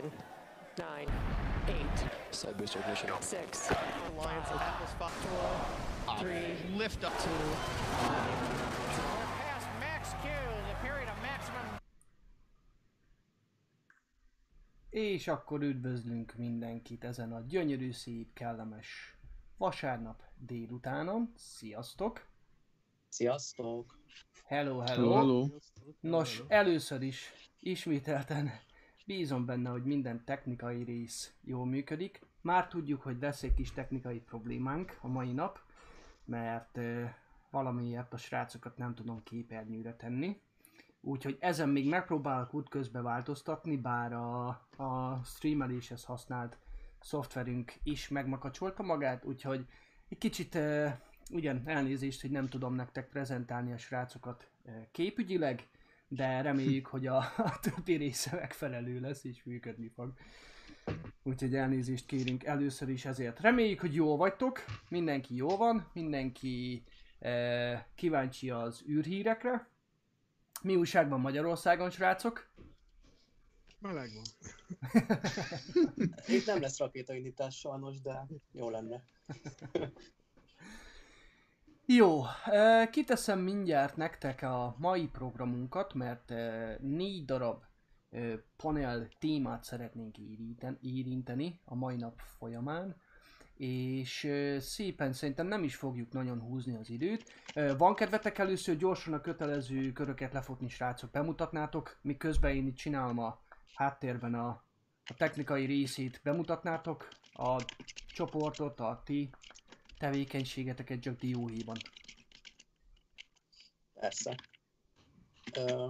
10, 9, 8, Side booster ignition. 6, Alliance Atlas 5 3, lift up. 2, past max Q, the period of maximum És akkor üdvözlünk mindenkit ezen a gyönyörű, szép, kellemes vasárnap délutánon. Sziasztok! Sziasztok! Hello, hello! Hello, Nos, először is ismételten bízom benne, hogy minden technikai rész jól működik. Már tudjuk, hogy lesz egy kis technikai problémánk a mai nap, mert valamiért a srácokat nem tudom képernyőre tenni. Úgyhogy ezen még megpróbálok útközbe változtatni, bár a, a streameléshez használt szoftverünk is megmakacsolta magát, úgyhogy egy kicsit uh, ugyan elnézést, hogy nem tudom nektek prezentálni a srácokat uh, képügyileg, de reméljük, hogy a, a többi része megfelelő lesz és működni fog. Úgyhogy elnézést kérünk először is ezért. Reméljük, hogy jól vagytok, mindenki jó van, mindenki uh, kíváncsi az űrhírekre. Mi újságban Magyarországon, srácok? meleg van. Itt nem lesz rakétaindítás sajnos, de jó lenne. Jó, kiteszem mindjárt nektek a mai programunkat, mert négy darab panel témát szeretnénk érinten, érinteni a mai nap folyamán, és szépen szerintem nem is fogjuk nagyon húzni az időt. Van kedvetek először gyorsan a kötelező köröket lefutni, srácok, bemutatnátok, miközben én itt csinálom a háttérben a, a technikai részét, bemutatnátok a csoportot, a ti tevékenységeteket csak dióhéjban. Persze. Ö,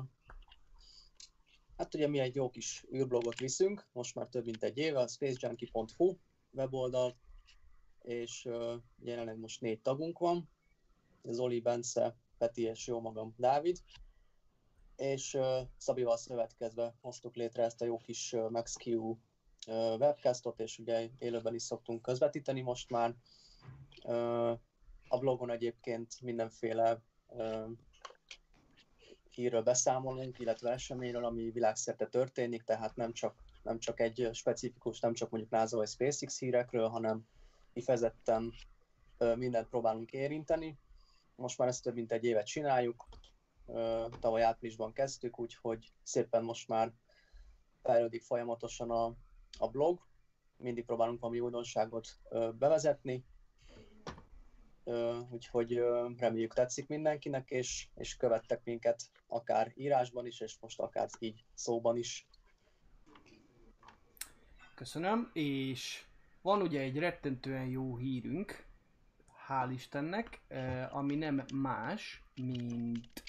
hát ugye mi egy jó kis űrblogot viszünk, most már több mint egy éve, a spacejunkie.hu weboldal, és ö, jelenleg most négy tagunk van, Zoli, Bence, Peti és jó magam Dávid, és ö, Szabival szövetkezve hoztuk létre ezt a jó kis MaxQ webcastot, és ugye élőben is szoktunk közvetíteni most már. A blogon egyébként mindenféle hírről beszámolunk, illetve eseményről, ami világszerte történik, tehát nem csak, nem csak egy specifikus, nem csak mondjuk NASA vagy SpaceX hírekről, hanem kifejezetten mindent próbálunk érinteni. Most már ezt több mint egy évet csináljuk, tavaly áprilisban kezdtük, úgyhogy szépen most már fejlődik folyamatosan a, a blog, mindig próbálunk valami újdonságot bevezetni, úgyhogy reméljük tetszik mindenkinek, és, és követtek minket akár írásban is, és most akár így szóban is. Köszönöm, és van ugye egy rettentően jó hírünk, hál' Istennek, ami nem más, mint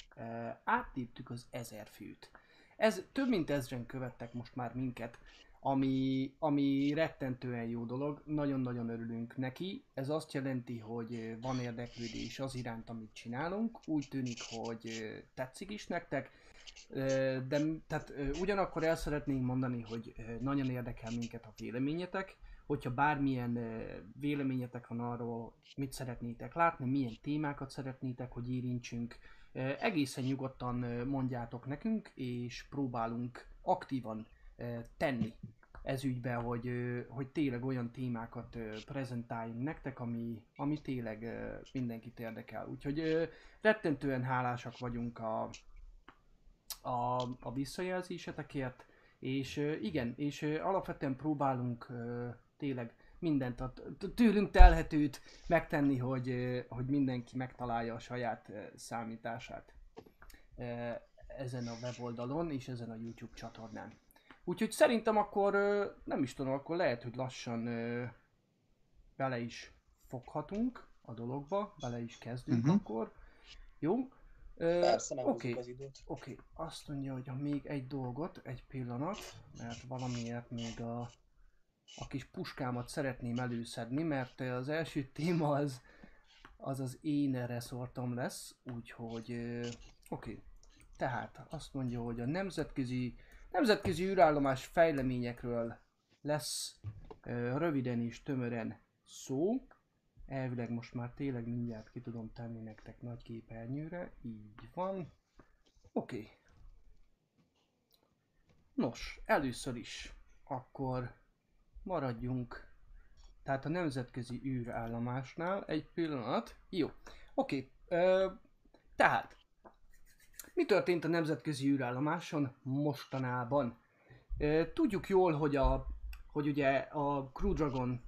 áttéptük az ezer főt. Ez több mint ezren követtek most már minket, ami, ami rettentően jó dolog, nagyon-nagyon örülünk neki. Ez azt jelenti, hogy van érdeklődés az iránt, amit csinálunk, úgy tűnik, hogy tetszik is nektek, de tehát ugyanakkor el szeretnénk mondani, hogy nagyon érdekel minket a véleményetek, hogyha bármilyen véleményetek van arról, mit szeretnétek látni, milyen témákat szeretnétek, hogy érintsünk, egészen nyugodtan mondjátok nekünk, és próbálunk aktívan tenni ez ügyben, hogy, hogy tényleg olyan témákat prezentáljunk nektek, ami, ami tényleg mindenkit érdekel. Úgyhogy rettentően hálásak vagyunk a, a, a visszajelzésetekért, és igen, és alapvetően próbálunk tényleg mindent a tőlünk telhetőt megtenni, hogy, hogy mindenki megtalálja a saját számítását ezen a weboldalon és ezen a YouTube csatornán. Úgyhogy szerintem akkor nem is tudom, akkor lehet, hogy lassan bele is foghatunk a dologba, bele is kezdünk Mhm. akkor. Jó? Persze, nem Oké, húzzuk az időt. Oké, azt mondja, hogy még egy dolgot, egy pillanat, mert valamiért még a, a kis puskámat szeretném előszedni, mert az első téma az az, az én reszortom lesz, úgyhogy oké. Tehát azt mondja, hogy a nemzetközi, nemzetközi űrállomás fejleményekről lesz ö, röviden és tömören szó. Elvileg most már tényleg mindjárt ki tudom tenni nektek nagy képernyőre, így van. Oké. Nos, először is akkor maradjunk. Tehát a nemzetközi űrállomásnál egy pillanat. Jó, oké. Ö, tehát, mi történt a nemzetközi űrállomáson mostanában? Tudjuk jól, hogy a hogy ugye a Crew Dragon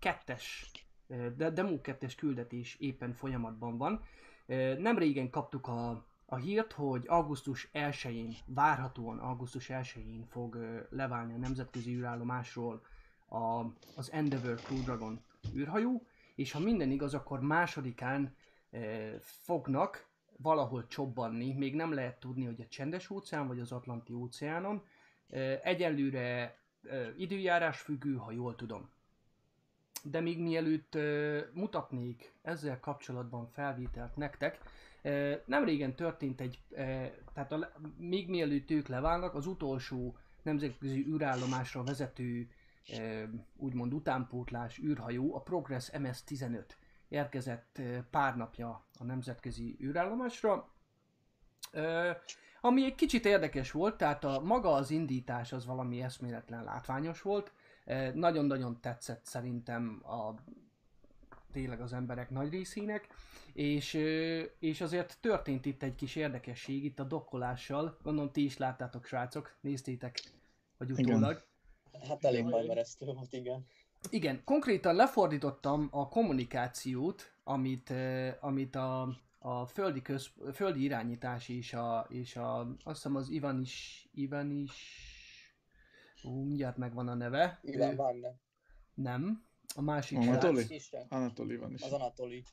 2-es, de Demo 2-es küldetés éppen folyamatban van. Nem régen kaptuk a, a hírt, hogy augusztus 1-én, várhatóan augusztus 1-én fog leválni a nemzetközi űrállomásról a, az Endeavour Crew Dragon űrhajó, és ha minden igaz, akkor másodikán fognak valahol csobbanni, még nem lehet tudni, hogy a csendes óceán vagy az Atlanti óceánon. Egyelőre időjárás függő, ha jól tudom. De még mielőtt mutatnék ezzel kapcsolatban felvételt nektek, nem régen történt egy, tehát a, még mielőtt ők leválnak, az utolsó nemzetközi űrállomásra vezető úgymond utánpótlás űrhajó, a Progress MS-15 érkezett pár napja a nemzetközi űrállomásra. Ami egy kicsit érdekes volt, tehát a maga az indítás az valami eszméletlen látványos volt. Nagyon-nagyon tetszett szerintem a tényleg az emberek nagy részének, és, és azért történt itt egy kis érdekesség itt a dokkolással, gondolom ti is láttátok srácok, néztétek, vagy Igen. utólag. Hát elég majmeresztő volt, igen. Igen, konkrétan lefordítottam a kommunikációt, amit, eh, amit a, a földi, köz, földi irányítás és, a, és a, azt hiszem az Ivan is, Ivan is, ú, mindjárt megvan a neve. Ivan van, nem. Nem, a másik Anatoli? Anatoli van is. az Anatoli.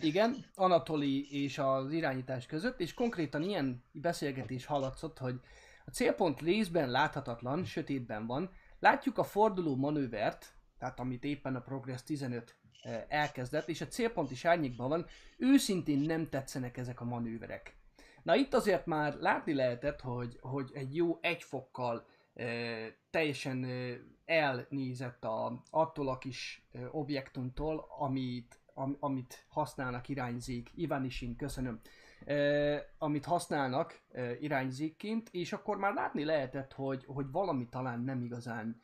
Igen, Anatoli és az irányítás között, és konkrétan ilyen beszélgetés hallatszott, hogy a célpont részben láthatatlan, sötétben van. Látjuk a forduló manővert, tehát amit éppen a Progress 15 eh, elkezdett, és a célpont is árnyékban van. Őszintén nem tetszenek ezek a manőverek. Na itt azért már látni lehetett, hogy, hogy egy jó egy fokkal eh, teljesen eh, elnézett a, attól a kis objektumtól, amit, am, amit használnak irányzék. Ivanisin, köszönöm. Eh, amit használnak eh, irányzékként, és akkor már látni lehetett, hogy, hogy valami talán nem igazán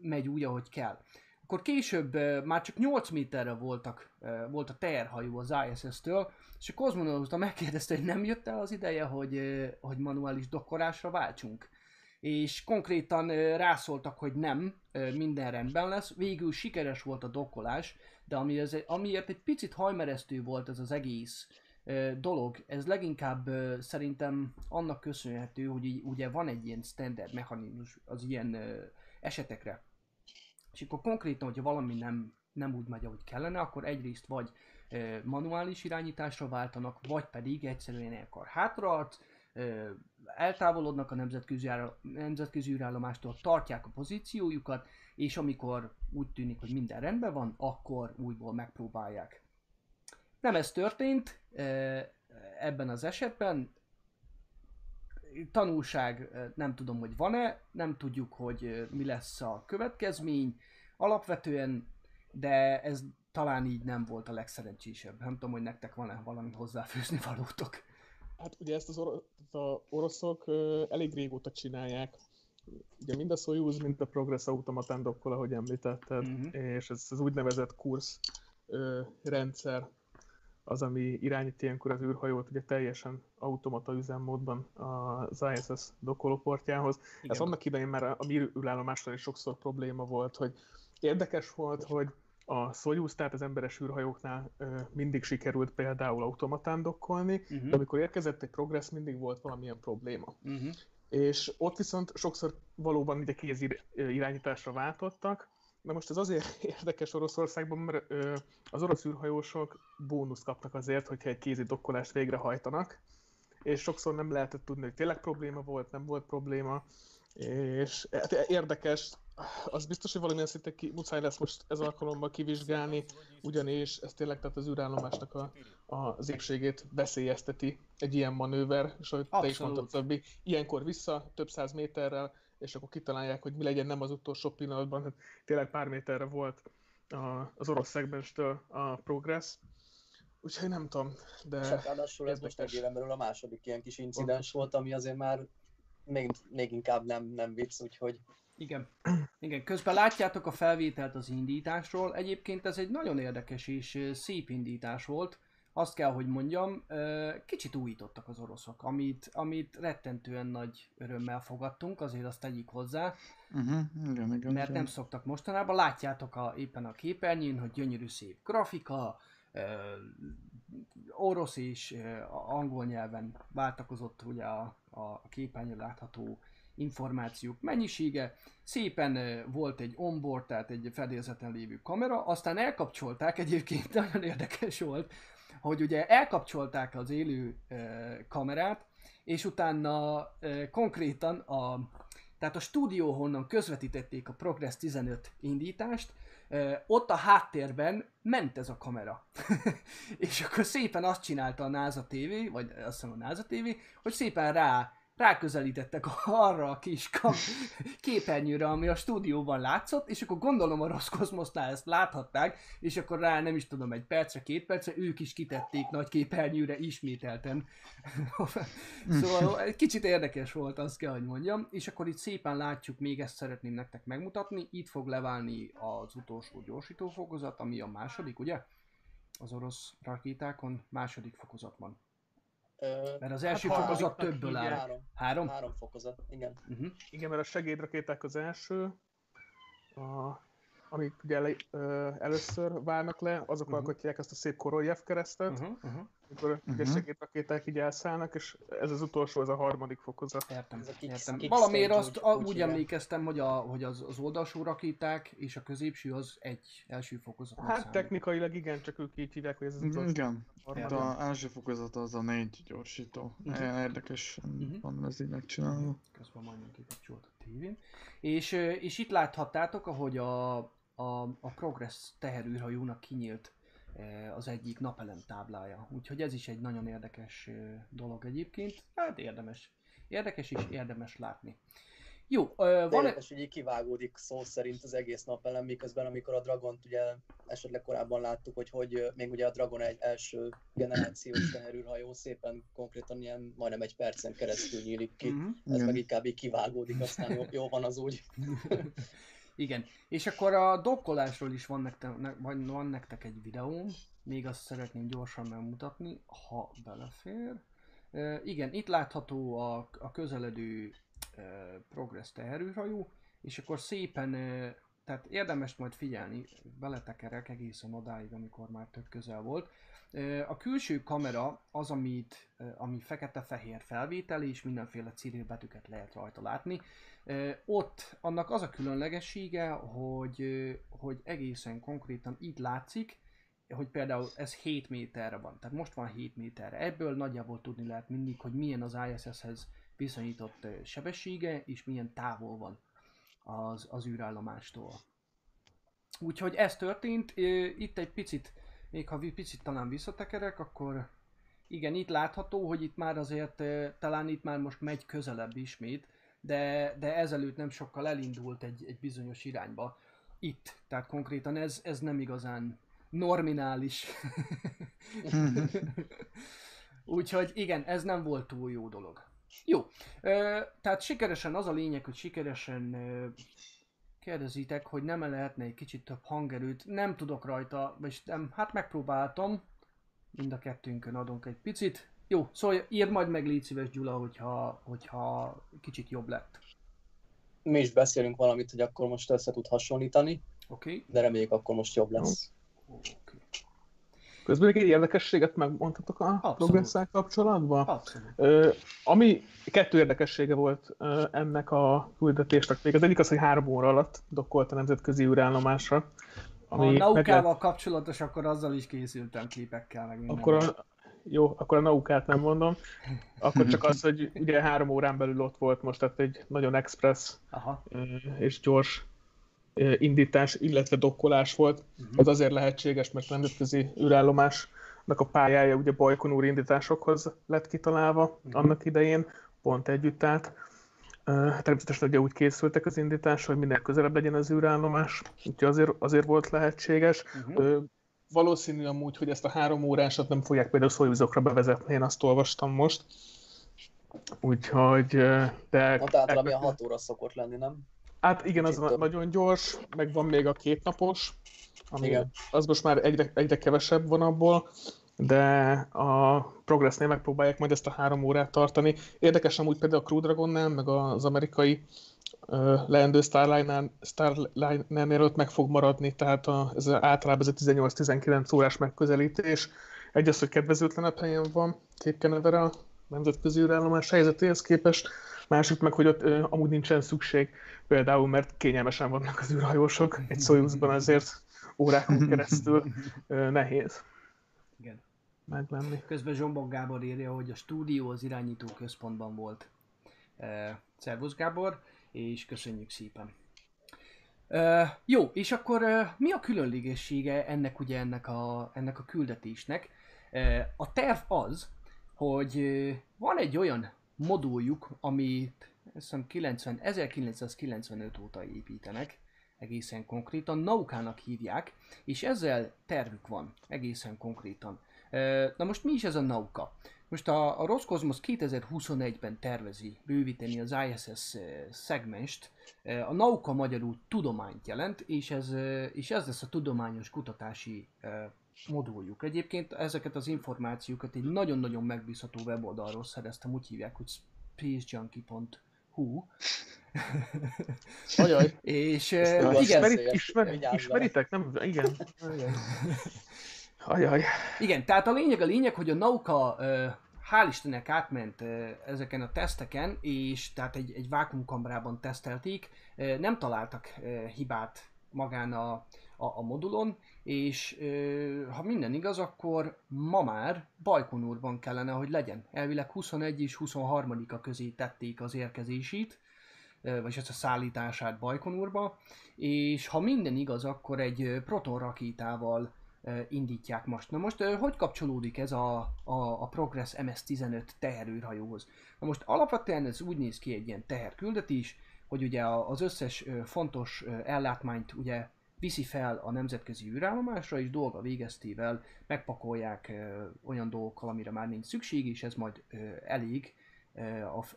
megy úgy, ahogy kell. Akkor később már csak 8 méterre voltak, volt a teherhajó az ISS-től, és a kozmonauta megkérdezte, hogy nem jött el az ideje, hogy, hogy manuális dokkolásra váltsunk. És konkrétan rászóltak, hogy nem, minden rendben lesz. Végül sikeres volt a dokkolás, de ami ez, amiért egy picit hajmeresztő volt ez az egész dolog, ez leginkább szerintem annak köszönhető, hogy ugye van egy ilyen standard mechanizmus az ilyen esetekre. És akkor konkrétan, hogyha valami nem, nem úgy megy, ahogy kellene, akkor egyrészt vagy ö, manuális irányításra váltanak, vagy pedig egyszerűen ilyenkor hátraarc, eltávolodnak a nemzetközi, nemzetközi űrállomástól, tartják a pozíciójukat, és amikor úgy tűnik, hogy minden rendben van, akkor újból megpróbálják. Nem ez történt ebben az esetben. Tanulság nem tudom, hogy van-e, nem tudjuk, hogy mi lesz a következmény. Alapvetően, de ez talán így nem volt a legszerencsésebb. Nem tudom, hogy nektek van-e valami hozzáfűzni valótok. Hát ugye ezt az oro- a oroszok elég régóta csinálják. Ugye mind a Soyuz, mind a Progress automatán dokkol, ahogy említetted, Mhm. és ez az úgynevezett kursz ö, rendszer az, ami irányít ilyenkor az űrhajót ugye teljesen automata üzemmódban az ISS dokkolóportjához. Ez annak idején már a mi űrállomással is sokszor probléma volt, hogy érdekes volt, hogy a Soyuz, tehát az emberes űrhajóknál ö, mindig sikerült például automatán dokkolni, Uh-huh. de amikor érkezett egy progress, mindig volt valamilyen probléma. Uh-huh. És ott viszont sokszor valóban ugye kéz ir- irányításra váltottak, de most ez azért érdekes Oroszországban, mert ö, az orosz űrhajósok bónusz kapnak azért, hogyha egy kézi dokkolást végrehajtanak, és sokszor nem lehetett tudni, hogy tényleg probléma volt, nem volt probléma, és hát érdekes, az biztos, hogy valamilyen szinten ki, muszáj lesz most ez alkalommal kivizsgálni, ugyanis ez tényleg tehát az űrállomásnak a, a, az épségét veszélyezteti egy ilyen manőver, és ahogy te is mondtad, Szabbi, ilyenkor vissza több száz méterrel, és akkor kitalálják, hogy mi legyen nem az utolsó pillanatban, hát tényleg pár méterre volt a, az orosz szegmenstől a progress, úgyhogy nem tudom, És de hát ráadásul ez most egy érdekes. éven belül a második ilyen kis incidens volt, ami azért már még, még inkább nem, nem vicc, úgyhogy Igen. Igen, közben látjátok a felvételt az indításról. Egyébként ez egy nagyon érdekes és szép indítás volt. Azt kell, hogy mondjam, kicsit újítottak az oroszok, amit, amit rettentően nagy örömmel fogadtunk, azért azt tegyük hozzá, Uh-huh. Igen, igen. mert nem szoktak mostanában. Látjátok a, éppen a képernyőn, hogy gyönyörű szép grafika, orosz és angol nyelven váltakozott ugye a, a képernyőn látható információk mennyisége. Szépen volt egy onboard, tehát egy fedélzeten lévő kamera, aztán elkapcsolták, egyébként nagyon érdekes volt, hogy ugye elkapcsolták az élő kamerát, és utána konkrétan a, tehát a stúdió, honnan közvetítették a Progress 15 indítást, ott a háttérben ment ez a kamera. és akkor szépen azt csinálta a NASA TV, vagy azt hiszem a NASA TV, hogy szépen rá ráközelítettek arra a kis kam- képernyőre, ami a stúdióban látszott, és akkor gondolom a Roszkozmosznál ezt láthatták, és akkor rá nem is tudom, egy percre, két percre, ők is kitették nagy képernyőre ismételten. szóval egy kicsit érdekes volt, azt kell, hogy mondjam, és akkor itt szépen látjuk, még ezt szeretném nektek megmutatni, itt fog leválni az utolsó gyorsítófokozat, ami a második, ugye? Az orosz rakétákon második fokozatban. Mert az első Hát, fokozat többből áll. három, Három? három fokozat, igen. Uh-huh. Igen, mert a segédrakéták az első, a, amik ugye ö, először válnak le, azok Mhm. alkotják ezt a szép Korojev keresztet, Uh-huh. Uh-huh. Amikor ugye Mhm. segédrakéták így elszállnak, és ez az utolsó, ez a harmadik fokozat. Értem, Ez a kick- értem. kick Valamiért azt úgy- a, úgy emlékeztem, hogy, a, hogy az, az oldalsó rakéták és a középső az egy első fokozatnak Hát számít. technikailag igen, csak ők így hívják, hogy ez az utolsó Igen, de az első fokozata az a négy gyorsító. Ilyen érdekesen Mhm. van ez így megcsinálva. Közben majdnem kikapcsolt a tévén. És, és itt láthattátok, ahogy a, a, a Progress teherűrhajónak kinyílt az egyik napelem táblája. Úgyhogy ez is egy nagyon érdekes ö, dolog egyébként. Hát érdemes. Érdekes és érdemes látni. Jó, ö, De van érdekes, hogy így kivágódik szó szerint az egész napelem, miközben amikor a Dragont ugye esetleg korábban láttuk, hogy, hogy még ugye a Dragon egy első generációs teherűrhajó szépen konkrétan ilyen majdnem egy percen keresztül nyílik ki. Mhm. Ez Igen. meg inkább így kivágódik, aztán jó, jó van az úgy. Igen, és akkor a dokkolásról is van nektek, ne, van, nektek egy videóm, még azt szeretném gyorsan megmutatni, ha belefér. E, igen, itt látható a, a közeledő e, Progress teherűrhajó, és akkor szépen, e, tehát érdemes majd figyelni, beletekerek egészen odáig, amikor már tök közel volt. A külső kamera az, amit, ami fekete-fehér felvétel, és mindenféle cirilbetűket lehet rajta látni. Ott annak az a különlegessége, hogy, hogy egészen konkrétan itt látszik, hogy például ez 7 méterre van, tehát most van 7 méterre. Ebből nagyjából tudni lehet mindig, hogy milyen az ISS-hez viszonyított sebessége, és milyen távol van az, az űrállomástól. Úgyhogy ez történt, itt egy picit, még ha picit talán visszatekerek, akkor igen, itt látható, hogy itt már azért, talán itt már most megy közelebb ismét, de, de ezelőtt nem sokkal elindult egy, egy bizonyos irányba. Itt, tehát konkrétan ez, ez nem igazán norminális. Úgyhogy igen, ez nem volt túl jó dolog. Jó, tehát sikeresen az a lényeg, hogy sikeresen kérdezitek, hogy nem lehetne egy kicsit több hangerőt. Nem tudok rajta, vagy nem, hát megpróbáltam. Mind a kettőnkön adunk egy picit. Jó, szóval írd majd meg, légy szíves Gyula, hogyha, hogyha kicsit jobb lett. Mi is beszélünk valamit, hogy akkor most össze tud hasonlítani? Okay? de reméljük akkor most jobb lesz. Okay. Közben még egy érdekességet megmondhatok a Abszolút. progresszál kapcsolatban? Abszolút. Ö, ami kettő érdekessége volt ö, ennek a küldetésnek még. Az egyik az, hogy három óra alatt dokkolt a nemzetközi űrállomásra. Ha a naukával kapcsolatos, akkor azzal is készültem képekkel, meg minden. Akkor a, jó, akkor a naukát nem mondom. Akkor csak az, hogy ugye három órán belül ott volt most, tehát egy nagyon express Aha. és gyors indítás, illetve dokkolás volt. Uh-huh. Ez azért lehetséges, mert a nemzetközi űrállomásnak a pályája ugye Bajkonúr indításokhoz lett kitalálva Mhm. annak idején, pont együtt állt. Ö, Természetesen ugye úgy készültek az indításra, hogy minél közelebb legyen az űrállomás, úgyhogy azért, azért volt lehetséges. Uh-huh. Valószínű amúgy, hogy ezt a három órásat nem fogják például Soyuzokra bevezetni, én azt olvastam most. Úgyhogy, de... Hát általában ilyen 6 óra szokott lenni, nem? Hát igen, az nagyon gyors, meg van még a kétnapos, ami Igen. az most már egyre, egyre kevesebb van abból, de a Progressnél megpróbálják majd ezt a három órát tartani. Érdekes amúgy például a Crew Dragonnál, meg az amerikai ö, leendő Starliner, Starliner ott meg fog maradni, tehát a, ez általában ez a 18-19 órás megközelítés. Egy az, hogy kedvezőtlenebb helyen van Cape Canaveral, nemzetközi űrállomás helyzetéhez képest, másik meg, hogy ott ö, amúgy nincsen szükség, például mert kényelmesen vannak az űrhajósok, egy Soyuzban azért órákon keresztül ö, nehéz Igen. meglenni. Közben Zsombok Gábor írja, hogy a stúdió az irányító központban volt. Uh, Szervusz Gábor, és köszönjük szépen. Uh, jó, és akkor uh, mi a különlegessége ennek ugye ennek a, ennek a küldetésnek? Uh, a terv az, hogy uh, van egy olyan moduljuk, amit hiszem 90, 1995 óta építenek, egészen konkrétan, Naukának hívják, és ezzel tervük van, egészen konkrétan. Na most mi is ez a Nauka? Most a, a Roscosmos 2021-ben tervezi bővíteni az ISS szegmest. A Nauka magyarul tudományt jelent, és ez, és ez lesz a tudományos kutatási moduljuk. Egyébként ezeket az információkat egy nagyon-nagyon megbízható weboldalról szereztem, úgy hívják, hogy spacejunkie.hu. Ajaj, és Ezt igen, ismerit, ismer, ismeritek? Nem, igen. Ajaj. Ajaj. Igen, tehát a lényeg a lényeg, hogy a Nauka ö, hál' Istennek átment ö, ezeken a teszteken, és tehát egy, egy vákumkamrában tesztelték, nem találtak hibát magán a, a, a modulon, és ha minden igaz, akkor ma már Bajkonurban kellene, hogy legyen. Elvileg 21 és 23-a közé tették az érkezését, ö, vagyis ezt a szállítását Bajkonurba, és ha minden igaz, akkor egy proton rakétával indítják most. Na most hogy kapcsolódik ez a, a, a Progress MS-15 teherőrhajóhoz? Na most alapvetően ez úgy néz ki egy ilyen teherküldetés, hogy ugye az összes fontos ellátmányt ugye viszi fel a nemzetközi űrállomásra, és dolga végeztével megpakolják olyan dolgokkal, amire már nincs szükség, és ez majd elég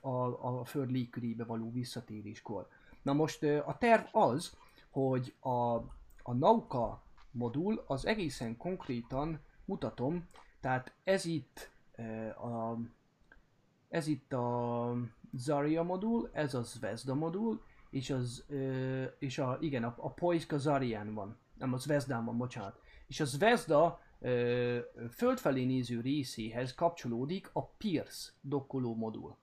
a, a, a föld légkörébe való visszatéréskor. Na most a terv az, hogy a, a Nauka modul az egészen konkrétan mutatom, tehát ez itt a ez itt a Zarya modul, ez a Zvezda modul, és az, ö, és a, igen, a, a Poiska Zarian van, nem a Zvezdán van, bocsánat. És a Zvezda ö, földfelé néző részéhez kapcsolódik a Pierce dokkoló modul.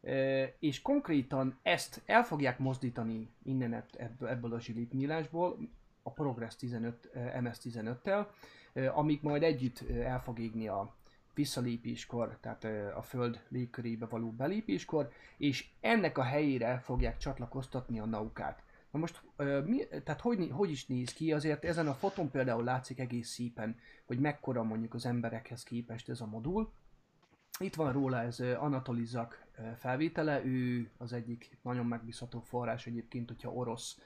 Ö, és konkrétan ezt el fogják mozdítani innen ebb- ebb- ebből a zsilipnyílásból, a Progress 15, ö, MS-15-tel, ö, amíg majd együtt el fog égni a visszalépéskor, tehát a Föld légkörébe való belépéskor, és ennek a helyére fogják csatlakoztatni a naukát. Na most, mi, tehát hogy, hogy is néz ki? Azért ezen a foton például látszik egész szépen, hogy mekkora mondjuk az emberekhez képest ez a modul. Itt van róla ez ö, Anatoli Zak ö, felvétele, ő az egyik nagyon megbízható forrás egyébként, hogyha orosz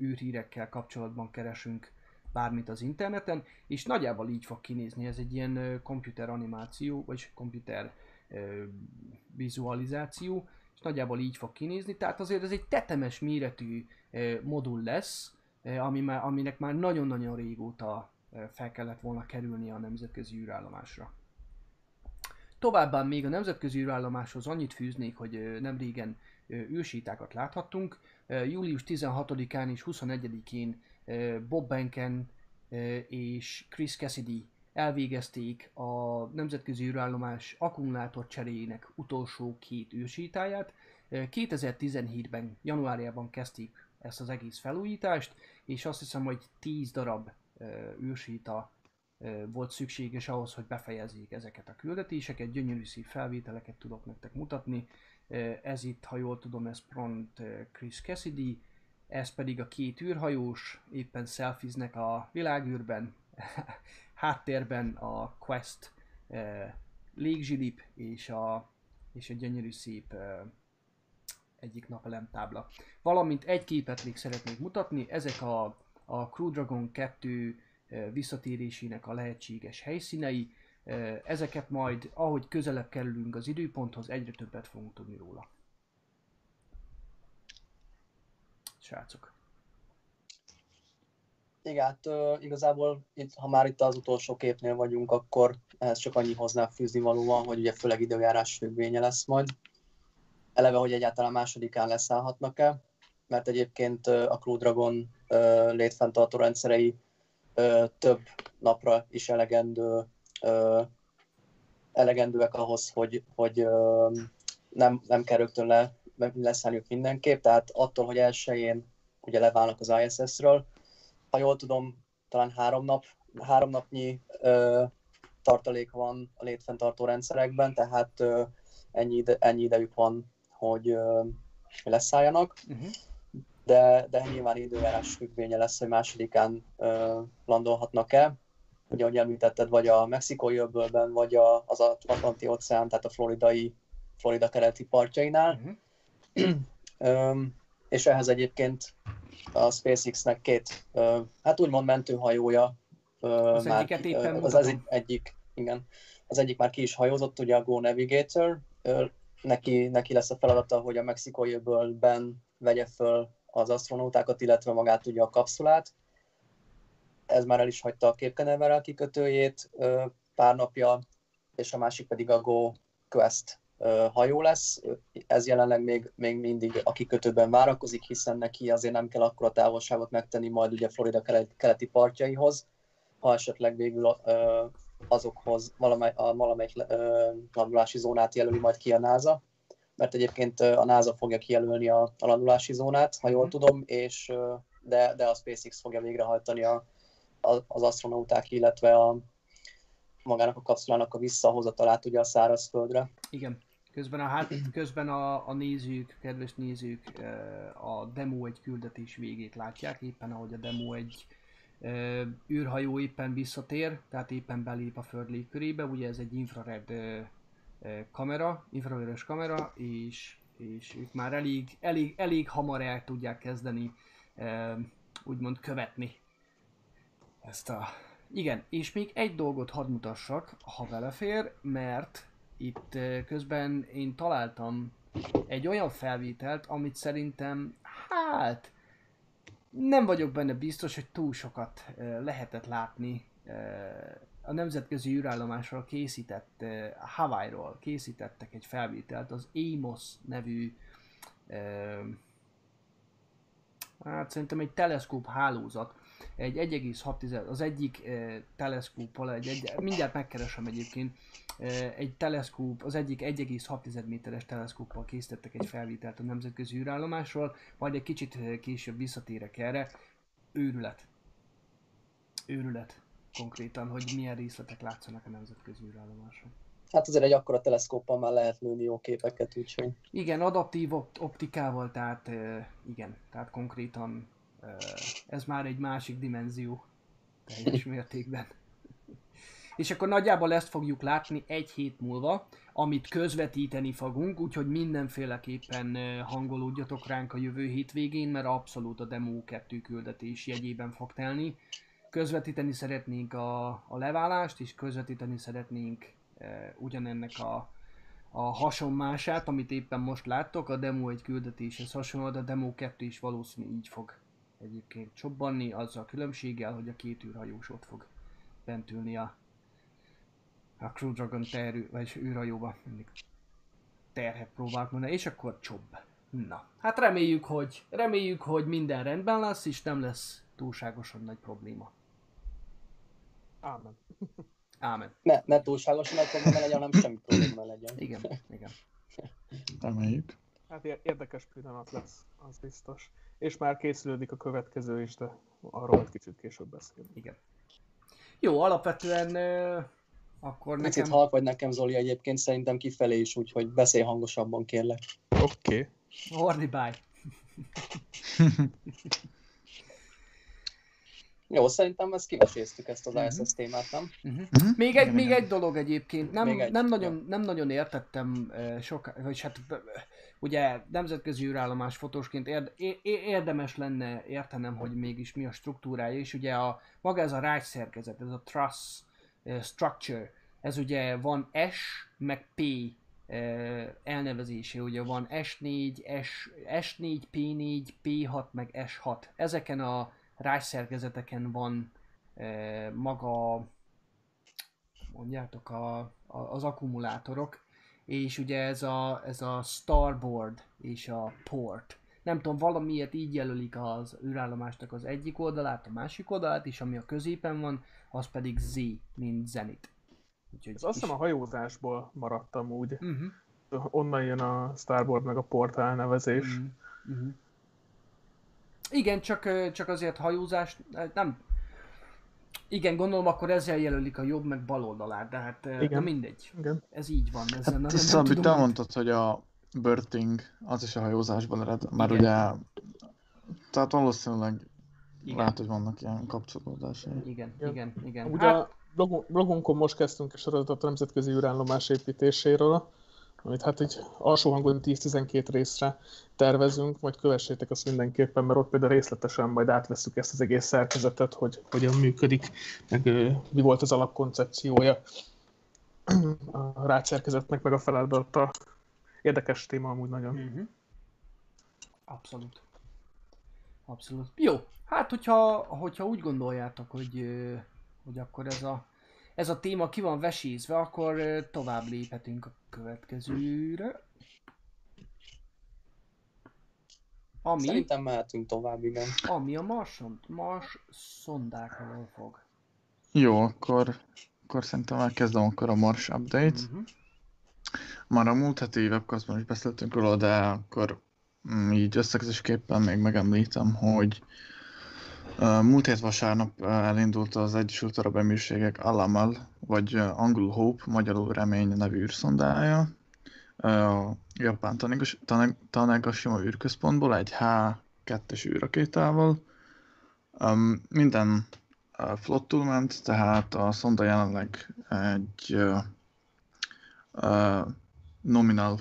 űrhírekkel kapcsolatban keresünk bármit az interneten, és nagyjából így fog kinézni, ez egy ilyen komputer animáció, vagy komputer vizualizáció, és nagyjából így fog kinézni, tehát azért ez egy tetemes méretű modul lesz, ami már, aminek már nagyon-nagyon régóta fel kellett volna kerülni a nemzetközi űrállomásra. Továbbá még a nemzetközi űrállomáshoz annyit fűznék, hogy nem régen űrsétákat láthattunk. Július 16-án és 21-én ö, Bob Benken és Chris Cassidy elvégezték a nemzetközi űrállomás akkumulátor cseréjének utolsó két űrsétáját. Ö, 2017-ben, januárjában kezdték ezt az egész felújítást, és azt hiszem, hogy 10 darab ö, volt szükséges ahhoz, hogy befejezzék ezeket a küldetéseket. Gyönyörű szív felvételeket tudok nektek mutatni. Ez itt, ha jól tudom, ez pront Chris Cassidy, ez pedig a két űrhajós, éppen szelfiznek a világűrben, háttérben a Quest ö, légzsilip és a, és a gyönyörű szép ö, egyik napelem tábla. Valamint egy képet még szeretnék mutatni, ezek a, a Crew Dragon 2 ö, visszatérésének a lehetséges helyszínei. Ezeket majd, ahogy közelebb kerülünk az időponthoz, egyre többet fogunk tudni róla. Srácok. Igen, hát igazából itt, ha már itt az utolsó képnél vagyunk, akkor ehhez csak annyi hozzá fűzni való van, hogy ugye főleg időjárás függvénye lesz majd. Eleve, hogy egyáltalán másodikán leszállhatnak-e, mert egyébként a Crew Dragon létfenntartó rendszerei több napra is elegendő, elegendőek ahhoz, hogy, hogy nem, nem kell rögtön le, leszállniuk mindenképp, tehát attól, hogy elsőjén ugye leválnak az ISS-ről, ha jól tudom, talán három, nap, három napnyi ö, tartalék van a létfenntartó rendszerekben, tehát ö, ennyi, ide, ennyi idejük van, hogy ö, leszálljanak. Uh-huh. De, de nyilván időjárás függvénye lesz, hogy másodikán ö, landolhatnak-e. Ugye, ahogy említetted, vagy a mexikói öbölben, vagy a, az Atlanti óceán, tehát a floridai, Florida keleti partjainál. Uh-huh. És ehhez egyébként a SpaceX-nek két, hát úgymond mentőhajója. Az már, egyiket éppen az, az egy, egyik, igen. Az egyik már ki is hajózott, ugye a Go Navigator. Neki, neki lesz a feladata, hogy a mexikói öbölben vegye föl az astronautákat, illetve magát ugye a kapszulát. Ez már el is hagyta a Cape Canaveral kikötőjét pár napja, és a másik pedig a Go Quest hajó lesz. Ez jelenleg még, még mindig a kikötőben várakozik, hiszen neki azért nem kell akkora távolságot megtenni majd ugye Florida kelet- keleti partjaihoz, ha esetleg végül azokhoz valamely, a valamelyik landulási zónát jelöli majd ki a NASA, mert egyébként a NASA fogja kijelölni a, a landulási zónát, ha jól tudom, és de, de a SpaceX fogja végrehajtani a, az astronauták, illetve a, magának a kapszulának a visszahozatalát ugye a szárazföldre. Igen. Közben a, hát, közben a, a nézők, kedves nézők a demo egy küldetés végét látják, éppen ahogy a demo egy űrhajó éppen visszatér, tehát éppen belép a föld légkörébe, ugye ez egy infrared kamera, infravörös kamera, és, és ők már elég, elég, elég hamar el tudják kezdeni úgymond követni ezt a... Igen, és még egy dolgot hadd mutassak, ha belefér, mert itt közben én találtam egy olyan felvételt, amit szerintem, hát, nem vagyok benne biztos, hogy túl sokat eh, lehetett látni a nemzetközi űrállomásról készített, Hawaii-ról készítettek egy felvételt, az Amos nevű hát szerintem egy teleszkóp hálózat, egy 1,6, az egyik eh, teleszkóppal, egy, egy, mindjárt megkeresem egyébként, eh, egy teleszkóp, az egyik 1,6 méteres teleszkóppal készítettek egy felvételt a nemzetközi űrállomásról, majd egy kicsit eh, később visszatérek erre. Őrület. Őrület konkrétan, hogy milyen részletek látszanak a nemzetközi űrállomáson. Hát azért egy akkora teleszkóppal már lehet lőni jó képeket, úgyhogy Igen, adaptív opt- optikával, tehát igen, tehát konkrétan ez már egy másik dimenzió teljes mértékben. És akkor nagyjából ezt fogjuk látni egy hét múlva, amit közvetíteni fogunk, úgyhogy mindenféleképpen hangolódjatok ránk a jövő hétvégén, mert abszolút a Demo 2 küldetés jegyében fog telni. Közvetíteni szeretnénk a, a leválást, és közvetíteni szeretnénk uh, ugyanennek a, a hasonmását, amit éppen most láttok, a demo egy küldetéshez hasonló, de a demo 2 is valószínű így fog egyébként csobbanni, azzal a különbséggel, hogy a két űrhajós ott fog bent ülni a, a Crew Dragon terű, vagy űrhajóba, mindig terhet próbálok mondani, és akkor csobb. Na, hát reméljük, hogy, reméljük, hogy minden rendben lesz, és nem lesz túlságosan nagy probléma. Ámen. Ámen. ne, ne túlságosan nagy probléma legyen, hanem semmi probléma legyen. Igen, igen. Reméljük. Hát ér- érdekes pillanat lesz, az biztos. És már készülődik a következő is, de arról egy kicsit később beszélünk. Igen. Jó, alapvetően akkor Picit nekem... halk vagy nekem, Zoli, egyébként szerintem kifelé is, úgyhogy beszélj hangosabban, kérlek. Oké. Okay. Horny bye. Jó, szerintem ezt kiveséztük ezt az Mhm. ISS témát, nem? Uh-huh. Még, egy, még egy dolog egyébként, nem, egy, nem, nagyon, nem nagyon értettem uh, sok, vagy hát ugye nemzetközi űrállomás fotósként érdemes lenne értenem, hogy mégis mi a struktúrája, és ugye a, maga ez a rácsszerkezet, ez a truss structure, ez ugye van S, meg P elnevezése, ugye van S4, S, S4, P4, P6, meg S6. Ezeken a rájszerkezeteken van maga, mondjátok, a, a, az akkumulátorok, és ugye ez a, ez a starboard és a port. Nem tudom, valamiért így jelölik az űrállomásnak az egyik oldalát, a másik oldalát, és ami a középen van, az pedig Z, mint Zenit. Úgyhogy Ez azt hiszem a hajózásból maradtam úgy. Uh-huh. Onnan jön a Starboard meg a portál nevezés. Mhm, mhm. Igen, csak, csak azért hajózás, nem... Igen, gondolom akkor ezzel jelölik a jobb meg bal oldalát, de hát Igen. Igen. na mindegy. Igen. Ez így van. Ezzel Hát nem, nem amit tudom te mondtad, hogy a birthing, az is a hajózásból ered, már Igen. ugye... Tehát valószínűleg Igen. lehet, hogy vannak ilyen kapcsolódásai. Igen, Igen. igen, igen. Ugye Hát, a blogun- blogunkon most kezdtünk egy sorozatot a nemzetközi űrállomás építéséről, amit hát egy alsó hangon 10-12 részre tervezünk, majd kövessétek azt mindenképpen, mert ott például részletesen majd átveszük ezt az egész szerkezetet, hogy hogyan működik, meg mi volt az alapkoncepciója a rácszerkezetnek, meg a feladata. Érdekes téma amúgy nagyon. Mhm. Abszolút. Abszolút. Jó, hát hogyha, hogyha úgy gondoljátok, hogy, hogy akkor ez a, ez a téma ki van vesézve, akkor tovább léphetünk a következőre. Ami, Szerintem mehetünk tovább, igen. ami a Marson, Mars szondákról fog. Jó, akkor, akkor szerintem elkezdem akkor a Mars update. Mhm. Már a múlt heti webcastban is beszéltünk róla, de akkor mm, így összegzésképpen még megemlítem, hogy uh, múlt hét vasárnap elindult az Egyesült Arab Emírségek Alamal, vagy angol Hope, magyarul remény nevű űrszondája. A japán Tanegas- Tane- Tanegashima űrközpontból egy H2-es űrrakétával. Minden flottul ment, tehát a szonda jelenleg egy nominal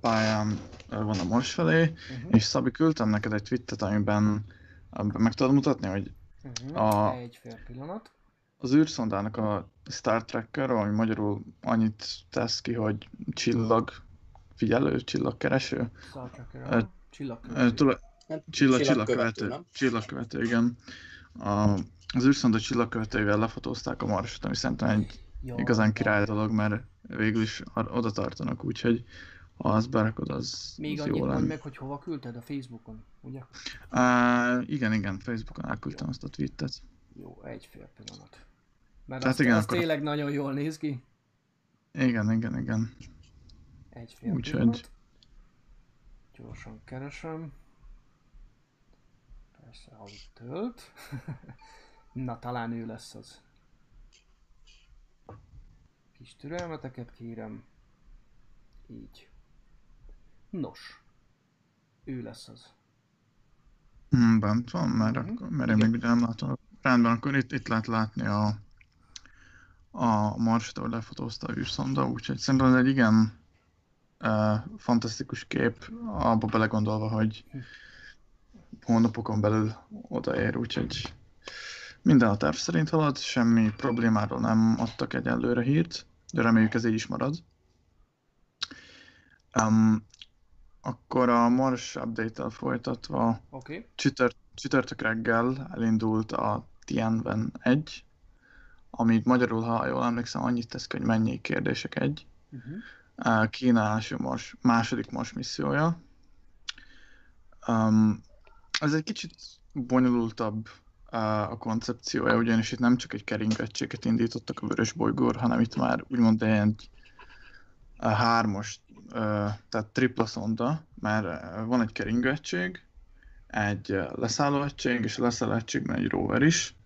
pályán van a Mars felé, Uh-huh. és Szabi küldtem neked egy tweetet, amiben meg tudod mutatni, hogy Uh-huh. A- Egy fél pillanat. az űrszondának a Star Tracker, ami magyarul annyit tesz ki, hogy csillag figyelő, csillagkereső, Star Csillagkövető. Tula- Csillag, csillagkövető, csillagkövető. igen. A, az űrszonda csillagkövetőivel lefotózták a Marsot, ami szerintem egy Jó, igazán király dolog, mert végül is oda tartanak, úgyhogy ha azt berakod, az, Még az annyit jó mondd meg, hogy hova küldted a Facebookon, ugye? Uh, igen, igen, Facebookon elküldtem azt a tweetet. Jó, egy fél pillanat. Mert Tehát az, igen, az akkor- tényleg nagyon jól néz ki. Igen, igen, igen. Egy fél Úgyhogy- pillanat. Gyorsan keresem. Persze, alig tölt. Na, talán ő lesz az. Kis türelmeteket kérem. Így. Nos. Ő lesz az. Hmm, bent van, mert, Mhm. akkor, mert én még ugye nem látom. Rendben, akkor itt, itt lehet látni a, a Marst, ahol lefotózta a űrszonda, úgyhogy szerintem ez egy igen uh, fantasztikus kép, abba belegondolva, hogy hónapokon belül odaér, úgyhogy minden a terv szerint halad, semmi problémáról nem adtak egyelőre hírt, de reméljük ez így is marad. Um, akkor a Mars update-tel folytatva. Okay. csütört, csütörtök reggel elindult a Tianwen 1, amit magyarul, ha jól emlékszem, annyit tesz ki, hogy mennyi kérdések egy. Uh-huh. Uh, Kína első Mars, második Mars missziója. Um, ez egy kicsit bonyolultabb uh, a koncepciója, ugyanis itt nem csak egy keringettséget indítottak a vörös bolygór, hanem itt már úgymond egy hármas, tehát tripla szonda, uh, van egy keringőegység, egy leszállóegység, és a leszállóegységben egy rover is.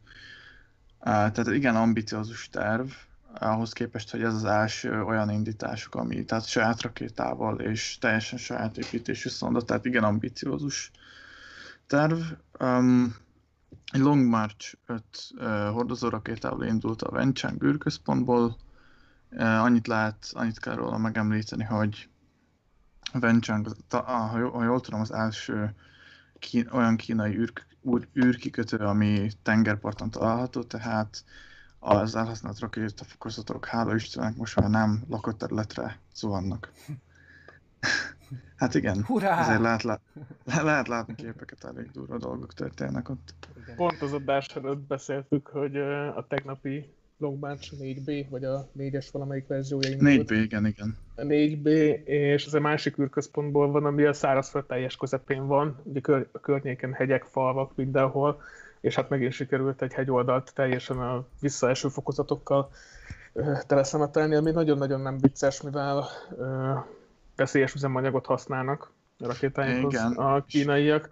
Tehát igen ambiciózus terv, ahhoz képest, hogy ez az első olyan indításuk, ami tehát saját rakétával és teljesen saját építésű szonda, tehát igen ambiciózus terv. Um, egy Long March 5 uh, hordozó rakétával indult a Wenchang űrközpontból. Uh, annyit lehet, annyit kell róla megemlíteni, hogy Wenchang, ha, jól, tudom, az első kín, olyan kínai űr, űr, űrkikötő, ami tengerparton található, tehát az elhasznált rakétafokozatok, hála Istennek most már nem lakott területre zuhannak. hát igen, Hurrá! ezért lehet, le, le, lehet látni képeket, elég durva dolgok történnek ott. Igen. Pont az adás előtt beszéltük, hogy a tegnapi March 4B, vagy a 4-es valamelyik verziója indult. 4B, igen, igen. A 4B, és ez a másik űrközpontból van, ami a szárazföld teljes közepén van, ugye kör, a környéken hegyek, falvak mindenhol, és hát megint sikerült egy hegyoldalt teljesen a visszaeső fokozatokkal teleszemetelni, ami nagyon-nagyon nem vicces, mivel ö, veszélyes üzemanyagot használnak a rakétáinkhoz a kínaiak,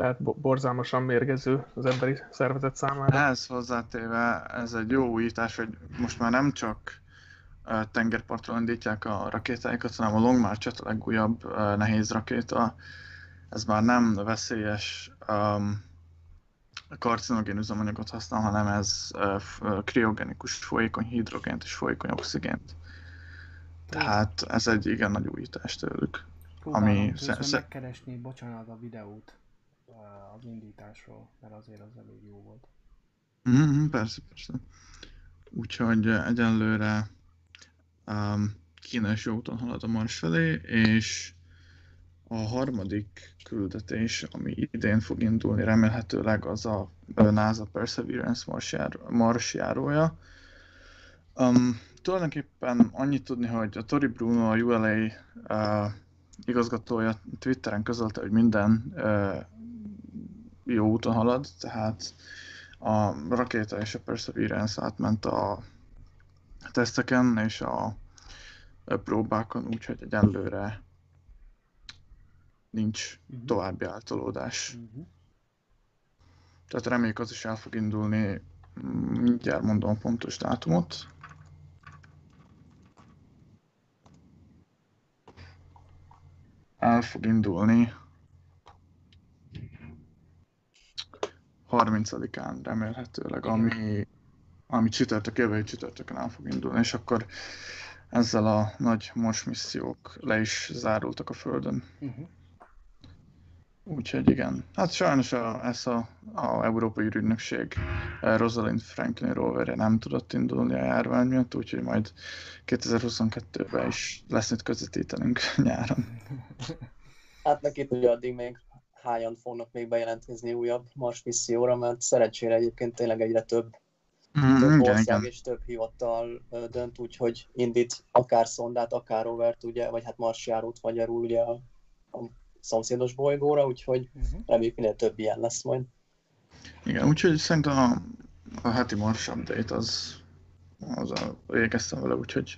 tehát bo- borzalmasan mérgező az emberi szervezet számára. Ehhez hozzátéve ez egy jó újítás, hogy most már nem csak tengerpartról indítják a rakétáikat, hanem a Long March a legújabb nehéz rakéta. Ez már nem veszélyes um, karcinogén üzemanyagot használ, hanem ez ö, kriogenikus folyékony hidrogént és folyékony oxigént. Tehát ez egy igen nagy újítás tőlük. Próbálom ami közben megkeresni, bocsánat, a videót uh, az indításról, mert azért az elég jó volt. Mhm, persze, persze. Úgyhogy egyenlőre um, Kína is jó úton halad a Mars felé, és a harmadik küldetés, ami idén fog indulni, remélhetőleg az a NASA Perseverance Mars, jár, Mars járója. Um, tulajdonképpen annyit tudni, hogy a Tori Bruno, a ULA uh, igazgatója Twitteren közölte, hogy minden uh, jó úton halad, tehát a rakéta és a Perseverance átment a teszteken és a próbákon, úgyhogy egyelőre nincs Mhm. további eltolódás. Uh-huh. Tehát reméljük az is el fog indulni, mindjárt mondom pontos dátumot. El fog indulni 30-án remélhetőleg, ami, ami csütörtök, jövő csütörtökön el fog indulni, és akkor ezzel a nagy Mars missziók le is zárultak a Földön. Uh-huh. Úgyhogy igen. Hát sajnos a, ez a, a Európai űrügynökség eh, Rosalind Franklin roverje nem tudott indulni a járvány miatt, úgyhogy majd 2022-ben is lesz mit közvetítenünk nyáron. Hát neki tudja addig még hányan fognak még bejelentkezni újabb Mars misszióra, mert szerencsére egyébként tényleg egyre több, Mm, több ország igen. és több hivatal dönt úgy, hogy indít akár szondát, akár rovert, ugye, vagy hát marsjárót magyarul ugye a, a szomszédos bolygóra, úgyhogy Uh-huh. reméljük minél több ilyen lesz majd. Igen, úgyhogy szerintem a, a heti Mars update az, az a, végeztem vele, úgyhogy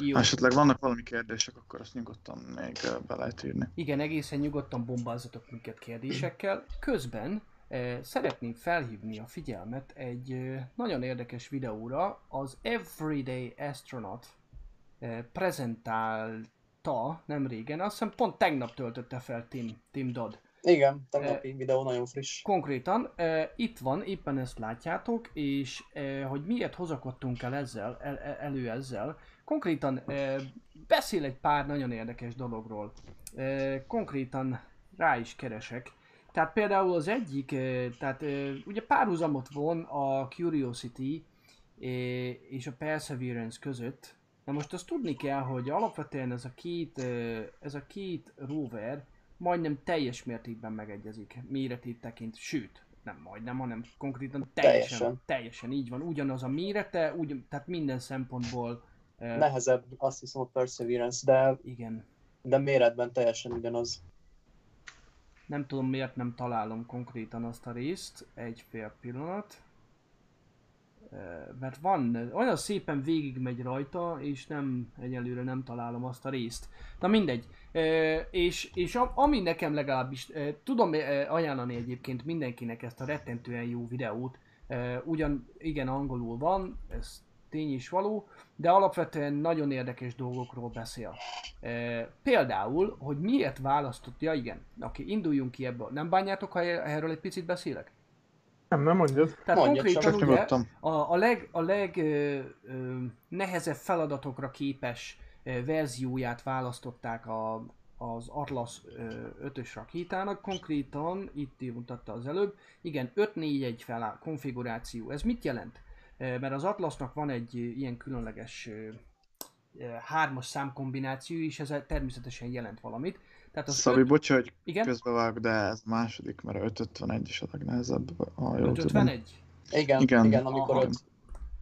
Jó. ha esetleg vannak valami kérdések, akkor azt nyugodtan még eh, be lehet írni. Igen, egészen nyugodtan bombázzatok minket kérdésekkel. Közben eh, szeretném felhívni a figyelmet egy eh, nagyon érdekes videóra. Az Everyday Astronaut eh, prezentálta nem régen, azt hiszem pont tegnap töltötte fel Tim, Tim Dodd. Igen, tegnapi videó nagyon friss. Konkrétan e, itt van, éppen ezt látjátok, és e, hogy miért hozakodtunk el ezzel, el, el, elő ezzel, konkrétan beszél egy pár nagyon érdekes dologról. Konkrétan rá is keresek. Tehát például az egyik, tehát ugye párhuzamot von a Curiosity és a Perseverance között. Na most azt tudni kell, hogy alapvetően ez a két, ez a két rover, majdnem teljes mértékben megegyezik méretét tekint, sőt, nem majdnem, hanem konkrétan teljesen, teljesen, Teljesen. így van, ugyanaz a mérete, úgy, tehát minden szempontból, Nehezebb, azt hiszem a Perseverance, de, igen, de méretben teljesen ugyanaz. nem tudom miért nem találom konkrétan azt a részt, egy fél pillanat, mert van, olyan szépen végigmegy rajta, és nem, egyelőre nem találom azt a részt. Na mindegy. És, és ami nekem legalábbis, tudom ajánlani egyébként mindenkinek ezt a rettentően jó videót, ugyan igen angolul van, ez tény is való, de alapvetően nagyon érdekes dolgokról beszél. Uh, például, hogy miért választott, ja igen, oké, induljunk ki ebből. Nem bánjátok, ha erről egy picit beszélek? Nem, nem mondjad. Tehát Mondja konkrétan ugye, a, a leg, a leg ö, ö, nehezebb feladatokra képes ö, verzióját választották a, az Atlas ö, 5-ös rakétának, konkrétan itt mutatta az előbb, igen, 5-4-1 feláll, konfiguráció. Ez mit jelent? Mert az Atlasnak van egy ilyen különleges hármas számkombináció, és ez természetesen jelent valamit. Tehát az Szabi, öt- bocs, hogy Igen? közbevág, de ez a második, mert a 551 is a legnehezebb, ha jól tudom. 551? Igen, Igen. igen, igen amikor Aha. öt,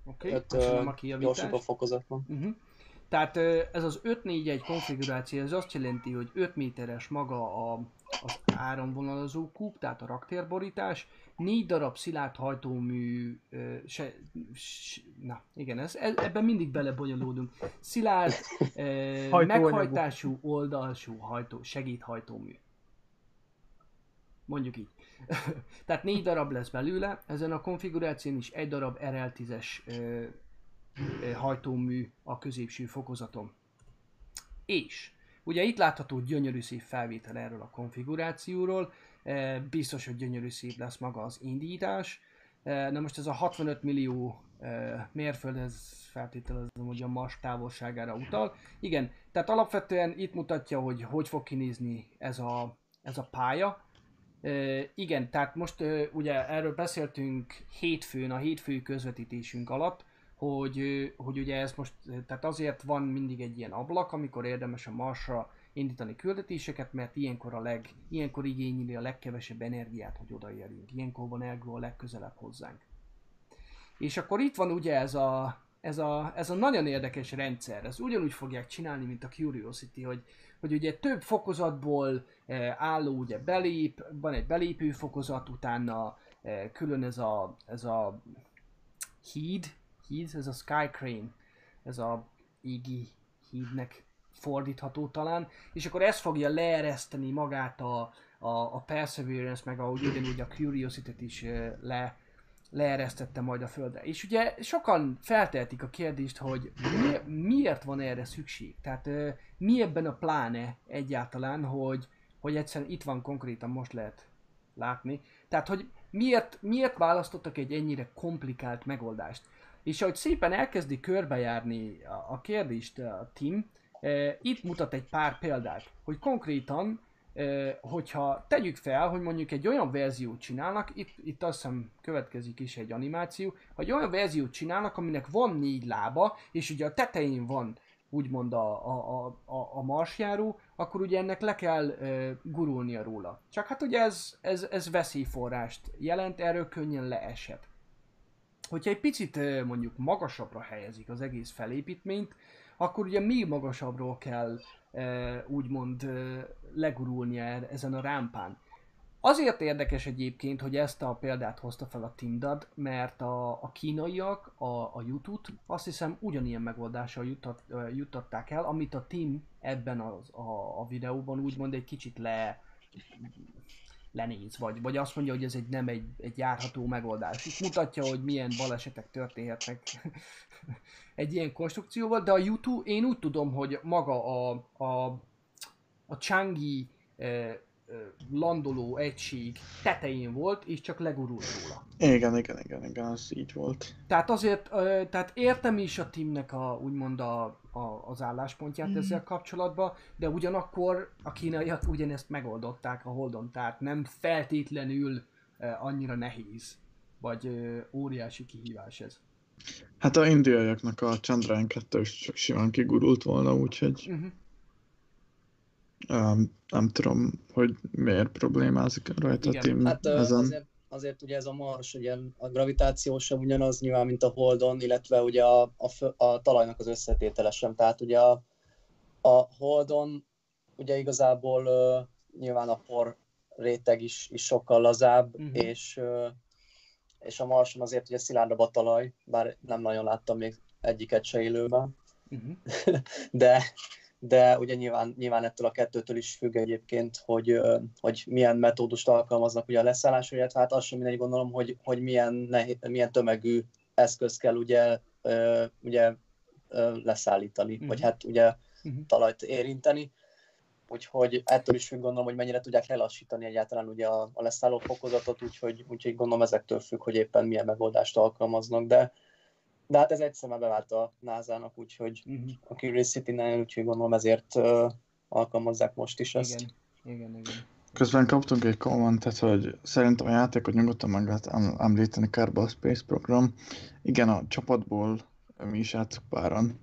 Oké, öt okay. ö, köszönöm a kijavítást. gyorsító fokozat van. Uh-huh. Tehát ö, ez az 5-4-1 konfiguráció, ez azt jelenti, hogy 5 méteres maga a, az áramvonalazó kúp, tehát a raktérborítás, 4 darab szilárd hajtómű, se, s, na igen, ez, ebben mindig belebonyolódunk. Szilárd, Hajtóanyagú. meghajtású, oldalsú hajtó, segédhajtómű. Mondjuk így. Tehát négy darab lesz belőle, ezen a konfiguráción is egy darab RL10-es ö, ö, hajtómű a középső fokozaton. És ugye itt látható gyönyörű szép felvétel erről a konfigurációról, biztos, hogy gyönyörű szép lesz maga az indítás. Na most ez a 65 millió mérföld, ez feltételezem, hogy a Mars távolságára utal. Igen, tehát alapvetően itt mutatja, hogy hogy fog kinézni ez a, ez a pálya. Igen, tehát most ugye erről beszéltünk hétfőn, a hétfői közvetítésünk alatt, hogy, hogy ugye ez most, tehát azért van mindig egy ilyen ablak, amikor érdemes a Marsra indítani küldetéseket, mert ilyenkor a leg, ilyenkor igényli a legkevesebb energiát, hogy odaérjünk. Ilyenkor van Elgó a legközelebb hozzánk. És akkor itt van ugye ez a, ez a, ez a nagyon érdekes rendszer. Ez ugyanúgy fogják csinálni, mint a Curiosity, hogy, hogy ugye több fokozatból eh, álló ugye belép, van egy belépő fokozat, utána eh, külön ez a, ez a híd, híd, ez a Sky Crane, ez a égi hídnek fordítható talán, és akkor ez fogja leereszteni magát a, a, a Perseverance, meg ahogy ugyanúgy a Curiosity-t is le, leeresztette majd a Földre. És ugye sokan feltehetik a kérdést, hogy mi, miért van erre szükség? Tehát mi ebben a pláne egyáltalán, hogy, hogy egyszerűen itt van konkrétan, most lehet látni. Tehát, hogy miért, miért választottak egy ennyire komplikált megoldást? És ahogy szépen elkezdi körbejárni a, a kérdést a Tim, itt mutat egy pár példát, hogy konkrétan hogyha tegyük fel, hogy mondjuk egy olyan verziót csinálnak, itt, itt azt hiszem következik is egy animáció, hogy olyan verziót csinálnak, aminek van négy lába, és ugye a tetején van úgymond a, a, a, a, marsjáró, akkor ugye ennek le kell e, gurulnia róla. Csak hát ugye ez, ez, ez veszélyforrást jelent, erről könnyen leeshet. Hogyha egy picit mondjuk magasabbra helyezik az egész felépítményt, akkor ugye még magasabbról kell e, úgymond e, legurulnia e- ezen a rámpán. Azért érdekes egyébként, hogy ezt a példát hozta fel a Tindad, mert a, a kínaiak a, a YouTube-t azt hiszem ugyanilyen megoldással juttat, juttatták el, amit a Tim ebben az, a, a videóban úgymond egy kicsit le, lenéz, vagy, vagy azt mondja, hogy ez egy nem egy, egy járható megoldás. Itt mutatja, hogy milyen balesetek történhetnek egy ilyen konstrukcióval, de a YouTube, én úgy tudom, hogy maga a, a, a Changi eh, eh, landoló egység tetején volt, és csak legurult róla. Igen, igen, igen, igen, az így volt. Tehát azért, ö, tehát értem is a Timnek a, úgymond a, a, az álláspontját mm. ezzel kapcsolatban, de ugyanakkor a kínaiak ugyanezt megoldották a Holdon, tehát nem feltétlenül ö, annyira nehéz, vagy óriási kihívás ez. Hát a indiaiaknak a Chandrayaan 2 is csak simán kigurult volna, úgyhogy Uh-huh. um, nem tudom, hogy miért problémázik rajta Igen. a team Hát ezen. azért, azért ugye ez a Mars, ugye a gravitáció sem ugyanaz nyilván, mint a Holdon, illetve ugye a, a, a talajnak az összetétele sem. Tehát ugye a, a Holdon ugye igazából ö, nyilván a por réteg is, is sokkal lazább, Mhm. és, ö, és a Marson azért ugye szilárdabb a talaj, bár nem nagyon láttam még egyiket se élőben Uh-huh. de, de ugye nyilván, nyilván ettől a kettőtől is függ egyébként, hogy, hogy milyen metódust alkalmaznak ugye a leszállásra, illetve hát az sem mindegy gondolom, hogy, hogy milyen, nehéz, milyen tömegű eszköz kell ugye, ugye leszállítani, Mhm. vagy hát ugye Mhm. talajt érinteni. Úgyhogy ettől is függ gondolom, hogy mennyire tudják lelassítani egyáltalán ugye a, a leszálló fokozatot, úgyhogy, úgyhogy gondolom ezektől függ, hogy éppen milyen megoldást alkalmaznak, de, de hát ez egyszer már bevált a NASA-nak, úgyhogy Uh-huh. a Curiosity-nél, úgyhogy gondolom ezért uh, alkalmazzák most is ezt. Igen, igen, igen. Közben kaptunk egy kommentet, hogy szerintem a játékot nyugodtan meg lehet em- említeni Kerbal Space Program. Igen, a csapatból mi is játszunk páran,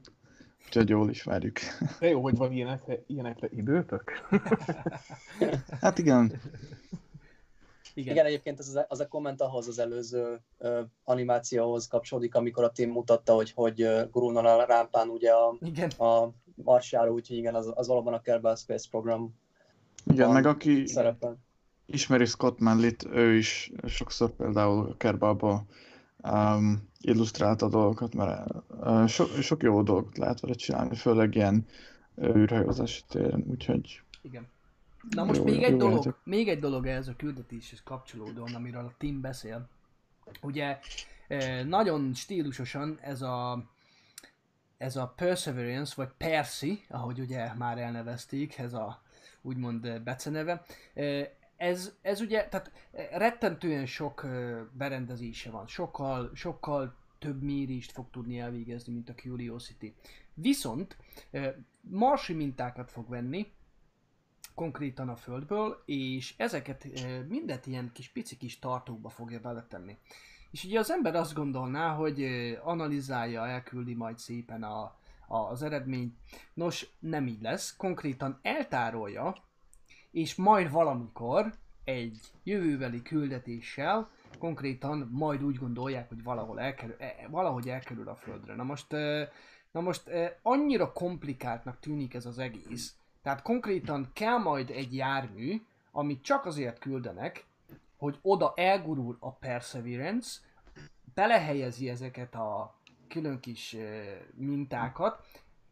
úgyhogy jól ismerjük. De jó, hogy van ilyenekre, ilyenekre időtök. Hát igen, Igen. Igen, egyébként ez az, az a komment ahhoz az előző ö, animációhoz kapcsolódik, amikor a Tim mutatta, hogy hogy gurulna a rámpán ugye a, Igen. a marsjára, úgyhogy igen, az, az valóban a Kerbal Space Program igen, meg aki szerepel. ismeri Scott Manley-t, ő is sokszor például Kerbalba um, illusztrálta a dolgokat, mert uh, so, sok jó dolgot lehet vele csinálni, főleg ilyen uh, űrhajózási téren, úgyhogy Igen. Na most Jó- még jó egy dolog, játék. még egy dolog ez a küldetéshez kapcsolódóan, amiről a Tim beszél. Ugye nagyon stílusosan ez a ez a Perseverance, vagy Percy, ahogy ugye már elnevezték, ez a úgymond beceneve, ez, ez ugye, tehát eh, rettentően sok berendezése van, sokkal, sokkal több mérést fog tudni elvégezni, mint a Curiosity. Viszont marsi mintákat fog venni, konkrétan a földből, és ezeket e, mindet ilyen kis pici kis tartókba fogja beletenni. És ugye az ember azt gondolná, hogy e, analizálja, elküldi majd szépen a, a, az eredményt. Nos, nem így lesz. Konkrétan eltárolja, és majd valamikor egy jövőbeli küldetéssel konkrétan majd úgy gondolják, hogy valahol elkerül, e, valahogy elkerül a földre. Na most, na most annyira komplikáltnak tűnik ez az egész, tehát konkrétan kell majd egy jármű, amit csak azért küldenek, hogy oda elgurul a Perseverance, belehelyezi ezeket a külön kis mintákat,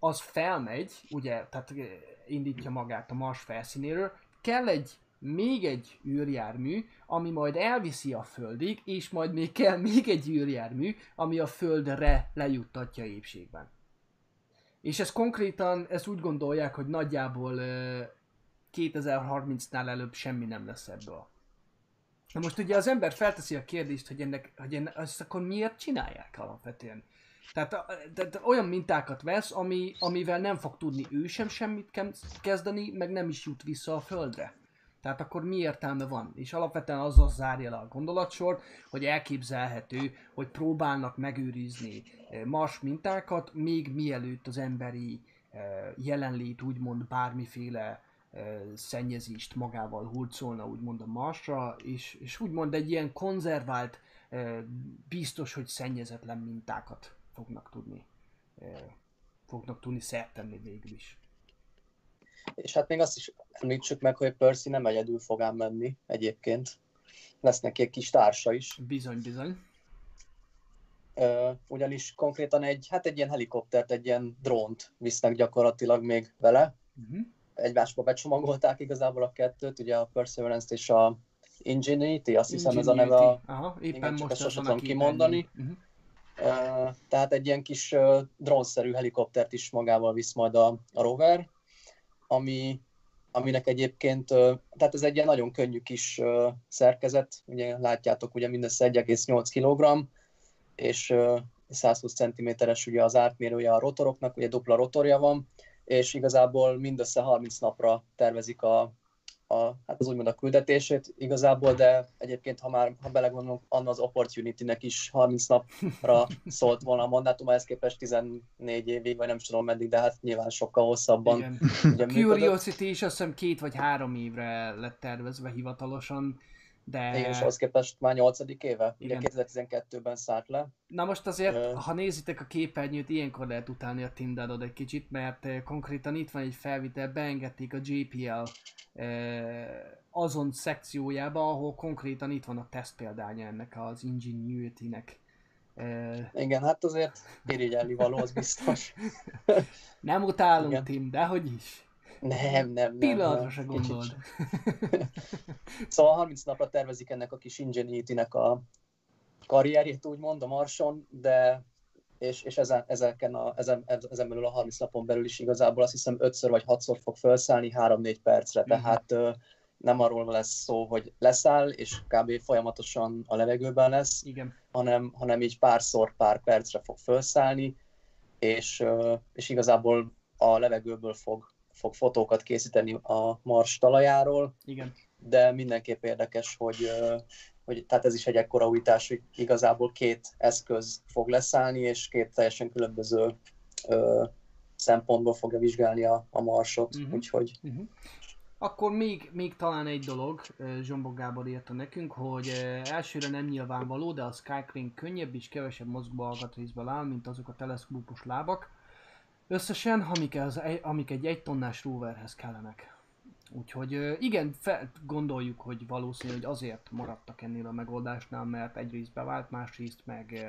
az felmegy, ugye, tehát eh, indítja magát a Mars felszínéről, kell egy még egy űrjármű, ami majd elviszi a Földig, és majd még kell még egy űrjármű, ami a Földre lejuttatja épségben. És ez konkrétan, ezt úgy gondolják, hogy nagyjából ö, 2030-nál előbb semmi nem lesz ebből. Na most ugye az ember felteszi a kérdést, hogy ennek, hogy ennek azt akkor miért csinálják alapvetően? Tehát, tehát olyan mintákat vesz, ami, amivel nem fog tudni ő sem semmit kezdeni, meg nem is jut vissza a földre. Tehát akkor mi értelme van? És alapvetően azzal zárja le a gondolatsort, hogy elképzelhető, hogy próbálnak megőrizni eh, Mars mintákat, még mielőtt az emberi eh, jelenlét úgymond bármiféle eh, szennyezést magával hurcolna úgymond a Marsra, és, és úgymond egy ilyen konzervált, biztos, hogy szennyezetlen mintákat fognak tudni fognak tudni szert tenni végül is. És hát még azt is említsük meg, hogy Percy nem egyedül fog ám menni egyébként. Lesz neki egy kis társa is. Bizony, bizony. Ö, ugyanis konkrétan egy, hát egy ilyen helikoptert, egy ilyen drónt visznek gyakorlatilag még vele. Uh-huh. Egymásba becsomagolták igazából a kettőt, ugye a Perseverance-t és a Ingenuity, azt hiszem ez a neve a, Aha, éppen Igen, csak most ezt az sosem van a tudom kimondani. Uh-huh. Tehát egy ilyen kis drónszerű helikoptert is magával visz majd a, a rover, ami, aminek egyébként, tehát ez egy ilyen nagyon könnyű kis szerkezet, ugye látjátok, ugye mindössze 1,8 kg, és ö, 120 cm-es ugye az átmérője a rotoroknak, ugye dupla rotorja van, és igazából mindössze 30 napra tervezik a, a, hát az úgymond a küldetését igazából, de egyébként, ha már ha belegondolunk, Anna az Opportunity-nek is 30 napra szólt volna a mandátum, ehhez képest 14 évig, vagy nem is tudom meddig, de hát nyilván sokkal hosszabban Igen. ugye A működött. Curiosity is azt hiszem két vagy három évre lett tervezve hivatalosan, de... Igen, és ahhoz képest már 8. éve, ugye Igen. 2012-ben szállt le. Na most azért, Ö. ha nézitek a képernyőt, ilyenkor lehet utálni a Tindadot egy kicsit, mert konkrétan itt van egy felvitel, beengedték a JPL azon szekciójába, ahol konkrétan itt van a teszt példánya ennek az Ingenuity-nek. Igen, hát azért irigyelni való, az biztos. nem utálunk, Igen. Tim, de hogy is. Nem, nem, nem. Pillanatra gondold. Szóval 30 napra tervezik ennek a kis Ingenuity-nek a karrierjét, úgymond a Marson, de és, és ezen, ezeken a, ezen, ezen belül a 30 napon belül is igazából azt hiszem 5 vagy 6-szor fog felszállni 3-4 percre, Mhm. tehát ö, nem arról lesz szó, hogy leszáll, és kb. folyamatosan a levegőben lesz, Igen. hanem, hanem így párszor, pár percre fog felszállni, és, és igazából a levegőből fog, fog fotókat készíteni a Mars talajáról, Igen. de mindenképp érdekes, hogy, hogy tehát ez is egy ekkora újítás, hogy igazából két eszköz fog leszállni, és két teljesen különböző ö, szempontból fogja vizsgálni a, a marsot, uh-huh. úgyhogy Uh-huh. Akkor még, még talán egy dolog, ö, Zsombor Gábor írta nekünk, hogy elsőre nem nyilvánvaló, de a Skycrane könnyebb és kevesebb mozgó alkatrészből áll, mint azok a teleszkópos lábak. Összesen, amik, az, amik egy egy tonnás roverhez kellenek. Úgyhogy igen, fel, gondoljuk, hogy valószínű, hogy azért maradtak ennél a megoldásnál, mert egyrészt bevált, másrészt meg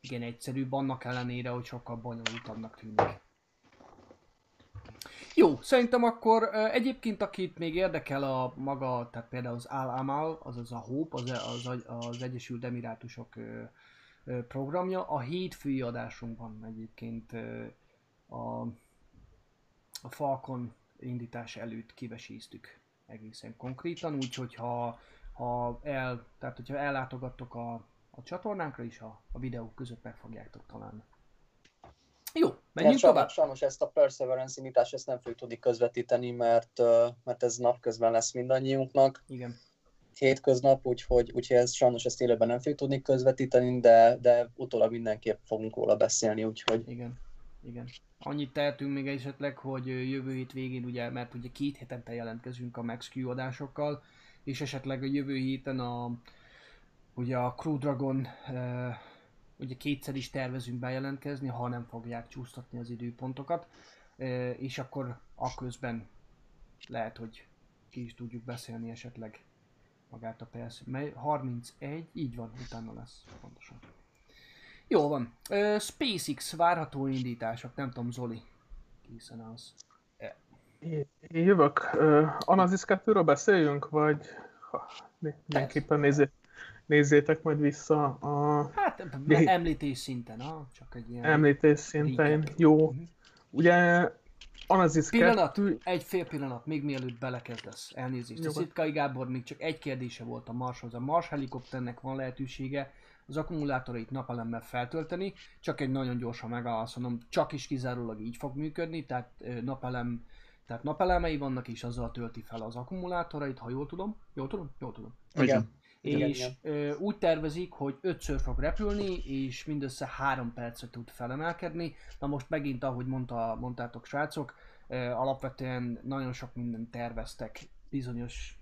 igen egyszerűbb, annak ellenére, hogy sokkal bonyolultabbnak tűnik. Jó, szerintem akkor egyébként akit még érdekel a maga, tehát például az Al Amal, azaz a Hope, az, az, az Egyesült Emirátusok programja, a hétfői adásunkban egyébként a, a Falcon indítás előtt kiveséztük egészen konkrétan, úgyhogy ha, ha, el, tehát hogyha ellátogattok a, a csatornánkra is, a, a videók között meg fogjátok találni. Jó, menjünk sajnos, tovább. sajnos ezt a Perseverance indítást ezt nem fogjuk tudni közvetíteni, mert, mert ez napközben lesz mindannyiunknak, Igen. hétköznap, úgyhogy, úgyhogy ez, sajnos ezt élőben nem fogjuk tudni közvetíteni, de, de utólag mindenképp fogunk róla beszélni, úgyhogy Igen, igen. Annyit tehetünk még esetleg, hogy jövő hét végén, ugye, mert ugye két hetente jelentkezünk a MaxQ adásokkal, és esetleg a jövő héten a, ugye a Crew Dragon, uh, ugye kétszer is tervezünk bejelentkezni, ha nem fogják csúsztatni az időpontokat, uh, és akkor aközben lehet, hogy ki is tudjuk beszélni esetleg magát a persze. Mely 31, így van, utána lesz pontosan. Jó van. Ö, SpaceX várható indítások, nem tudom, Zoli. Készen állsz. Én én jövök. Uh, Anazis 2-ről beszéljünk, vagy ha, mindenképpen nézzé, nézzétek majd vissza a Hát említés szinten, ha? Csak egy ilyen... említés szintén. Recap. Jó. Mhm. Ugye Anazis Pillanat, 2... egy fél pillanat, még mielőtt belekezdesz. Elnézést. Szitkai Gábor még csak egy kérdése volt a Marshoz. A Mars helikopternek van lehetősége az akkumulátorait napelemmel feltölteni, csak egy nagyon gyorsan megválaszolom, csak is kizárólag így fog működni, tehát napelem, tehát napelemei vannak és azzal tölti fel az akkumulátorait, ha jól tudom. Jól tudom? Jól tudom. igen. Igen, és ö, úgy tervezik, hogy ötször fog repülni, és mindössze három percre tud felemelkedni. Na most megint, ahogy mondta, mondtátok srácok, ö, alapvetően nagyon sok mindent terveztek bizonyos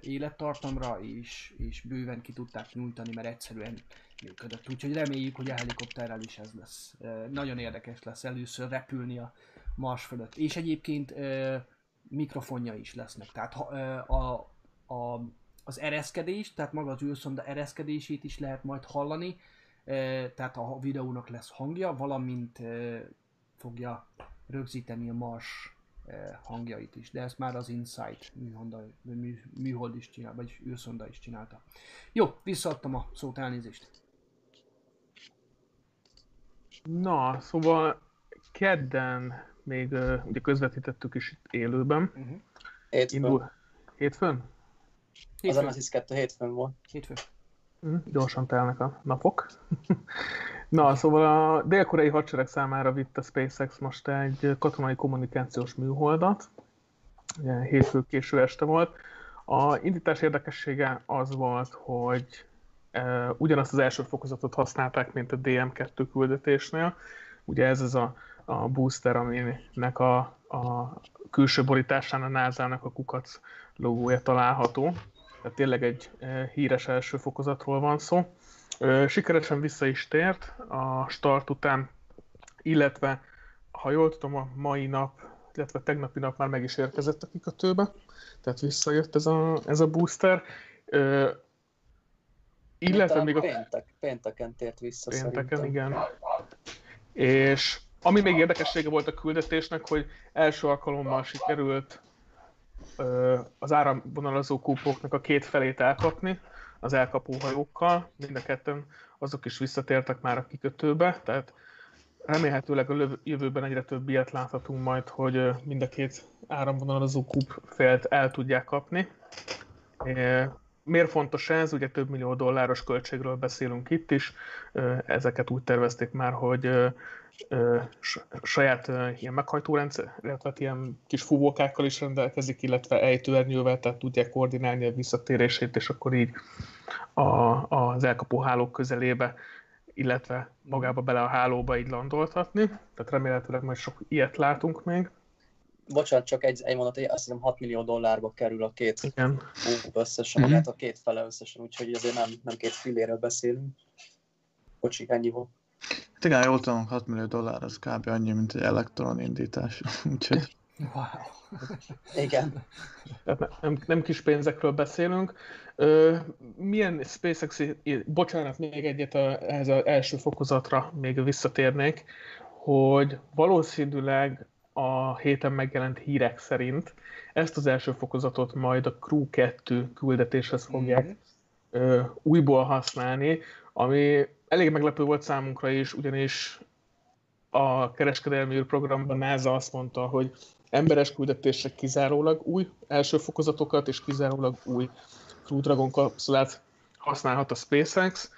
élettartamra, és, és bőven ki tudták nyújtani, mert egyszerűen működött. Úgyhogy reméljük, hogy a helikopterrel is ez lesz. Nagyon érdekes lesz először repülni a Mars fölött. És egyébként mikrofonja is lesznek. Tehát a, a az ereszkedés, tehát maga az űrszonda ereszkedését is lehet majd hallani, eh, tehát a videónak lesz hangja, valamint fogja rögzíteni a Mars hangjait is, de ezt már az Insight műholda, mű, műhold is csinál, vagy űrszonda is csinálta. Jó, visszaadtam a szót, elnézést. Na, szóval kedden még uh, ugye közvetítettük is itt élőben. Uh-huh. Hétfőn. Indul... Hétfőn? Az Hétfő. Anasis 2 hétfőn volt. Hétfő. Mm, gyorsan telnek a napok. Na, szóval a dél-koreai hadsereg számára vitt a SpaceX most egy katonai kommunikációs műholdat. Hétfő késő este volt. A indítás érdekessége az volt, hogy e, ugyanazt az első fokozatot használták, mint a DM2 küldetésnél. Ugye ez az a, a booster, aminek a, a külső borításán a NASA-nak a kukac logója található. Tehát tényleg egy e, híres első fokozatról van szó. Sikeresen vissza is tért a start után, illetve ha jól tudom, a mai nap, illetve tegnapi nap már meg is érkezett a kikötőbe, tehát visszajött ez a, ez a booster. Ö, illetve még a péntek, pénteken tért vissza pénteken, szerintem. igen. És ami még érdekessége volt a küldetésnek, hogy első alkalommal sikerült ö, az áramvonalazó kúpoknak a két felét elkapni az elkapó hajókkal. Mind a ketten azok is visszatértek már a kikötőbe, tehát remélhetőleg a jövőben egyre több ilyet láthatunk majd, hogy mind a két áramvonalazó kúp félt el tudják kapni. Miért fontos ez? Ugye több millió dolláros költségről beszélünk itt is. Ezeket úgy tervezték már, hogy saját ilyen meghajtórendszer, illetve hát ilyen kis fúvókákkal is rendelkezik, illetve ejtőernyővel, tehát tudják koordinálni a visszatérését, és akkor így a, az elkapó hálók közelébe, illetve magába bele a hálóba így landoltatni. Tehát remélhetőleg majd sok ilyet látunk még. Bocsánat, csak egy, egy mondat, azt hiszem 6 millió dollárba kerül a két Igen. összesen, Mhm. magát a két fele összesen, úgyhogy azért nem, nem két filléről beszélünk. Bocsi, ennyi volt. Hát igen, jól tudom, 6 millió dollár az kb. annyi, mint egy elektron indítás. Úgyhogy Wow. Igen. Tehát ne- nem, nem kis pénzekről beszélünk. Ö, milyen SpaceX, bocsánat, még egyet a, ehhez az első fokozatra még visszatérnék, hogy valószínűleg a héten megjelent hírek szerint ezt az első fokozatot majd a Crew 2 küldetéshez fogják ö, újból használni, ami elég meglepő volt számunkra is, ugyanis a kereskedelmi űrprogramban NASA azt mondta, hogy emberes küldetésre kizárólag új első fokozatokat és kizárólag új Crew Dragon kapszulát használhat a SpaceX.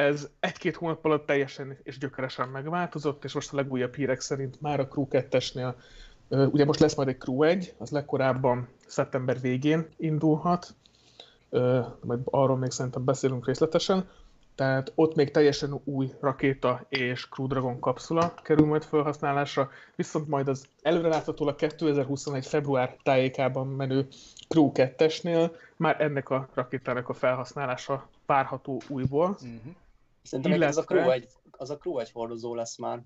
Ez egy-két hónap alatt teljesen és gyökeresen megváltozott, és most a legújabb hírek szerint már a Crew 2-esnél, ö, ugye most lesz majd egy Crew 1, az legkorábban szeptember végén indulhat, majd arról még szerintem beszélünk részletesen, tehát ott még teljesen új rakéta és Crew Dragon kapszula kerül majd felhasználásra, viszont majd az előreláthatólag 2021. február tájékában menő Crew 2-esnél már ennek a rakétának a felhasználása várható újból. Mhm. Szerintem még ez a Illetve- Crew egy, az a Crew egy hordozó lesz már.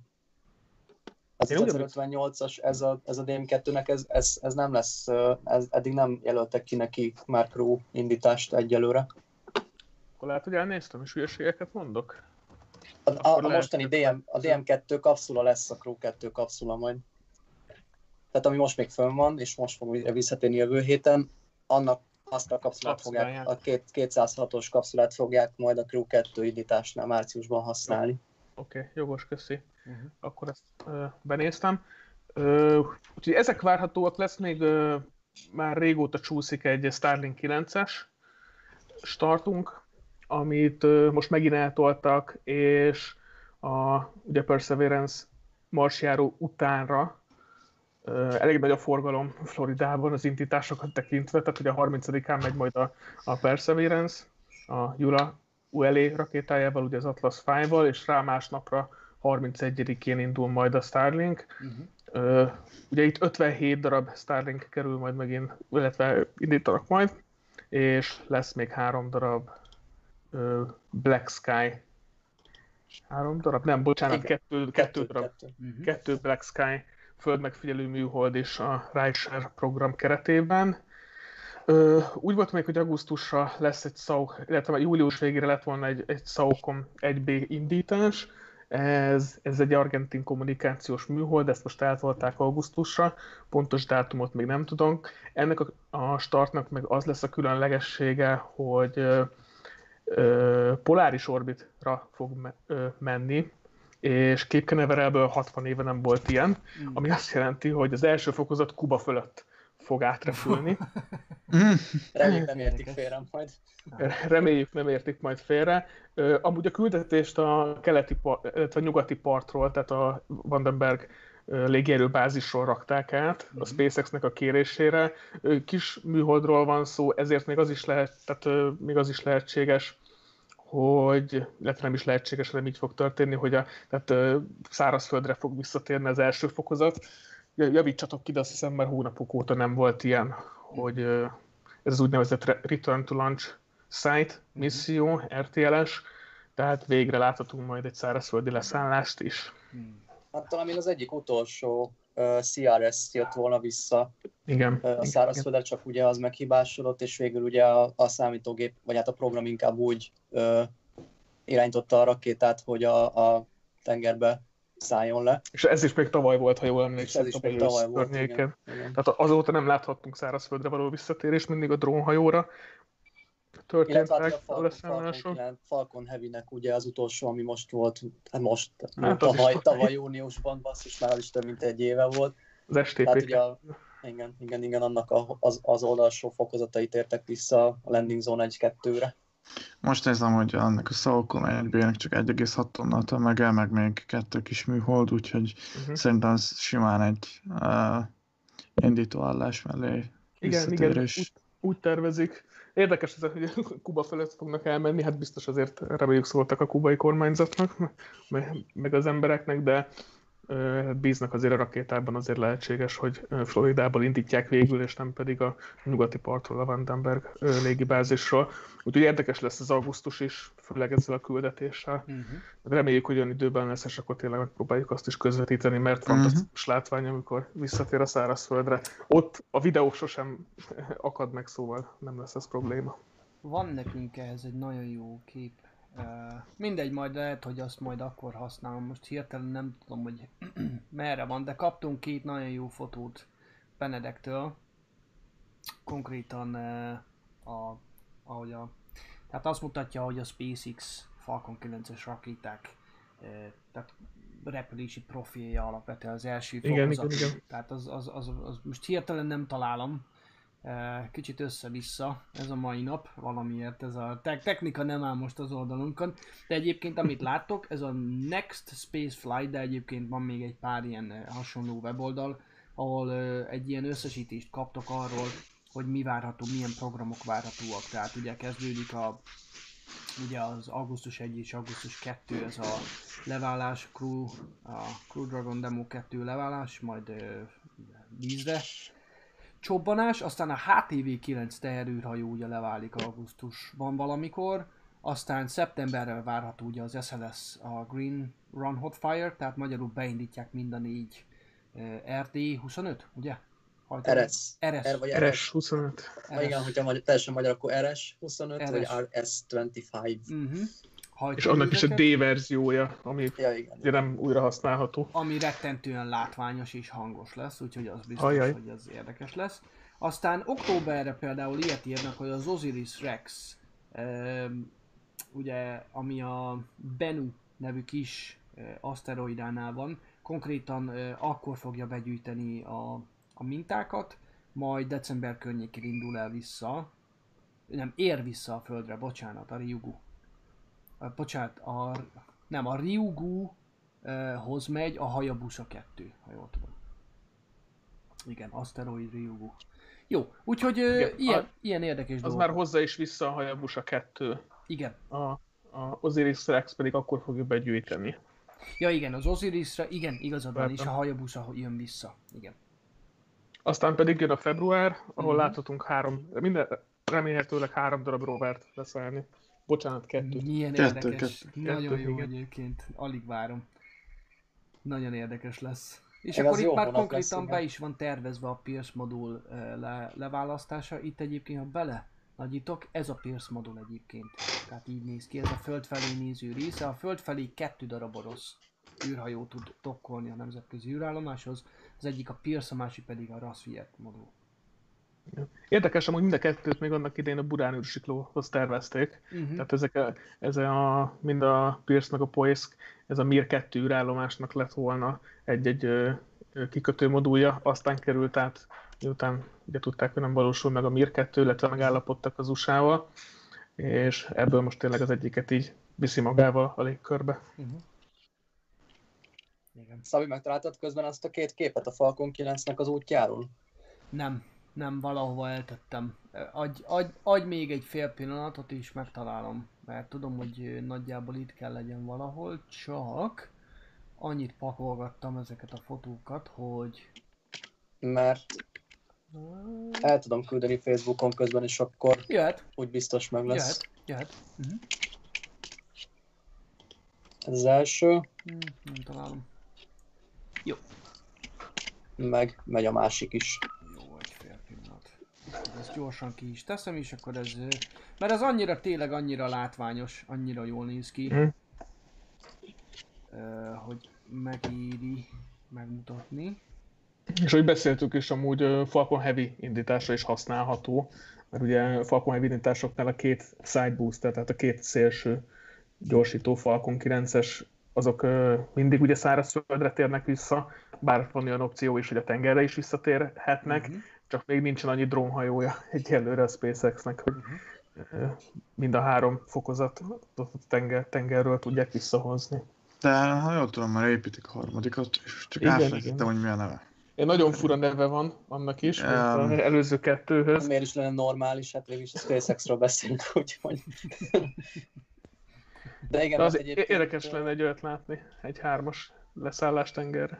Az Én az ugyanúgy- 58-as, ez a, ez a DM2-nek, ez, ez, ez nem lesz, ez, eddig nem jelöltek ki neki már Crew indítást egyelőre. Akkor lehet, hogy elnéztem, és hülyeségeket mondok. A, a, a mostani DM, a DM2 kapszula lesz a Crew 2 kapszula majd. Tehát ami most még fönn van, és most fog visszatérni jövő héten, annak azt a kapszulát fogják, a két, 206-os kapszulát fogják majd a Crew 2 indításnál márciusban használni. Oké, okay, jogos, köszi. Mhm. Akkor ezt ö, benéztem. Ö, úgyhogy ezek várhatóak lesz, még ö, már régóta csúszik egy Starlink 9-es startunk, amit ö, most megint eltoltak, és a ugye Perseverance marsjáró utánra elég nagy a forgalom Floridában az indításokat tekintve, tehát ugye a 30-án megy majd a, a Perseverance, a Jura ULA rakétájával, ugye az Atlas V-val, és rá másnapra 31-én indul majd a Starlink. Ö, ugye itt 57 darab Starlink kerül majd megint, illetve indítanak majd, és lesz még három darab Black Sky. Három darab? Nem, bocsánat, Igen. kettő, kettő darab kettő. Mhm. kettő Black Sky földmegfigyelő műhold is a Rideshare program keretében. Úgy volt még, hogy augusztusra lesz egy SAO, illetve július végére lett volna egy, egy SAOCOM 1B indítás. Ez, ez egy argentin kommunikációs műhold, ezt most eltolták augusztusra, pontos dátumot még nem tudom. Ennek a, a startnak meg az lesz a különlegessége, hogy ö, ö, poláris orbitra fog me, ö, menni, és Cape Canaveralből 60 éve nem volt ilyen, ami azt jelenti, hogy az első fokozat Kuba fölött fog átrepülni. Mm. Reméljük nem értik félre majd. Reméljük nem értik majd félre. Amúgy a küldetést a keleti, illetve a nyugati partról, tehát a Vandenberg légierőbázisról rakták át a SpaceX-nek a kérésére. Kis műholdról van szó, ezért még az is lehet, tehát még az is lehetséges, hogy, illetve nem is lehetséges, hanem így fog történni, hogy a, tehát szárazföldre fog visszatérni az első fokozat. Ja- Javítsatok ki, de azt hiszem már hónapok óta nem volt ilyen, hogy ez az úgynevezett Re- Return to Launch Site misszió, RTLS, tehát végre láthatunk majd egy szárazföldi leszállást is. Hát talán még az egyik utolsó uh, CRS jött volna vissza Igen. uh, a szárazföldre, csak ugye az meghibásodott, és végül ugye a, a számítógép, vagy hát a program inkább úgy uh, irányította a rakétát, hogy a, a tengerbe szálljon le. És ez is még tavaly volt, ha jól emlékszem, ez is még tavaly volt, igen. igen. Tehát azóta nem láthattunk szárazföldre való visszatérés, mindig a drónhajóra történtek hát a a Falcon, Falcon, leszállások. 9, Falcon Heavy-nek ugye az utolsó, ami most volt, hát most, Hát az tavaly, tavaly. júniusban, basszus, már az is több mint egy éve volt. Az STP. Tehát ugye a, Igen, igen, igen, annak a, az, az oldalsó fokozatait értek vissza a landing zone 1-2-re. Most nézem, hogy annak a Falcon 1 csak 1,6 tonna tömege, meg még kettő kis műhold, úgyhogy Uh-huh. szerintem ez simán egy uh, indítóállás mellé Igen, igen, úgy, úgy tervezik. Érdekes ez, hogy Kuba felett fognak elmenni, hát biztos azért reméljük szóltak a kubai kormányzatnak, meg, az embereknek, de bíznak azért a rakétában, azért lehetséges, hogy Floridából indítják végül, és nem pedig a nyugati partról, a Vandenberg légibázisról. Úgyhogy érdekes lesz az augusztus is, főleg ezzel a küldetéssel. Uh-huh. Reméljük, hogy olyan időben lesz, és akkor tényleg megpróbáljuk azt is közvetíteni, mert Mhm. fantasztikus látvány, amikor visszatér a szárazföldre. Ott a videó sosem akad meg, szóval nem lesz ez probléma. Van nekünk ehhez egy nagyon jó kép. Uh, mindegy, majd lehet, hogy azt majd akkor használom. Most hirtelen nem tudom, hogy merre van, de kaptunk két nagyon jó fotót Benedektől. Konkrétan uh, a, ahogy a, tehát azt mutatja, hogy a SpaceX Falcon 9-es rakéták tehát repülési profilja alapvetően az első Igen, fokozat. igen, igen. Tehát az, az, az, az, most hirtelen nem találom, kicsit össze-vissza ez a mai nap, valamiért ez a te- technika nem áll most az oldalunkon, de egyébként amit láttok, ez a Next Space Flight, de egyébként van még egy pár ilyen hasonló weboldal, ahol egy ilyen összesítést kaptok arról, hogy mi várható, milyen programok várhatóak. Tehát ugye kezdődik a ugye az augusztus 1 és augusztus 2 ez a leválás, Crew, a Crew Dragon Demo 2 leválás, majd ö, vízre csobbanás, aztán a HTV9 teherűrhajó ugye leválik augusztusban valamikor, aztán szeptemberre várható ugye az SLS, a Green Run Hot Fire, tehát magyarul beindítják mind a négy uh, RD25, ugye? Hajtó- RS. RS. R vagy RS. RS25. Ha igen, hogyha magyar, teljesen magyar, akkor RS 25 RS. vagy RS25. Uh-huh. És annak is a D verziója, ami Ja, igen. ugye nem újra használható. ami rettentően látványos és hangos lesz, úgyhogy az biztos, Ajaj. hogy az érdekes lesz. Aztán októberre például ilyet írnak, hogy az Osiris Rex, um, ugye, ami a Bennu nevű kis uh, aszteroidánál van, konkrétan uh, akkor fogja begyűjteni a, a mintákat, majd december környékén indul el vissza, nem, ér vissza a Földre, bocsánat, a Ryugu. Uh, bocsánat, a, nem, a Ryugu uh, hoz megy a Hayabusa 2, ha jól tudom. Igen, Asteroid Ryugu. Jó, úgyhogy Igen, ilyen, a- ilyen érdekes Az dolgok. már hozzá is vissza a Hayabusa 2. Igen. A, a Osiris Rex pedig akkor fogja begyűjteni. Ja igen, az Osirisre, igen, igazad van, és a. Hayabusa jön vissza. Igen. Aztán pedig jön a február, ahol Mhm. láthatunk három, minden, remélhetőleg három darab rovert leszállni. Bocsánat, kettő. Milyen Kettő, érdekes. kettő. Nagyon Kettő, jó igen. egyébként. Alig várom. Nagyon érdekes lesz. És Meg akkor itt már konkrétan lesz, be igen. is van tervezve a Pierce modul eh, le, leválasztása. Itt egyébként, ha bele nagyítok, ez a Pierce modul egyébként. Tehát így néz ki, ez a föld felé néző része. A föld felé kettő darab orosz űrhajó tud tokkolni a nemzetközi űrállomáshoz. Az egyik a Pierce, a másik pedig a Rassviet modul. Érdekes, amúgy mind a kettőt még annak idején a Burán űrsiklóhoz tervezték. Uh-huh. Tehát ezek a, ez a, mind a Pierce meg a Poisk, ez a Mir 2 űrállomásnak lett volna egy-egy kikötő modulja, aztán került át, miután ugye tudták, hogy nem valósul meg a Mir 2, illetve megállapodtak az USA-val, és ebből most tényleg az egyiket így viszi magával a légkörbe. Uh-huh. Igen. Szabi, megtaláltad közben azt a két képet a Falcon 9-nek az útjáról? Nem, nem, valahova eltettem. Adj, adj, adj még egy fél pillanatot és megtalálom, mert tudom, hogy nagyjából itt kell legyen valahol, csak annyit pakolgattam ezeket a fotókat, hogy Mert el tudom küldeni Facebookon közben, és akkor jöhet, úgy biztos meg lesz. jöhet, jöhet. Uh-huh. Ez az első, Hmm, nem találom. Meg megy a másik is. Jó, egy fél pillanat. Ezt gyorsan ki is teszem, és akkor ez... Mert ez annyira, tényleg annyira látványos, annyira jól néz ki, ö, hogy megéri megmutatni. És ahogy beszéltük is, amúgy Falcon Heavy indításra is használható, mert ugye Falcon Heavy indításoknál a két side booster, tehát a két szélső gyorsító Falcon 9-es azok mindig ugye szárazföldre térnek vissza, bár van olyan opció is, hogy a tengerre is visszatérhetnek, Mhm. csak még nincsen annyi drónhajója egyelőre a SpaceX-nek, hogy ö, mind a három fokozatot a tenger, tengerről tudják visszahozni. De ha jól tudom, már építik a harmadikat, és csak Igen, elfelejtettem, hogy mi a neve. Egy nagyon fura neve van annak is, mint Um, az előző kettőhöz. Miért is lenne normális, hát végül is a SpaceX-ről beszélünk, úgyhogy... De igen, De az egyébként, érdekes lenne egy olyat látni, egy hármas leszállás tengerre.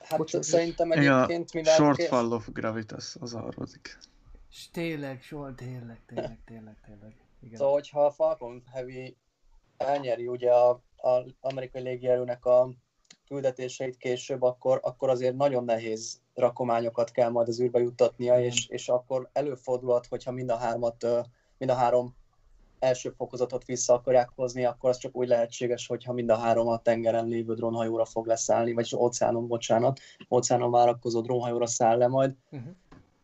Hát bocsánat. szerintem egyébként mivel... Short Fall of Gravitas az a harmadik. És tényleg, soha, tényleg, tényleg, tényleg, tényleg. Igen. Szóval, hogyha a Falcon Heavy elnyeri ugye a, a amerikai légierőnek a küldetéseit később, akkor, akkor azért nagyon nehéz rakományokat kell majd az űrbe juttatnia, és, és akkor előfordulhat, hogyha mind a hármat, mind a három első fokozatot vissza akarják hozni, akkor az csak úgy lehetséges, hogyha mind a három a tengeren lévő drónhajóra fog leszállni, vagyis óceánon, bocsánat, óceánon várakozó drónhajóra száll le majd. Uh-huh.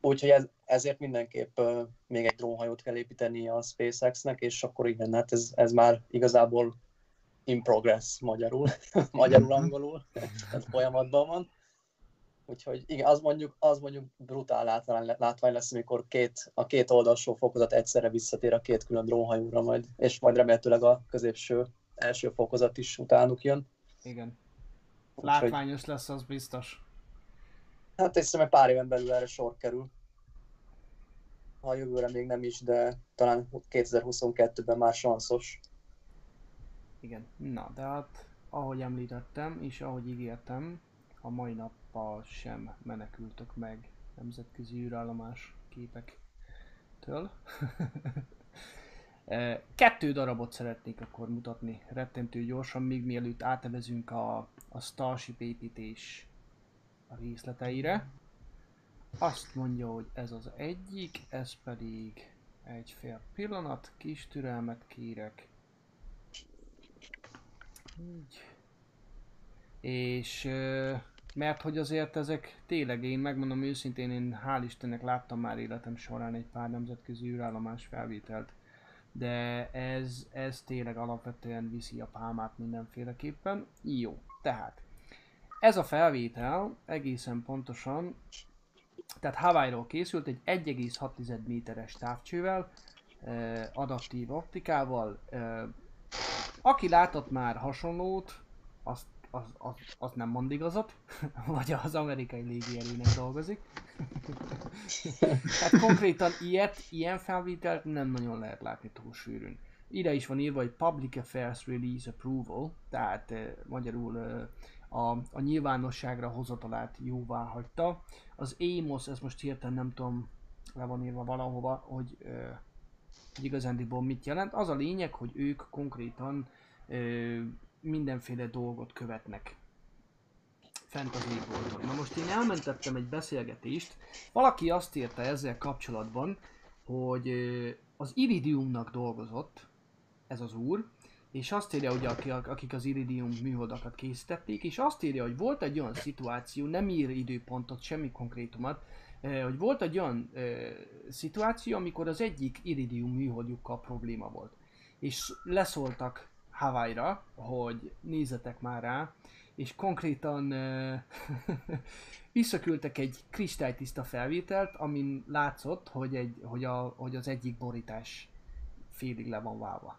Úgyhogy ez, ezért mindenképp uh, még egy drónhajót kell építeni a SpaceX-nek, és akkor igen, hát ez, ez már igazából in progress magyarul, magyarul angolul, tehát folyamatban van. Úgyhogy igen, az mondjuk, az mondjuk brutál látvány, látvány lesz, amikor két, a két oldalsó fokozat egyszerre visszatér a két külön drónhajóra majd, és majd remélhetőleg a középső első fokozat is utánuk jön. Igen. Úgyhogy, Látványos lesz, az biztos. hát hiszem, hogy pár éven belül erre sor kerül. Ha jövőre még nem is, de talán 2022-ben már sanszos. Igen. Na, de hát, ahogy említettem, és ahogy ígértem, a mai nappal sem menekültök meg nemzetközi űrállomás képektől. Eh, Kettő darabot szeretnék akkor mutatni rettentő gyorsan, még mielőtt átevezünk a, a Starship építés részleteire. Azt mondja, hogy ez az egyik, ez pedig egy fél pillanat, kis türelmet kérek. Így. És ö, mert hogy azért ezek tényleg, én megmondom őszintén, én hál' Istennek láttam már életem során egy pár nemzetközi űrállomás felvételt, de ez, ez tényleg alapvetően viszi a pálmát mindenféleképpen. Jó, tehát ez a felvétel egészen pontosan, tehát Hawaii-ról készült egy 1,6 méteres távcsővel, eh, adaptív optikával. eh, Aki látott már hasonlót, azt az, az, az nem mond igazat, vagy az amerikai légierőnek dolgozik. Tehát konkrétan ilyet, ilyen felvételt nem nagyon lehet látni túl sűrűn. Ide is van írva, hogy Public Affairs Release Approval, tehát eh, magyarul eh, a, a nyilvánosságra hozatalát jóvá hagyta. Az AMOS, ez most hirtelen nem tudom, le van írva valahova, hogy, eh, igazándiból mit jelent. Az a lényeg, hogy ők konkrétan eh, mindenféle dolgot követnek fent az égbolton. Na most én elmentettem egy beszélgetést, valaki azt írta ezzel kapcsolatban, hogy az Iridiumnak dolgozott ez az úr, és azt írja, aki, akik az Iridium műholdakat készítették, és azt írja, hogy volt egy olyan szituáció, nem ír időpontot, semmi konkrétumot, ö, hogy volt egy olyan szituáció, amikor az egyik Iridium műholdjukkal probléma volt. És leszóltak Hawaii-ra, hogy nézzetek már rá, és konkrétan visszaküldtek egy kristálytiszta felvételt, amin látszott, hogy, egy, hogy, a, hogy az egyik borítás félig le van válva.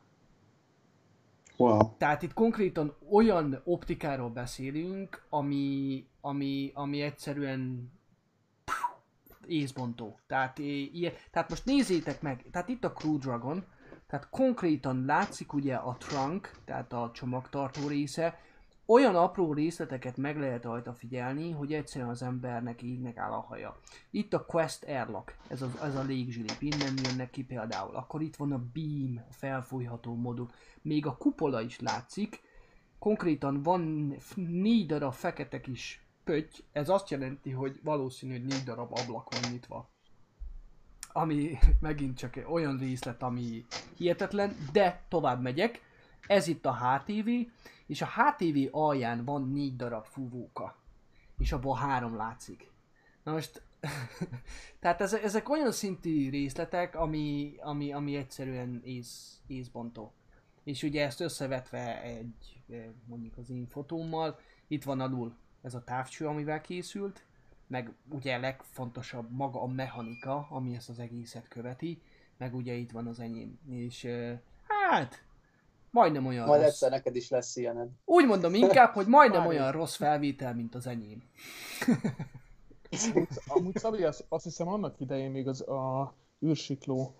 Wow. Tehát itt konkrétan olyan optikáról beszélünk, ami, ami, ami egyszerűen észbontó. Tehát, ilyen, tehát most nézzétek meg, tehát itt a Crew Dragon, tehát konkrétan látszik ugye a trunk, tehát a csomagtartó része, olyan apró részleteket meg lehet rajta figyelni, hogy egyszerűen az embernek égnek áll a haja. Itt a Quest Airlock, ez, az, ez a légzsilip, innen jönnek ki például. Akkor itt van a Beam, a felfújható modul. Még a kupola is látszik, konkrétan van négy darab fekete kis pötty, ez azt jelenti, hogy valószínű, hogy négy darab ablak van nyitva. Ami megint csak olyan részlet, ami hihetetlen, de tovább megyek. Ez itt a HTV, és a HTV alján van négy darab fúvóka. És abból három látszik. Na most, tehát ezek, ezek olyan szintű részletek, ami, ami, ami egyszerűen ész, észbontó. És ugye ezt összevetve egy, eh, mondjuk az én fotómmal, itt van alul ez a távcső, amivel készült, meg ugye legfontosabb maga a mechanika, ami ezt az egészet követi, meg ugye itt van az enyém. És hát, majdnem olyan Majd rossz. egyszer neked is lesz ilyened. Úgy mondom inkább, hogy majdnem olyan rossz felvétel, mint az enyém. Amúgy, amúgy Szabi, azt, azt hiszem annak idején még az a űrsikló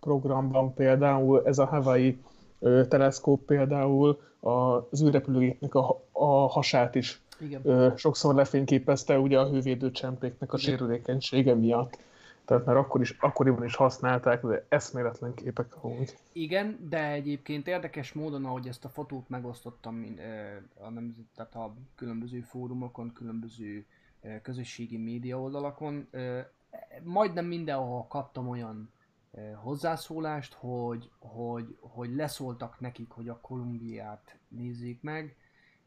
programban például ez a Hawaii ö, teleszkóp például az űrrepülőgépnek a, a hasát is Igen. ö, sokszor lefényképezte ugye a hővédő csempéknek a Igen. sérülékenysége miatt. Tehát már akkor is, akkoriban is használták, de eszméletlen képek amúgy. Igen, de egyébként érdekes módon, ahogy ezt a fotót megosztottam min- ö, a, nemzet, tehát a különböző fórumokon, különböző közösségi média oldalakon, majdnem mindenhol kaptam olyan hozzászólást, hogy, hogy, hogy leszóltak nekik, hogy a Kolumbiát nézzék meg,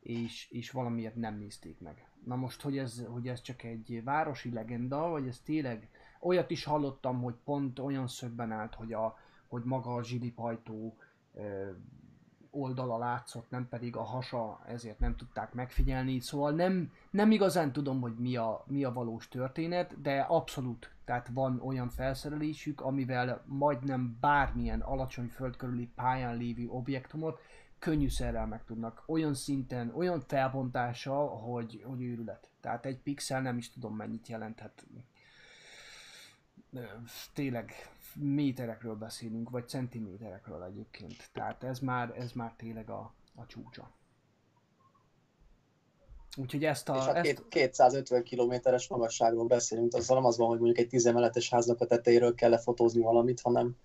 és, és valamiért nem nézték meg. Na most, hogy ez, hogy ez csak egy városi legenda, vagy ez tényleg olyat is hallottam, hogy pont olyan szögben állt, hogy, a, hogy maga a zsilipajtó ö, oldala látszott, nem pedig a hasa, ezért nem tudták megfigyelni, szóval nem, nem igazán tudom, hogy mi a, mi a valós történet, de abszolút, tehát van olyan felszerelésük, amivel majdnem bármilyen alacsony föld körüli pályán lévő objektumot könnyűszerrel meg tudnak, olyan szinten, olyan felbontása, hogy, hogy őrület. Tehát egy pixel nem is tudom mennyit jelenthet. Tényleg méterekről beszélünk, vagy centiméterekről egyébként. Tehát ez már, ez már tényleg a, a csúcsa. Úgyhogy ezt És a... Ezt, két, 250 kilométeres magasságról beszélünk, azzal nem az van, hogy mondjuk egy 10 emeletes háznak a tetejéről kell lefotózni valamit, hanem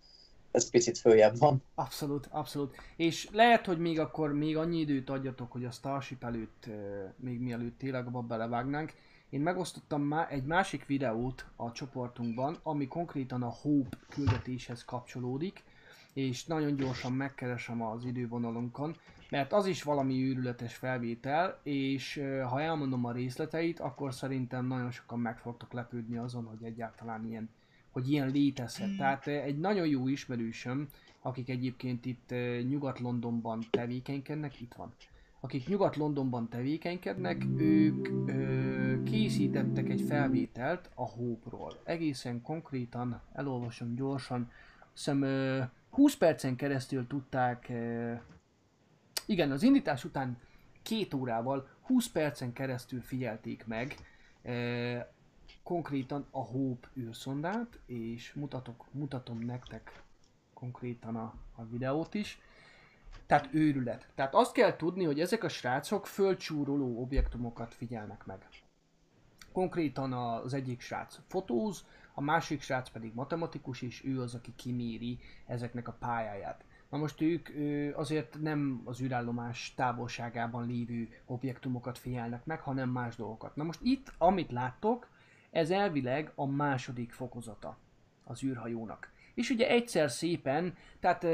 ez picit följebb van. Abszolút, abszolút. És lehet, hogy még akkor még annyi időt adjatok, hogy a Starship előtt, még mielőtt tényleg abba belevágnánk. Én megosztottam má- egy másik videót a csoportunkban, ami konkrétan a Hope küldetéshez kapcsolódik, és nagyon gyorsan megkeresem az idővonalunkon, mert az is valami őrületes felvétel, és ha elmondom a részleteit, akkor szerintem nagyon sokan meg fogtok lepődni azon, hogy egyáltalán ilyen hogy ilyen létezhet. Tehát eh, egy nagyon jó ismerősöm, akik egyébként itt eh, Nyugat-Londonban tevékenykednek, itt van. Akik Nyugat-Londonban tevékenykednek, ők ö, készítettek egy felvételt a Hope-ról. Egészen konkrétan, elolvasom gyorsan, hiszem ö, 20 percen keresztül tudták, ö, igen, az indítás után két órával, 20 percen keresztül figyelték meg konkrétan a Hope űrszondát, és mutatok, mutatom nektek konkrétan a, a videót is. Tehát őrület. Tehát azt kell tudni, hogy ezek a srácok földcsúroló objektumokat figyelnek meg. Konkrétan az egyik srác fotóz, a másik srác pedig matematikus, és ő az, aki kiméri ezeknek a pályáját. Na most ők azért nem az űrállomás távolságában lévő objektumokat figyelnek meg, hanem más dolgokat. Na most itt, amit láttok, ez elvileg a második fokozata az űrhajónak. És ugye egyszer szépen, tehát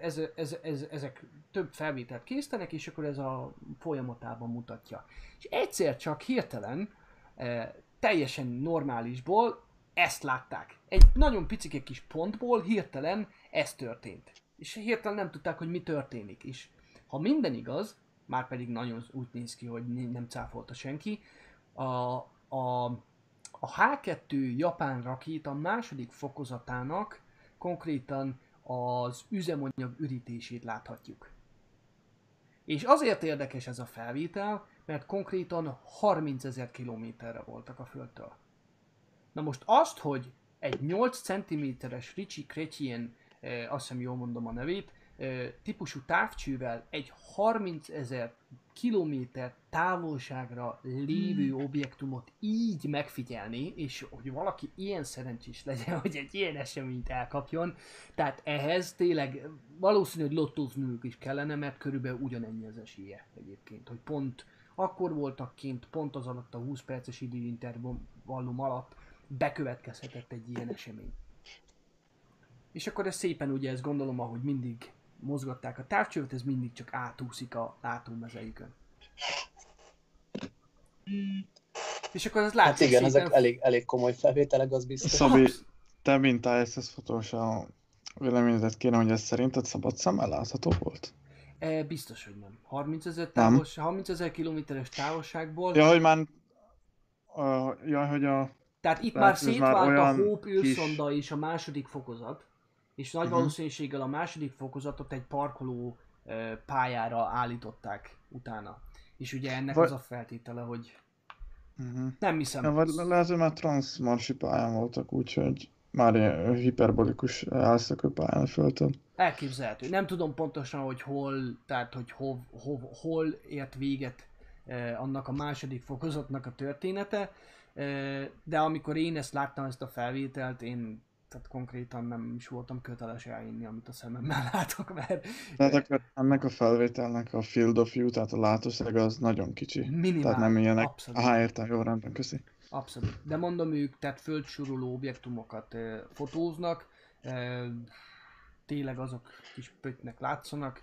ez, ez, ez, ezek több felvételt készítenek, és akkor ez a folyamatában mutatja. És egyszer csak hirtelen, teljesen normálisból ezt látták. Egy nagyon picike kis pontból hirtelen ez történt. És hirtelen nem tudták, hogy mi történik. És ha minden igaz, már pedig nagyon úgy néz ki, hogy nem cáfolta senki, a, a, a H2 japán rakéta második fokozatának konkrétan az üzemanyag ürítését láthatjuk. És azért érdekes ez a felvétel, mert konkrétan 30 ezer kilométerre voltak a Földtől. Na most azt, hogy egy 8 cm-es Ricci Chrétien, eh, azt hiszem jól mondom a nevét, típusú távcsővel egy 30 ezer kilométer távolságra lévő objektumot így megfigyelni, és hogy valaki ilyen szerencsés legyen, hogy egy ilyen eseményt elkapjon, tehát ehhez tényleg valószínű, hogy lottóznünk is kellene, mert körülbelül ugyanennyi az esélye egyébként, hogy pont akkor voltak kint, pont az alatt a 20 perces időintervallum alatt bekövetkezhetett egy ilyen esemény. És akkor ez szépen ugye ezt gondolom, ahogy mindig mozgatták a távcsövet, ez mindig csak átúszik a látómezejükön. És akkor ez Hát látszik igen, szépen... ezek elég, elég komoly felvételek, az biztos. Szabi, te mint ISS fotós a véleményedet kéne, hogy ez szerinted szabad szemmel látható volt? E, biztos, hogy nem. 30 ezer Nem. távos, 30 ezer kilométeres távolságból. Ja, hogy már... Uh, ja, hogy a... Tehát itt már ez már szétvált a Hope kis- és a második fokozat, és nagy Mhm. valószínűséggel a második fokozatot egy parkoló ö, pályára állították utána. És ugye ennek Vagy- az a feltétele, hogy Uh-huh. nem hiszem. Ja, vagy le- lehet, hogy már transzmarsi pályán voltak, úgyhogy már ilyen hiperbolikus elszökő pályán föltön. Elképzelhető. Nem tudom pontosan, hogy hol, tehát hogy hov, hov, hol ért véget eh, annak a második fokozatnak a története, eh, de amikor én ezt láttam, ezt a felvételt, én tehát konkrétan nem is voltam köteles elhinni, amit a szememmel látok, mert Tehát akkor ennek a felvételnek a field of view, tehát a látószög az nagyon kicsi. minimál. Tehát nem ilyenek. Abszolút. Aha, értem, jó, rendben, köszi. Abszolút. De mondom, ők tehát földsuruló objektumokat ö, fotóznak, tényleg azok kis pöttynek látszanak,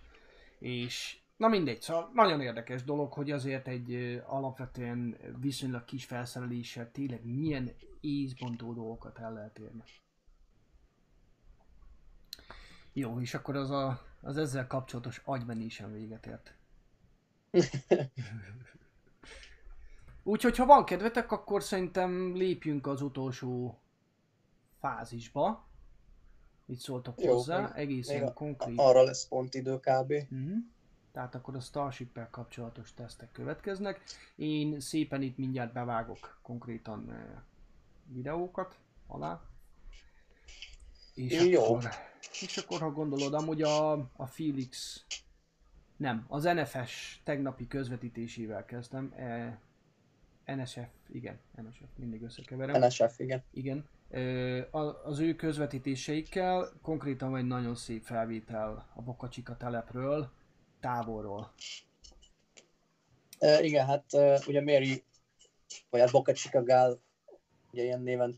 és na mindegy, szóval nagyon érdekes dolog, hogy azért egy alapvetően viszonylag kis felszereléssel tényleg milyen észbontó dolgokat el lehet érni. Jó, és akkor az, a, az ezzel kapcsolatos agymenésem véget ért. Úgyhogy ha van kedvetek, akkor szerintem lépjünk az utolsó fázisba. Mit szóltok Jó, hozzá? Egészen a- konkrét. Arra lesz pont idő kb. Mhm. Tehát akkor a starship kapcsolatos tesztek következnek. Én szépen itt mindjárt bevágok konkrétan eh, videókat alá. És Jó. akkor, és akkor ha gondolod, amúgy a, a Felix, nem, az NFS tegnapi közvetítésével kezdtem. Eh, NSF, igen, NSF, mindig összekeverem. NSF, igen. Igen. A- Az ő közvetítéseikkel konkrétan egy nagyon szép felvétel a Boca Chica telepről, távolról. Uh, igen, hát ugye Mary, vagy hát Boca Chica Gal, ugye ilyen néven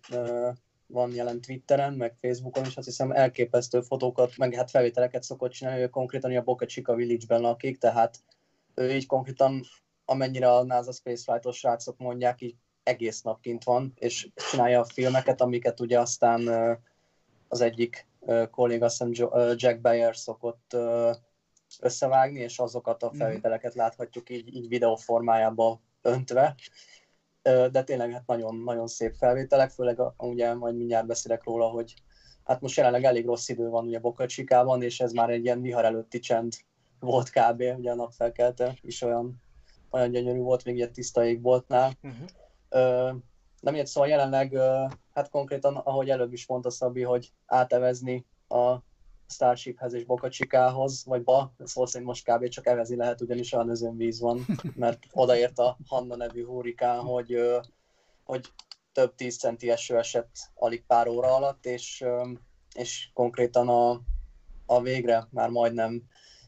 van jelen Twitteren, meg Facebookon is, azt hiszem elképesztő fotókat, meg hát felvételeket szokott csinálni, ő konkrétan a Boca Chica Village-ben lakik, tehát ő így konkrétan, amennyire a NASA Spaceflight-os srácok mondják, így egész nap kint van, és csinálja a filmeket, amiket ugye aztán az egyik kolléga, uh, Jack Bayer szokott összevágni, és azokat a felvételeket láthatjuk így, így videó formájába öntve. De tényleg hát nagyon, nagyon szép felvételek, főleg a, ugye majd mindjárt beszélek róla, hogy hát most jelenleg elég rossz idő van ugye Boca Chicában, és ez már egy ilyen vihar előtti csend volt kb. ugye a napfelkelte is olyan, olyan gyönyörű volt, még ilyen tiszta égboltnál. Uh-huh. Ö, nem ilyet, szóval jelenleg, hát konkrétan, ahogy előbb is mondta Szabi, hogy átevezni a Starshiphez és Chicahoz, vagy ba, szó szerint most kb. csak evezni lehet, ugyanis olyan özönvíz van, mert odaért a Hanna nevű hurrikán, hogy, hogy több tíz centi eső esett alig pár óra alatt, és, és konkrétan a, a végre már majdnem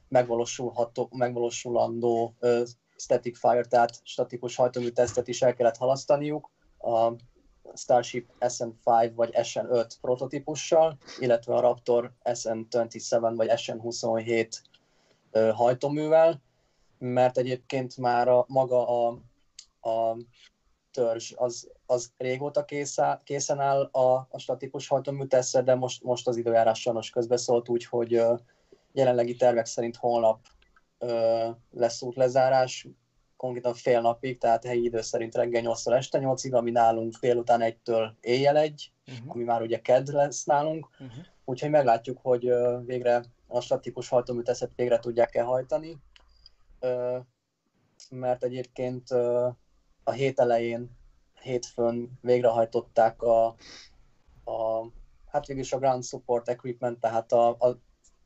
megvalósulható, megvalósulandó ö, static fire, tehát statikus hajtómű tesztet is el kellett halasztaniuk a Starship SN5 vagy SN5 prototípussal, illetve a Raptor SN27 vagy SN27 ö, hajtóművel, mert egyébként már a, maga a, a törzs az, az régóta kész készen áll a, a statikus hajtómű tesztre, de most, most az időjárás sajnos közbeszólt, úgyhogy jelenlegi tervek szerint holnap lesz útlezárás, konkrétan fél napig, tehát helyi idő szerint reggel 8-tól este 8-ig, ami nálunk délután 1-től éjjel 1, Uh-huh. ami már ugye kedd lesz nálunk, Uh-huh. úgyhogy meglátjuk, hogy végre a statikus hajtóműteszet végre tudják-e hajtani, mert egyébként a hét elején, hétfőn végrehajtották a, a hát végülis a ground support equipment, tehát a, a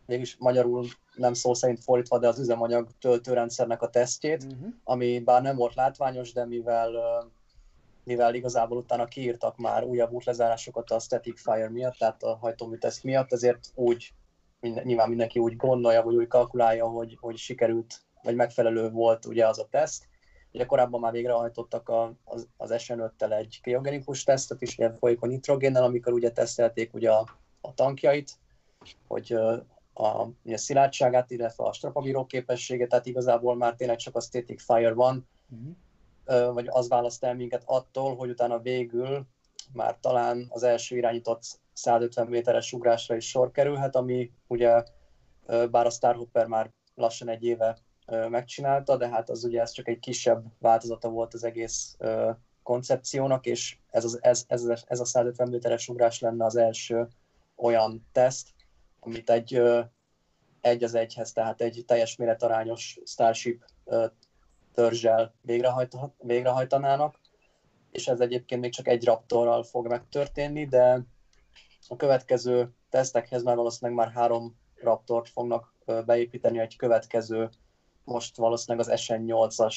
végülis magyarul nem szó szerint fordítva, de az üzemanyag töltőrendszernek a tesztjét, Uh-huh. ami bár nem volt látványos, de mivel, mivel igazából utána kiírtak már újabb útlezárásokat a static fire miatt, tehát a hajtómű teszt miatt, ezért úgy, nyilván mindenki úgy gondolja, vagy úgy kalkulálja, hogy, hogy sikerült, vagy megfelelő volt ugye az a teszt. Ugye korábban már végrehajtottak a, az, az SN5-tel egy kriogenikus tesztet is, ilyen folyékony nitrogénnel, amikor ugye tesztelték ugye a, a tankjait, hogy a, a szilárdságát, illetve a strapabíró képességet, tehát igazából már tényleg csak a static fire van, Uh-huh. vagy az választ el minket attól, hogy utána végül már talán az első irányított 150 méteres ugrásra is sor kerülhet, ami ugye bár a Starhopper már lassan egy éve megcsinálta, de hát az ugye ez csak egy kisebb változata volt az egész koncepciónak, és ez, az, ez, ez, ez a 150 méteres ugrás lenne az első olyan teszt, amit egy egy az egyhez, tehát egy teljes méretarányos Starship törzsel végrehajt, végrehajtanának, és ez egyébként még csak egy Raptorral fog megtörténni, de a következő tesztekhez már valószínűleg már három Raptort fognak beépíteni egy következő, most valószínűleg az SN8-as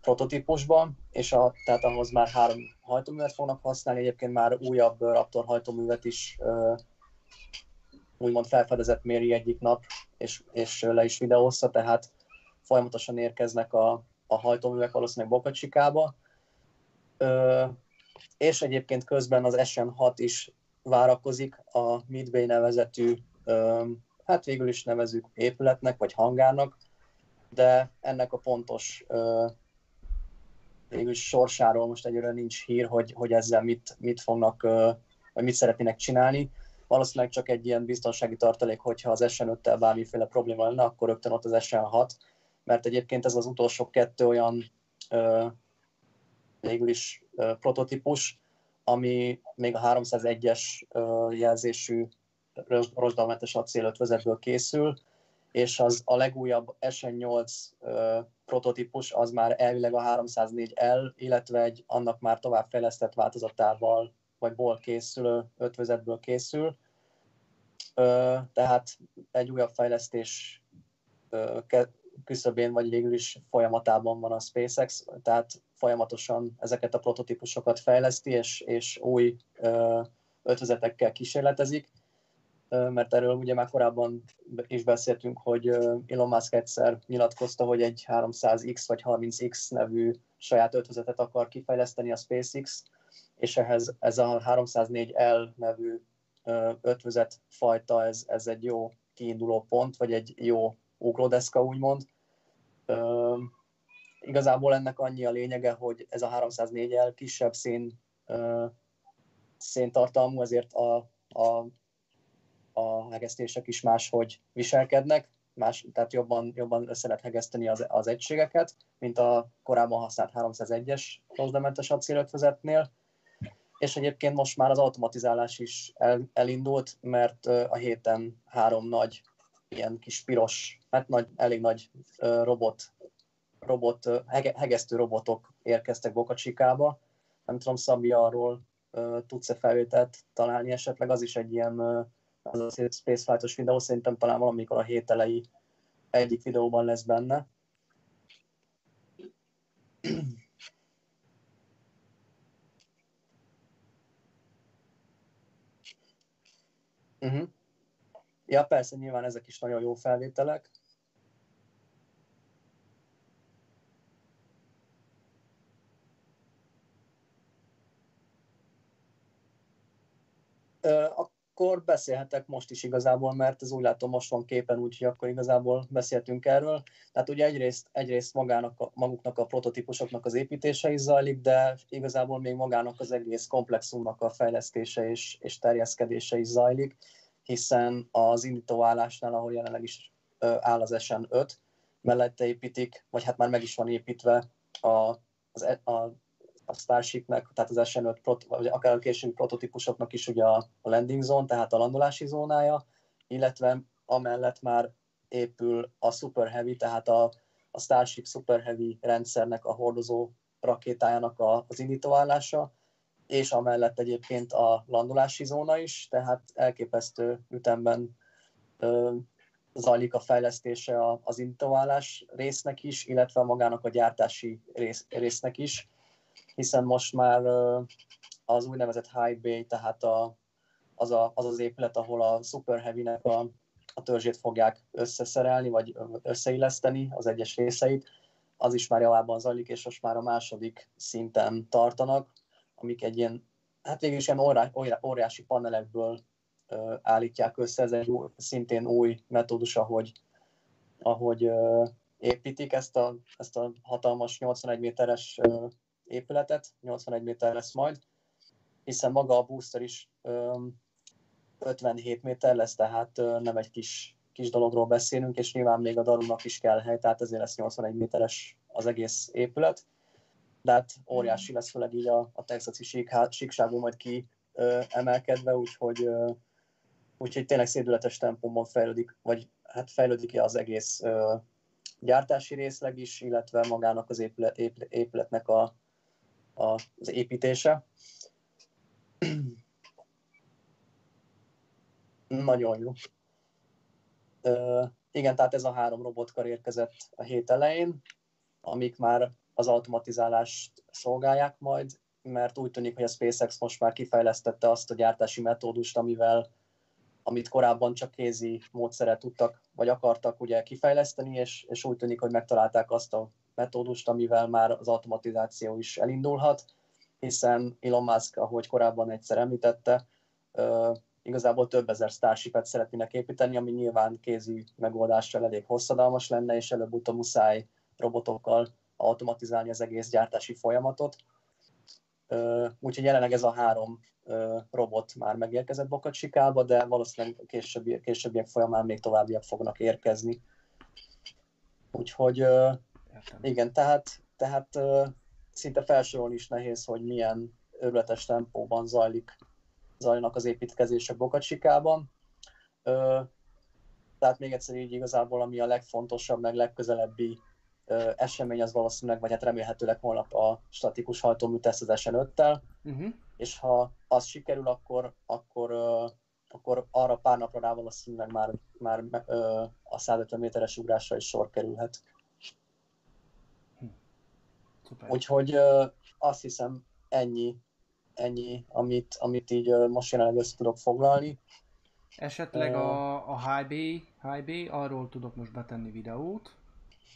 prototípusban, és a, tehát ahhoz már három hajtóművet fognak használni, egyébként már újabb Raptor hajtóművet is ö, úgymond felfedezett Méri egyik nap, és, és le is videózta, tehát folyamatosan érkeznek a, a hajtóművek valószínűleg. Ö, és egyébként közben az SN6 is várakozik a Midway nevezetű, ö, hát végül is nevezük épületnek, vagy hangárnak, de ennek a pontos végül sorsáról most egyre nincs hír, hogy, hogy ezzel mit, mit fognak, vagy mit szeretnének csinálni. Valószínűleg csak egy ilyen biztonsági tartalék, hogyha az SN5-tel bármiféle probléma lenne, akkor rögtön ott az SN6, mert egyébként ez az utolsó kettő olyan ö, végül is ö, prototípus, ami még a 301-es ö, jelzésű rozsdalmentes acélötvezetből készül, és az a legújabb SN8 ö, prototípus az már elvileg a 304L, illetve egy annak már továbbfejlesztett változatával vagy ból készülő ötvezetből készül. Ö, tehát egy újabb fejlesztés ö, küszöbén, vagy végül is folyamatában van a SpaceX, tehát folyamatosan ezeket a prototípusokat fejleszti, és, és új ö, ötvezetekkel kísérletezik, mert erről ugye már korábban is beszéltünk, hogy Elon Musk egyszer nyilatkozta, hogy egy 300X vagy 30X nevű saját ötvezetet akar kifejleszteni a SpaceX, és ehhez ez a 304L nevű ö, ötvezet fajta, ez, ez egy jó kiinduló pont, vagy egy jó ugródeszka, úgymond. Ö, igazából ennek annyi a lényege, hogy ez a 304 el kisebb szén, ö, széntartalmú, ezért a, a, a hegesztések is máshogy viselkednek, más, tehát jobban, jobban össze lehet hegeszteni az, az egységeket, mint a korábban használt 301-es rozdementes acélötvezetnél. És egyébként most már az automatizálás is el, elindult, mert a héten három nagy ilyen kis piros, hát nagy, elég nagy robot, robot hege, hegesztő robotok érkeztek Bokacsikába. Nem tudom, Szabi, arról tudsz-e felvételt találni esetleg? Az is egy ilyen az a spaceflight-os videó, szerintem talán valamikor a hét elejé egyik videóban lesz benne. uh-huh. Ja, persze, nyilván ezek is nagyon jó felvételek. Akkor beszélhetek most is igazából, mert ez úgy látom most van képen, úgyhogy akkor igazából beszéltünk erről. Tehát ugye egyrészt, egyrészt magának a, maguknak a prototípusoknak az építése is zajlik, de igazából még magának az egész komplexumnak a fejlesztése és, és terjeszkedése is zajlik hiszen az indítóállásnál, ahol jelenleg is áll az SN5, mellette építik, vagy hát már meg is van építve a, az, e, a, a Starshipnek, tehát az SN5, vagy akár a későbbi prototípusoknak is ugye a, landing zone, tehát a landolási zónája, illetve amellett már épül a Super Heavy, tehát a, a Starship Super Heavy rendszernek a hordozó rakétájának a, az indítóállása, és amellett egyébként a landolási zóna is, tehát elképesztő ütemben ö, zajlik a fejlesztése az intoválás résznek is, illetve magának a gyártási rész, résznek is, hiszen most már ö, az úgynevezett High Bay, tehát a, az, a, az az épület, ahol a Super Heavy-nek a, a törzsét fogják összeszerelni, vagy összeilleszteni az egyes részeit, az is már javában zajlik, és most már a második szinten tartanak, amik egy ilyen, hát végül is ilyen órá, óriási panelekből uh, állítják össze, ez egy új, szintén új metódus, ahogy, ahogy uh, építik ezt a, ezt a hatalmas 81 méteres épületet, 81 méter lesz majd, hiszen maga a booster is um, 57 méter lesz, tehát nem egy kis, kis dologról beszélünk, és nyilván még a darunak is kell hely, tehát ezért lesz 81 méteres az egész épület. De hát óriási lesz főleg így a, a texasi sík, majd ki ö, emelkedve, úgyhogy, ö, úgyhogy tényleg szédületes tempóban fejlődik, vagy hát fejlődik az egész ö, gyártási részleg is, illetve magának az épület, épület, épületnek a, az építése. Nagyon jó. Ö, igen, tehát ez a három robotkar érkezett a hét elején, amik már az automatizálást szolgálják majd, mert úgy tűnik, hogy a SpaceX most már kifejlesztette azt a gyártási metódust, amivel amit korábban csak kézi módszere tudtak, vagy akartak ugye kifejleszteni, és, és úgy tűnik, hogy megtalálták azt a metódust, amivel már az automatizáció is elindulhat, hiszen Elon Musk, ahogy korábban egyszer említette, igazából több ezer Starship-et szeretnének építeni, ami nyilván kézi megoldással elég hosszadalmas lenne, és előbb-utóbb muszáj robotokkal automatizálni az egész gyártási folyamatot. Úgyhogy jelenleg ez a három robot már megérkezett Bokacsikába, de valószínűleg későbbi, későbbiek folyamán még továbbiak fognak érkezni. Úgyhogy igen, tehát, tehát szinte felsorolni is nehéz, hogy milyen őrületes tempóban zajlik zajlanak az építkezések Bokacsikában. Tehát még egyszer így igazából, ami a legfontosabb, meg legközelebbi esemény az valószínűleg, vagy hát remélhetőleg holnap a statikus hajtómű teszt az SN5-tel, uh-huh. és ha az sikerül, akkor, akkor, akkor arra pár napra rá valószínűleg már, már a 150 méteres ugrásra is sor kerülhet. Hm. Úgyhogy azt hiszem ennyi ennyi, amit, amit így most jelenleg össze tudok foglalni. Esetleg a, a High Bay, arról tudok most betenni videót.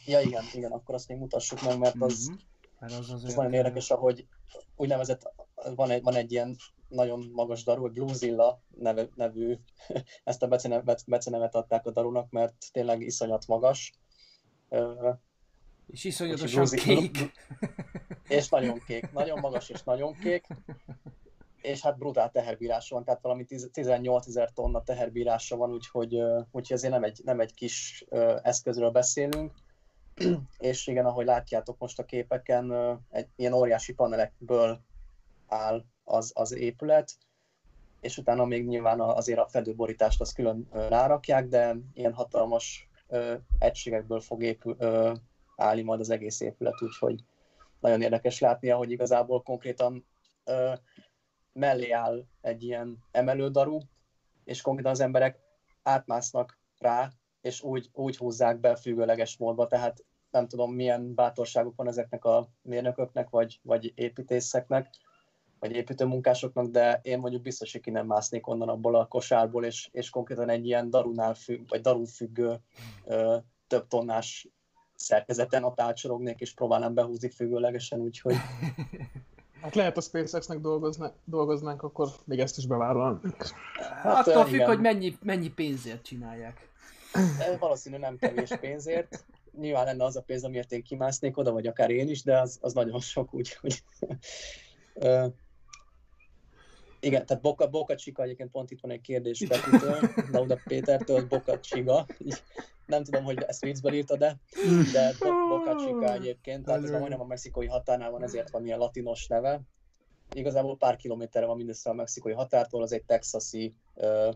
Ja igen, igen, akkor azt még mutassuk meg, mert az, mm-hmm. mert az, az, az nagyon érdekes, ahogy úgynevezett, van egy, van egy ilyen nagyon magas daru, hogy Bluezilla neve, nevű, ezt a becenevet, becenevet adták a darunak, mert tényleg iszonyat magas. És iszonyatosan kék. és nagyon kék, nagyon magas és nagyon kék. És hát brutál teherbírása van, tehát valami 18 ezer tonna teherbírása van, úgyhogy, úgyhogy azért nem egy, nem egy kis eszközről beszélünk. és igen, ahogy látjátok most a képeken, egy ilyen óriási panelekből áll az, az épület, és utána még nyilván azért a fedőborítást azt külön rárakják, de ilyen hatalmas egységekből fog épül, állni majd az egész épület, úgyhogy nagyon érdekes látni, hogy igazából konkrétan ö, mellé áll egy ilyen emelődarú, és konkrétan az emberek átmásznak rá, és úgy, úgy húzzák be függőleges módba, tehát nem tudom milyen bátorságuk van ezeknek a mérnököknek, vagy, vagy építészeknek, vagy építőmunkásoknak, de én mondjuk biztos, hogy ki nem másznék onnan abból a kosárból, és, és konkrétan egy ilyen darunál függ, vagy darun függő ö, több tonnás szerkezeten ott átsorognék, és próbálnám behúzni függőlegesen, úgyhogy... Hát lehet a SpaceX-nek dolgozna, dolgoznánk, akkor még ezt is bevállalnánk. Hát, Attól függ, hogy mennyi, mennyi pénzért csinálják. De valószínű nem kevés pénzért. Nyilván lenne az a pénz, amiért én kimásznék oda, vagy akár én is, de az, az nagyon sok, úgyhogy... Igen, tehát Boka, Boka Csika, egyébként pont itt van egy kérdés Petitől, Lauda Pétertől, Boka Csiga. Nem tudom, hogy ezt viccből írta, de, de Boka Csika egyébként, tehát ez majdnem a mexikói határnál van, ezért van ilyen latinos neve. Igazából pár kilométerre van mindössze a mexikói határtól, az egy texasi uh,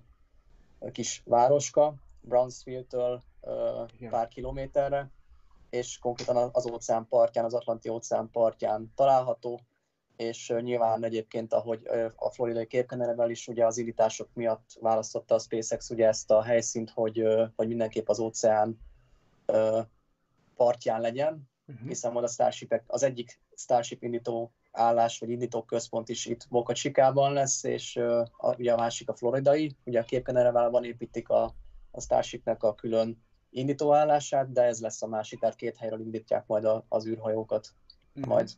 kis városka, Brownsville-től uh, pár kilométerre, és konkrétan az óceán partján, az Atlanti óceán partján található, és nyilván egyébként, ahogy a floridai képkenerevel is ugye az indítások miatt választotta a SpaceX ugye ezt a helyszínt, hogy, hogy mindenképp az óceán partján legyen, uh-huh. hiszen a Starship, az egyik Starship indító állás, vagy indító központ is itt Boca Chicában lesz, és a, ugye a másik a floridai, ugye a képkenereválban építik a, a Starshipnek a külön indítóállását, de ez lesz a másik, tehát két helyről indítják majd a, az űrhajókat uh-huh. majd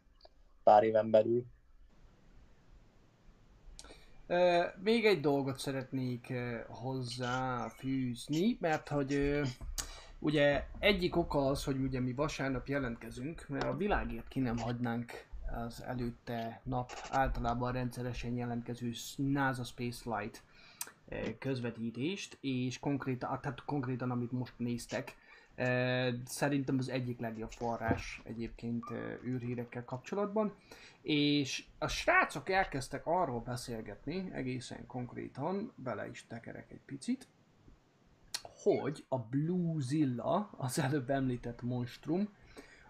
pár éven belül. még egy dolgot szeretnék hozzáfűzni, mert hogy ugye egyik oka az, hogy ugye mi vasárnap jelentkezünk, mert a világért ki nem hagynánk az előtte nap általában rendszeresen jelentkező NASA Spaceflight eh, közvetítést, és konkrétan, tehát konkrétan amit most néztek, szerintem az egyik legjobb forrás egyébként űrhírekkel kapcsolatban, és a srácok elkezdtek arról beszélgetni, egészen konkrétan, bele is tekerek egy picit, hogy a Bluezilla, az előbb említett monstrum,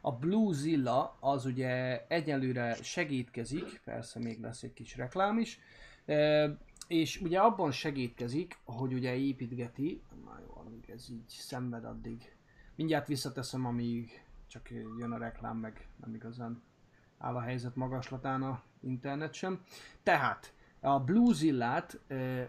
a Bluezilla az ugye egyelőre segítkezik, persze még lesz egy kis reklám is, és ugye abban segítkezik, hogy ugye építgeti, na jó, amíg ez így szenved addig. Mindjárt visszateszem, amíg csak jön a reklám, meg nem igazán áll a helyzet magaslatán a internet sem. Tehát a Bluezillát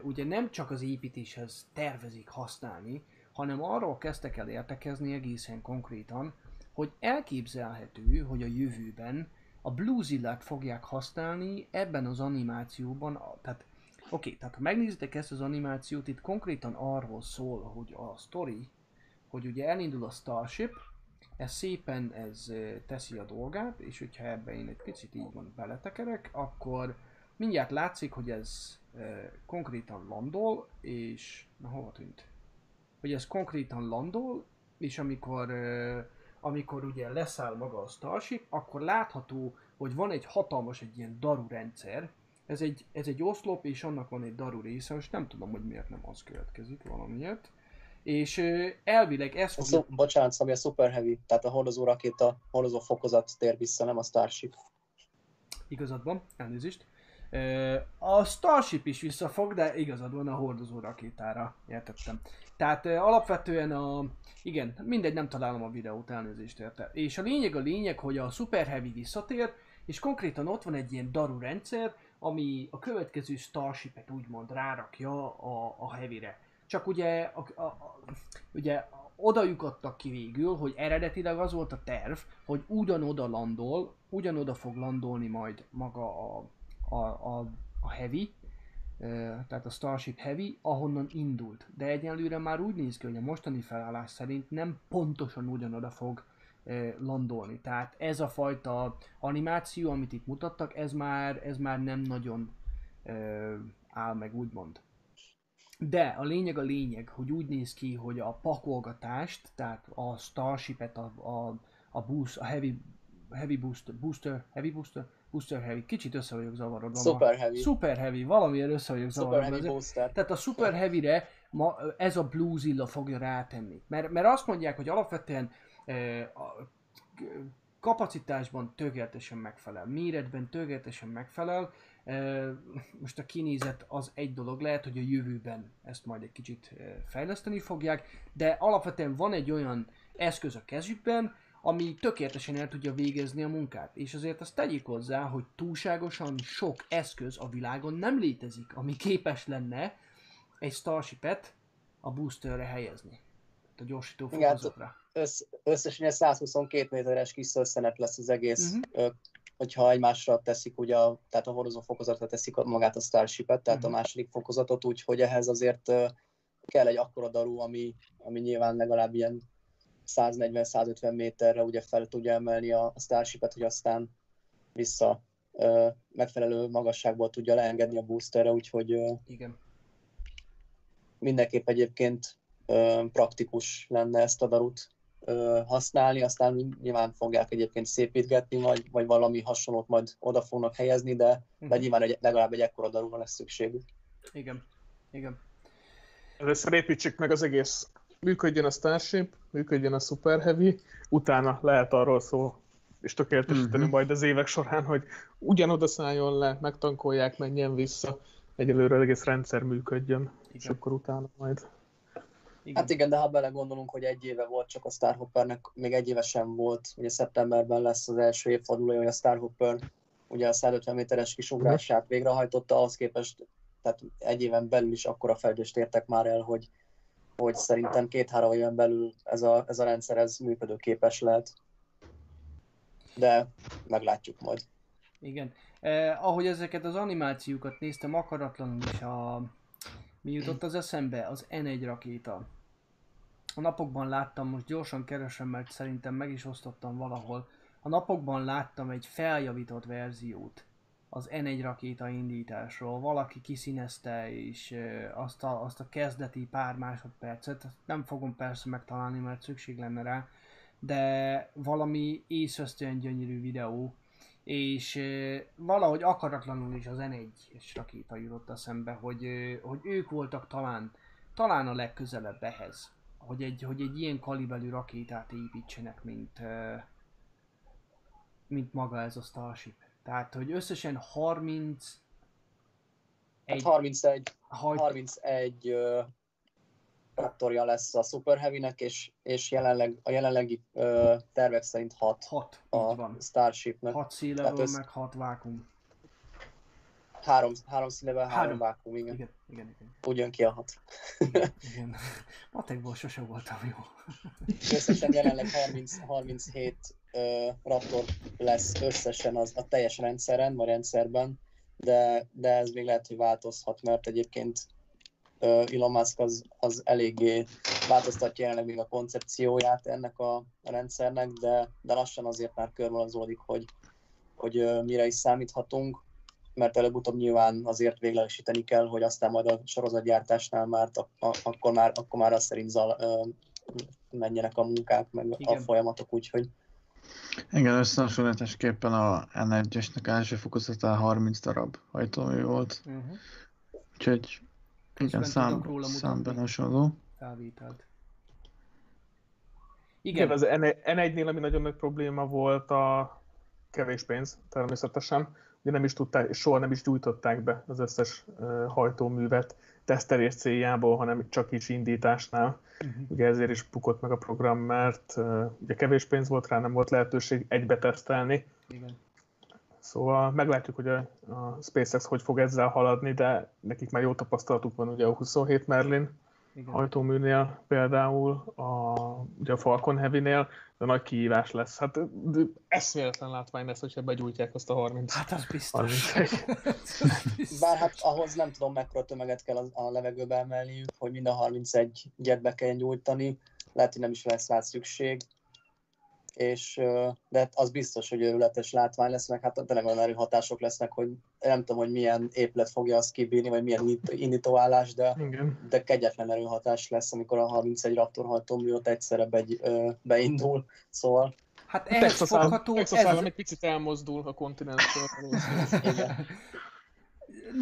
ugye nem csak az építéshez tervezik használni, hanem arról kezdtek el értekezni egészen konkrétan, hogy elképzelhető, hogy a jövőben a Bluezilla-t fogják használni ebben az animációban, tehát oké, okay, tehát ha megnézitek ezt az animációt, itt konkrétan arról szól, hogy a story, hogy ugye elindul a Starship, ez szépen ez teszi a dolgát, és hogyha ebbe én egy picit így van beletekerek, akkor mindjárt látszik, hogy ez konkrétan landol, és na hova tűnt? Hogy ez konkrétan landol, és amikor amikor ugye leszáll maga a Starship, akkor látható, hogy van egy hatalmas, egy ilyen daru rendszer. Ez egy, ez egy oszlop, és annak van egy daru része, most nem tudom, hogy miért nem az következik valamiért. És elvileg ez A fogja... szu- bocsánat, Szabi, a Super Heavy, tehát a hordozó rakéta, hordozó fokozat tér vissza, nem a Starship. Igazad van, elnézést. A Starship is visszafog, de igazad van a hordozó rakétára, értettem. Tehát alapvetően a... Igen, mindegy, nem találom a videót, elnézést érte. És a lényeg a lényeg, hogy a Super Heavy visszatér, és konkrétan ott van egy ilyen daru rendszer, ami a következő Starshipet úgymond rárakja a, a Heavy-re. Csak ugye, a, a, a, ugye oda jutottak ki végül, hogy eredetileg az volt a terv, hogy ugyanoda landol, ugyanoda fog landolni majd maga a, a, a, a Heavy, tehát a Starship Heavy, ahonnan indult. De egyelőre már úgy néz ki, hogy a mostani felállás szerint nem pontosan ugyanoda fog landolni. Tehát ez a fajta animáció, amit itt mutattak, ez már, ez már nem nagyon áll meg, úgymond. De a lényeg a lényeg, hogy úgy néz ki, hogy a pakolgatást, tehát a Starship-et, a, a, a, boost, a Heavy, heavy booster, booster, Heavy Booster, Booster Heavy, kicsit össze vagyok zavarodva. ma. Super Heavy. Super Heavy, valamiért össze vagyok Super zavarodva. Heavy Booster. tehát a Super Heavy-re ma ez a Bluezilla fogja rátenni. Mert, mert azt mondják, hogy alapvetően e, a kapacitásban tökéletesen megfelel, méretben tökéletesen megfelel. Most a kinézet az egy dolog, lehet, hogy a jövőben ezt majd egy kicsit fejleszteni fogják, de alapvetően van egy olyan eszköz a kezükben, ami tökéletesen el tudja végezni a munkát. És azért azt tegyék hozzá, hogy túlságosan sok eszköz a világon nem létezik, ami képes lenne egy Starship-et a boosterre helyezni. Tehát a gyorsító hát- fokozatra. Össz, összesen egy 122 méteres kis szösszenet lesz az egész, Mhm. Hogyha egymásra teszik, ugye, a, tehát a hordozó fokozatra teszik magát a Starship-et, tehát Mhm. a második fokozatot, úgyhogy ehhez azért kell egy akkora daru, ami, ami nyilván legalább ilyen 140-150 méterre ugye fel tudja emelni a, a Starship-et, hogy aztán vissza ö, megfelelő magasságból tudja leengedni a boosterre, úgyhogy ö, Igen. mindenképp egyébként ö, praktikus lenne ezt a darut ö, használni, aztán nyilván fogják egyébként szépítgetni, vagy, vagy valami hasonlót majd oda fognak helyezni, de, de Mhm. nyilván egy, legalább egy ekkora darúra lesz szükségük. Igen. Igen. Először építsük meg az egész. Működjön a Starship, működjön a Super Heavy, utána lehet arról szó, és tökéletesíteni Mhm. majd az évek során, hogy ugyanoda szálljon le, megtankolják, menjen vissza, egyelőre az egész rendszer működjön, és Igen. akkor utána majd. Igen. Hát igen, de ha belegondolunk, hogy egy éve volt csak a Starhoppernek, még egy éve sem volt, ugye szeptemberben lesz az első évfordulója, hogy a Starhopper ugye a 150 méteres kisugrását végrehajtotta, ahhoz képest tehát egy éven belül is akkora fejlődést értek már el, hogy, hogy szerintem két-három éven belül ez a, ez a rendszer ez működőképes lehet. De meglátjuk majd. Igen. Eh, ahogy ezeket az animációkat néztem, akaratlanul is a... Mi jutott az eszembe? Az N1 rakéta. A napokban láttam, most gyorsan keresem, mert szerintem meg is osztottam valahol. A napokban láttam egy feljavított verziót az N1 rakéta indításról. Valaki kiszínezte és azt a, azt a kezdeti pár másodpercet, nem fogom persze megtalálni, mert szükség lenne rá, de valami észöztően gyönyörű videó, és valahogy akaratlanul is az N1-es rakéta jutott eszembe, hogy, hogy ők voltak talán, talán a legközelebb ehhez, hogy egy, hogy egy ilyen kaliberű rakétát építsenek, mint, mint maga ez a Starship. Tehát, hogy összesen 30 Hát egy 31, hajt, 31 ö, raptorja lesz a Super Heavy-nek, és, és jelenleg, a jelenlegi ö, tervek szerint 6 6, így a van. Starshipnek. 6 Tehát széleről, ez- meg 6 vákum. Három, három színevel, három Három. vákum, igen. Igen, igen, igen. Úgy jön ki a hat. igen, igen. Matekból sose voltam jó. Összesen jelenleg 30, 37 ö, Raptor lesz összesen az, a teljes rendszeren, vagy rendszerben, de, de ez még lehet, hogy változhat, mert egyébként Elon Musk az, az eléggé változtatja jelenleg még a koncepcióját ennek a, a rendszernek, de, de lassan azért már körvonalazódik, hogy, hogy mire is számíthatunk, mert előbb-utóbb nyilván azért véglegesíteni kell, hogy aztán majd a sorozatgyártásnál már, a, a, akkor már, akkor már azt szerint zal, ö, menjenek a munkák, meg Igen. a folyamatok, úgyhogy Igen, összehasonlításképpen a N1-esnek első fokozatán 30 darab hajtómű volt. Uh-huh. Úgyhogy igen, szám, róla számban hasonló. Felvételt. Igen, Igen, az N- N1-nél, ami nagyon nagy probléma volt a kevés pénz, természetesen. Ugye nem is tudták, és soha nem is gyújtották be az összes hajtóművet tesztelés céljából, hanem csak is indításnál. uh-huh. Ugye ezért is bukott meg a program, mert ugye kevés pénz volt rá, nem volt lehetőség egybe tesztelni. igen. Szóval meglátjuk, hogy a, a SpaceX hogy fog ezzel haladni, de nekik már jó tapasztalatuk van ugye a 27 Merlin igen. hajtóműnél például, a, ugye a Falcon Heavy-nél, de nagy kihívás lesz. Hát eszméletlen látvány lesz, hogyha begyújtják azt a 30. Hát az biztos. 31. Az biztos. Bár hát ahhoz nem tudom mekkora tömeget kell a levegőbe emelniük, hogy mind a 31 jetbe kelljen nyújtani, lehet, hogy nem is lesz rá szükség, és, de hát az biztos, hogy őrületes látvány lesz, meg hát tényleg olyan erő hatások lesznek, hogy nem tudom, hogy milyen épület fogja azt kibírni, vagy milyen indít- indítóállás, de, Igen. de kegyetlen erőhatás lesz, amikor a 31 Raptor hajtómű ott egyszerre ö, beindul, szóval Hát ehhez Texas, állam, fogható, Texas ez állam az, egy picit elmozdul a kontinenstől.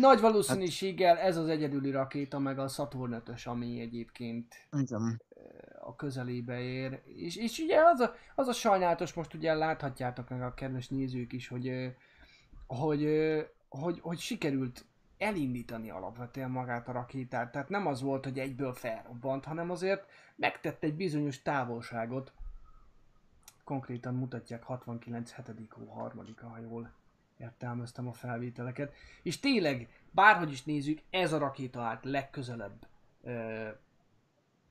nagy valószínűséggel ez az egyedüli rakéta, meg a Saturn 5 ami egyébként Igen. A közelébe ér. És, és ugye az a, az a sajnálatos, most ugye láthatjátok meg a kedves nézők is, hogy, hogy, hogy, hogy sikerült elindítani alapvetően magát a rakétát. Tehát nem az volt, hogy egyből felrobbant, hanem azért megtett egy bizonyos távolságot. Konkrétan mutatják 69 7 hó harmadika, ha jól értelmeztem a felvételeket. És tényleg, bárhogy is nézzük, ez a rakéta állt legközelebb ö,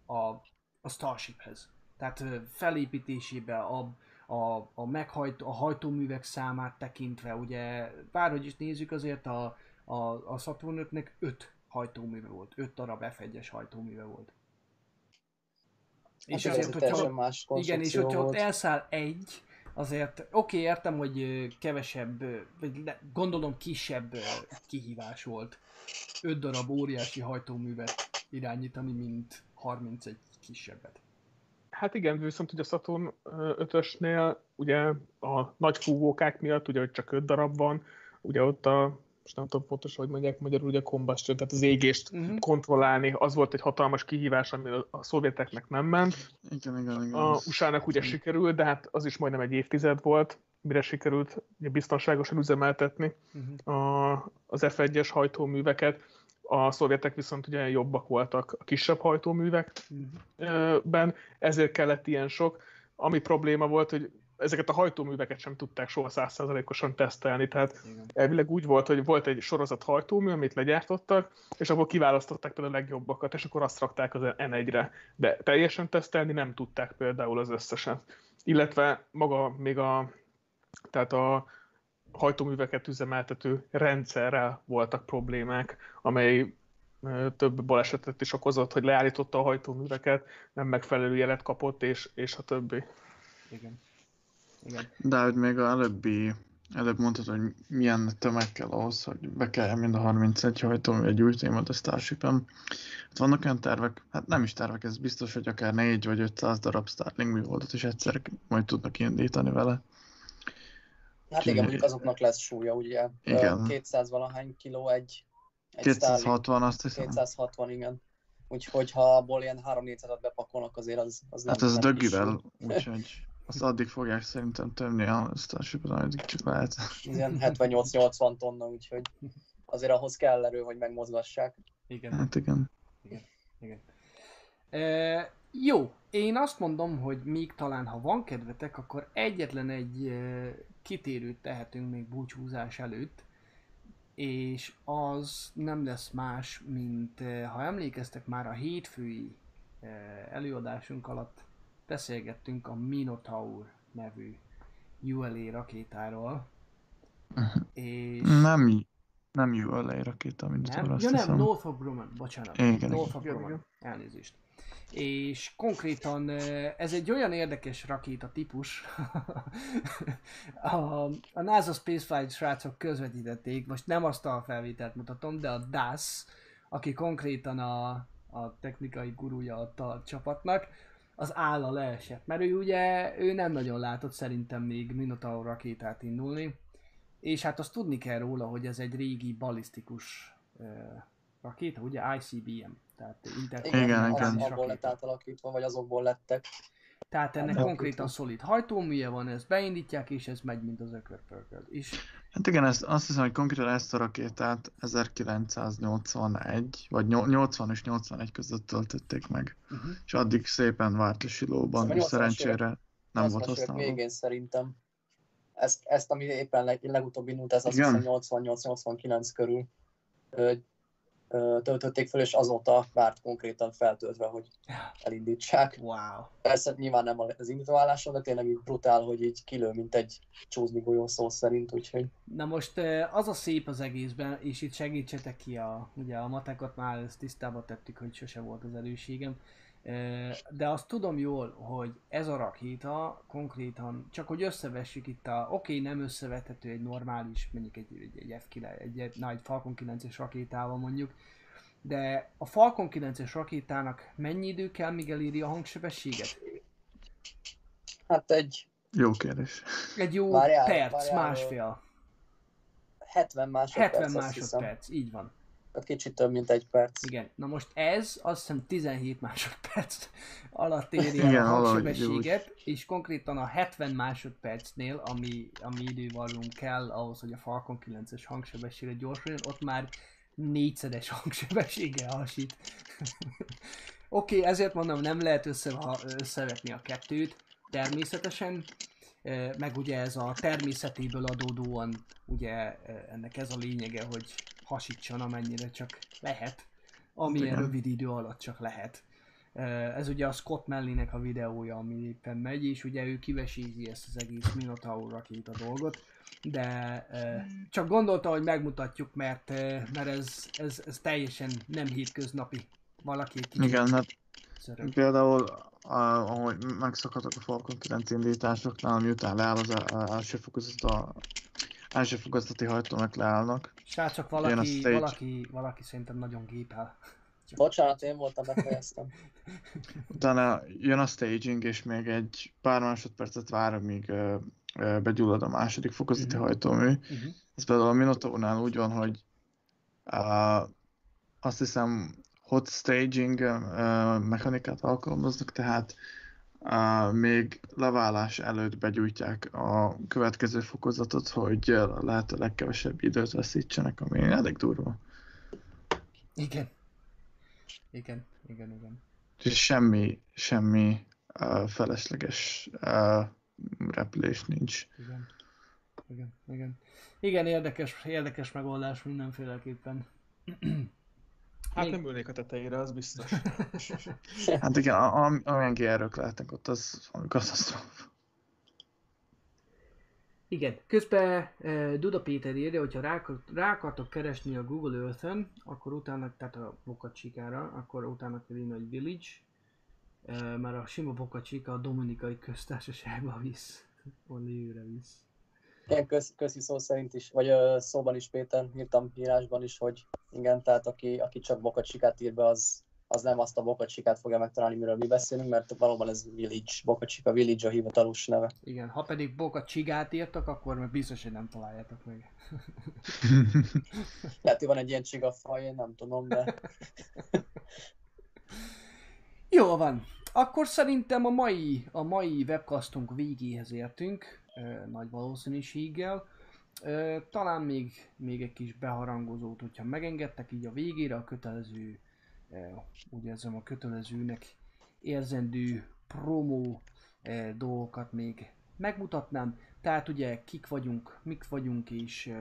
a, a Starshiphez. Tehát felépítésébe, a, a, a, meghajt, a hajtóművek számát tekintve, ugye bárhogy is nézzük, azért a, a, a Saturn 5-nek 5 hajtóműve volt, 5 darab F1-es hajtóműve volt. És És azért, hogyha, más igen, és hogyha ott elszáll egy, azért oké, okay, értem, hogy kevesebb, vagy gondolom kisebb kihívás volt. 5 darab óriási hajtóművet irányítani, mint 31 kisebbet. Hát igen, viszont ugye a Saturn 5-ösnél ugye a nagy fúvókák miatt, ugye hogy csak 5 darab van, ugye ott a most nem tudom pontosan, hogy mondják magyarul, ugye a combustion, tehát az égést Mhm. kontrollálni, az volt egy hatalmas kihívás, ami a- a szovjeteknek nem ment. Igen, igen, igen. A USA-nak ugye sikerült, de hát az is majdnem egy évtized volt, mire sikerült ugye biztonságosan üzemeltetni Uh-huh. a, az F1-es hajtóműveket. A szovjetek viszont ugye jobbak voltak a kisebb hajtóművekben, ezért kellett ilyen sok. Ami probléma volt, hogy ezeket a hajtóműveket sem tudták soha százszerzalékosan tesztelni, tehát Igen. elvileg úgy volt, hogy volt egy sorozat hajtómű, amit legyártottak, és akkor kiválasztották például a legjobbakat, és akkor azt rakták az N1-re. De teljesen tesztelni nem tudták például az összeset. Illetve maga még a, tehát a hajtóműveket üzemeltető rendszerrel voltak problémák, amely több balesetet is okozott, hogy leállította a hajtóműveket, nem megfelelő jelet kapott, és, és a többi. Igen. Igen. De hogy még a előbbi előbb mondtad, hogy milyen tömeg kell ahhoz, hogy bekeljen mind a 31 hajtó egy új témát a Starship-en. Hát vannak olyan tervek, hát nem is tervek, ez biztos, hogy akár 4 vagy 500 darab Starlink műholdat is egyszer majd tudnak indítani vele. Hát igen, mondjuk azoknak lesz súlya, ugye? Igen. 200 valahány kiló egy, egy 260 Starlink. azt hiszem. 260, igen. Úgyhogy ha abból ilyen 3-400-at bepakolnak, azért az, az nem Hát ez dögivel, úgyhogy azt addig fogják szerintem tömni a Starship-et, ameddig csak lehet. Ilyen 78-80 tonna, úgyhogy azért ahhoz kell erő, hogy megmozgassák. Igen. Hát igen. Igen. E, jó, én azt mondom, hogy még talán ha van kedvetek, akkor egyetlen egy kitérőt tehetünk még búcsúzás előtt, és az nem lesz más, mint e, ha emlékeztek már a hétfői e, előadásunk alatt beszélgettünk a Minotaur nevű ULA rakétáról, és... Nem, nem jó elej rakéta, mint Nem? Ja nem, hiszem. Northrop Grumman, bocsánat. Igen, Northrop. Grumman, elnézést. És konkrétan ez egy olyan érdekes rakéta típus, a, a NASA Spaceflight srácok közvetítették, most nem azt a felvételt mutatom, de a DAS, aki konkrétan a, a technikai gurúja ott a csapatnak, az álla leesett, mert ő ugye, ő nem nagyon látott szerintem még Minotaur rakétát indulni, és hát azt tudni kell róla, hogy ez egy régi balisztikus uh, rakéta, ugye ICBM, tehát Igen, Igen, az, abból lett átalakítva, vagy azokból lettek. Tehát ennek Hát, konkrétan szolid hajtóműje van, ezt beindítják, és ez megy, mint az ökörpörköd. És Hát igen, ezt, azt hiszem, hogy konkrétan ezt a rakétát 1981, vagy nyol- 80 és 81 között töltötték meg. uh-huh. És addig szépen várt a silóban, Szóval és 80-as szerencsére nem 80-as volt évek használva. végén szerintem. Ezt, ezt ami éppen leg, legutóbb indult, ez azt hiszem 88-89 körül töltötték fel, és azóta várt konkrétan feltöltve, hogy elindítsák. wow. Persze nyilván nem az indítóálláson, de tényleg így brutál, hogy így kilő, mint egy csúszni golyó szó szerint, úgyhogy Na most az a szép az egészben, és itt segítsetek ki a, ugye a matekot már ezt tisztába tettük, hogy sose volt az erőségem, de azt tudom jól, hogy ez a rakéta konkrétan, csak hogy összevessük itt a, oké, okay, nem összevethető egy normális, mondjuk egy, egy, egy F9, egy, egy, na, egy Falcon 9-es rakétával mondjuk, de a Falcon 9-es rakétának mennyi idő kell, míg eléri a hangsebességet? hát egy Jó kérdés. Egy jó Várjál, perc, várjál, másfél. 70 másodperc, 70 azt hiszem. másodperc, így van. Tehát kicsit több, mint egy perc. Igen, na most ez azt hiszem 17 másodperc alatt éri Igen, el a hangsebességet, és konkrétan a 70 másodpercnél, ami, ami idővallunk kell ahhoz, hogy a Falcon 9-es hangsebességre gyorsuljon, ott már négyszeres hangsebességgel hasít. Oké, okay, ezért mondom, nem lehet össze, összevetni a kettőt, természetesen, meg ugye ez a természetéből adódóan, ugye ennek ez a lényege, hogy hasítson amennyire csak lehet, amilyen Igen. rövid idő alatt csak lehet. Eh, Ez ugye a Scott Mellinek a videója, ami éppen megy, és ugye ő kivesézi ezt az egész Minotaur rakéta dolgot, de eh, csak gondolta, hogy megmutatjuk, mert, mert ez, ez, ez teljesen nem hétköznapi. Valaki egy kicsit Igen, hát szörög. például a- ahogy megszakadtak a Falcon 9 indításoknál, miután leáll az el- első fokozat, a első fokozati hajtónak leállnak. Srácok, valaki, stage. valaki, valaki szerintem nagyon gépel. Bocsánat, én voltam, befejeztem. Utána jön a staging, és még egy pár másodpercet vár, amíg ö, begyullad a második fokozati Mhm. hajtómű. Uh-huh. Ez például a Minotaurnál úgy van, hogy uh, azt hiszem hot staging mechanikát alkalmaznak, tehát még leválás előtt begyújtják a következő fokozatot, hogy a lehető legkevesebb időt veszítsenek, ami elég durva. Igen. Igen, igen, igen. És semmi, semmi uh, felesleges uh, repülés nincs. Igen. Igen, igen. Igen, érdekes, érdekes megoldás mindenféleképpen. Hát Még- nem ülnék a tetejére, az biztos. Hát igen, amilyen GR-ök lehetnek ott, az valami katasztrófa. Igen, közben uh, Duda Péter írja, hogyha rá, rá akartok keresni a Google Earth-ön, akkor utána, tehát a Boca Chica-ra, akkor utána kell írni, hogy Village, uh, mert a sima Boca Chica a Dominikai Köztársaságba visz. Only visz. Ilyen köz, köszi szó szerint is, vagy ö, szóban is Péter, írtam írásban is, hogy igen, tehát aki, aki csak Bokacsikát ír be, az, az nem azt a Bokacsikát fogja megtalálni, miről mi beszélünk, mert valóban ez Village, Bokacsika Village a hivatalos neve. Igen, ha pedig Boca Csigát írtak, akkor meg biztos, hogy nem találjátok meg. Lehet, hogy van egy ilyen csigafaj, én nem tudom, de Jó van. Akkor szerintem a mai, a mai webcastunk végéhez értünk, nagy valószínűséggel. Talán még, még egy kis beharangozót, hogyha megengedtek így a végére, a kötelező, úgy érzem a kötelezőnek érzendő promo ö, dolgokat még megmutatnám. Tehát ugye kik vagyunk, mik vagyunk és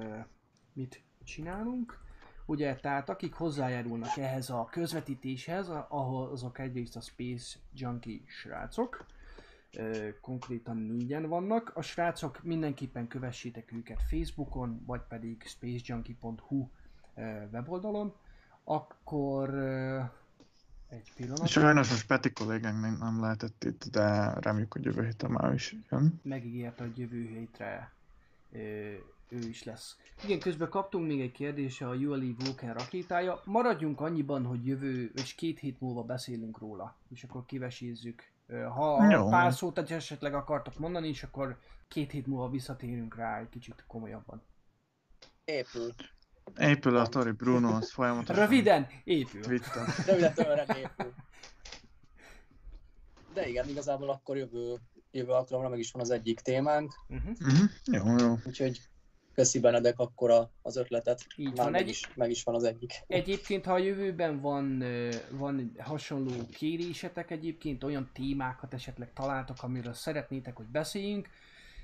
mit csinálunk. Ugye, tehát akik hozzájárulnak ehhez a közvetítéshez, azok egyrészt a Space Junkie srácok, ö, konkrétan négyen vannak. A srácok mindenképpen kövessétek őket Facebookon, vagy pedig spacejunkie.hu ö, weboldalon. Akkor ö, egy pillanat, Sajnos most Peti kollégánk nem, nem lehetett itt, de reméljük, hogy jövő héten már is jön. megígérte, hogy jövő hétre ö, ő is lesz. Igen, közben kaptunk még egy kérdése a ULE Vulcan rakétája. Maradjunk annyiban, hogy jövő, és két hét múlva beszélünk róla, és akkor kivesézzük. Ha Jó. pár szót egy esetleg akartok mondani, és akkor két hét múlva visszatérünk rá egy kicsit komolyabban. épül. Épül a Tori Bruno, az folyamatosan Röviden, épül. Twitter. Röviden tömören épül. De igen, igazából akkor jövő, jövő alkalomra meg is van az egyik témánk, Uh-huh. Uh-huh. Jó, jó. úgyhogy köszi Benedek akkor a, az ötletet. Így Már van. meg Egy, is, meg is van az egyik. Egyébként, ha a jövőben van, van hasonló kérésetek egyébként, olyan témákat esetleg találtak, amiről szeretnétek, hogy beszéljünk,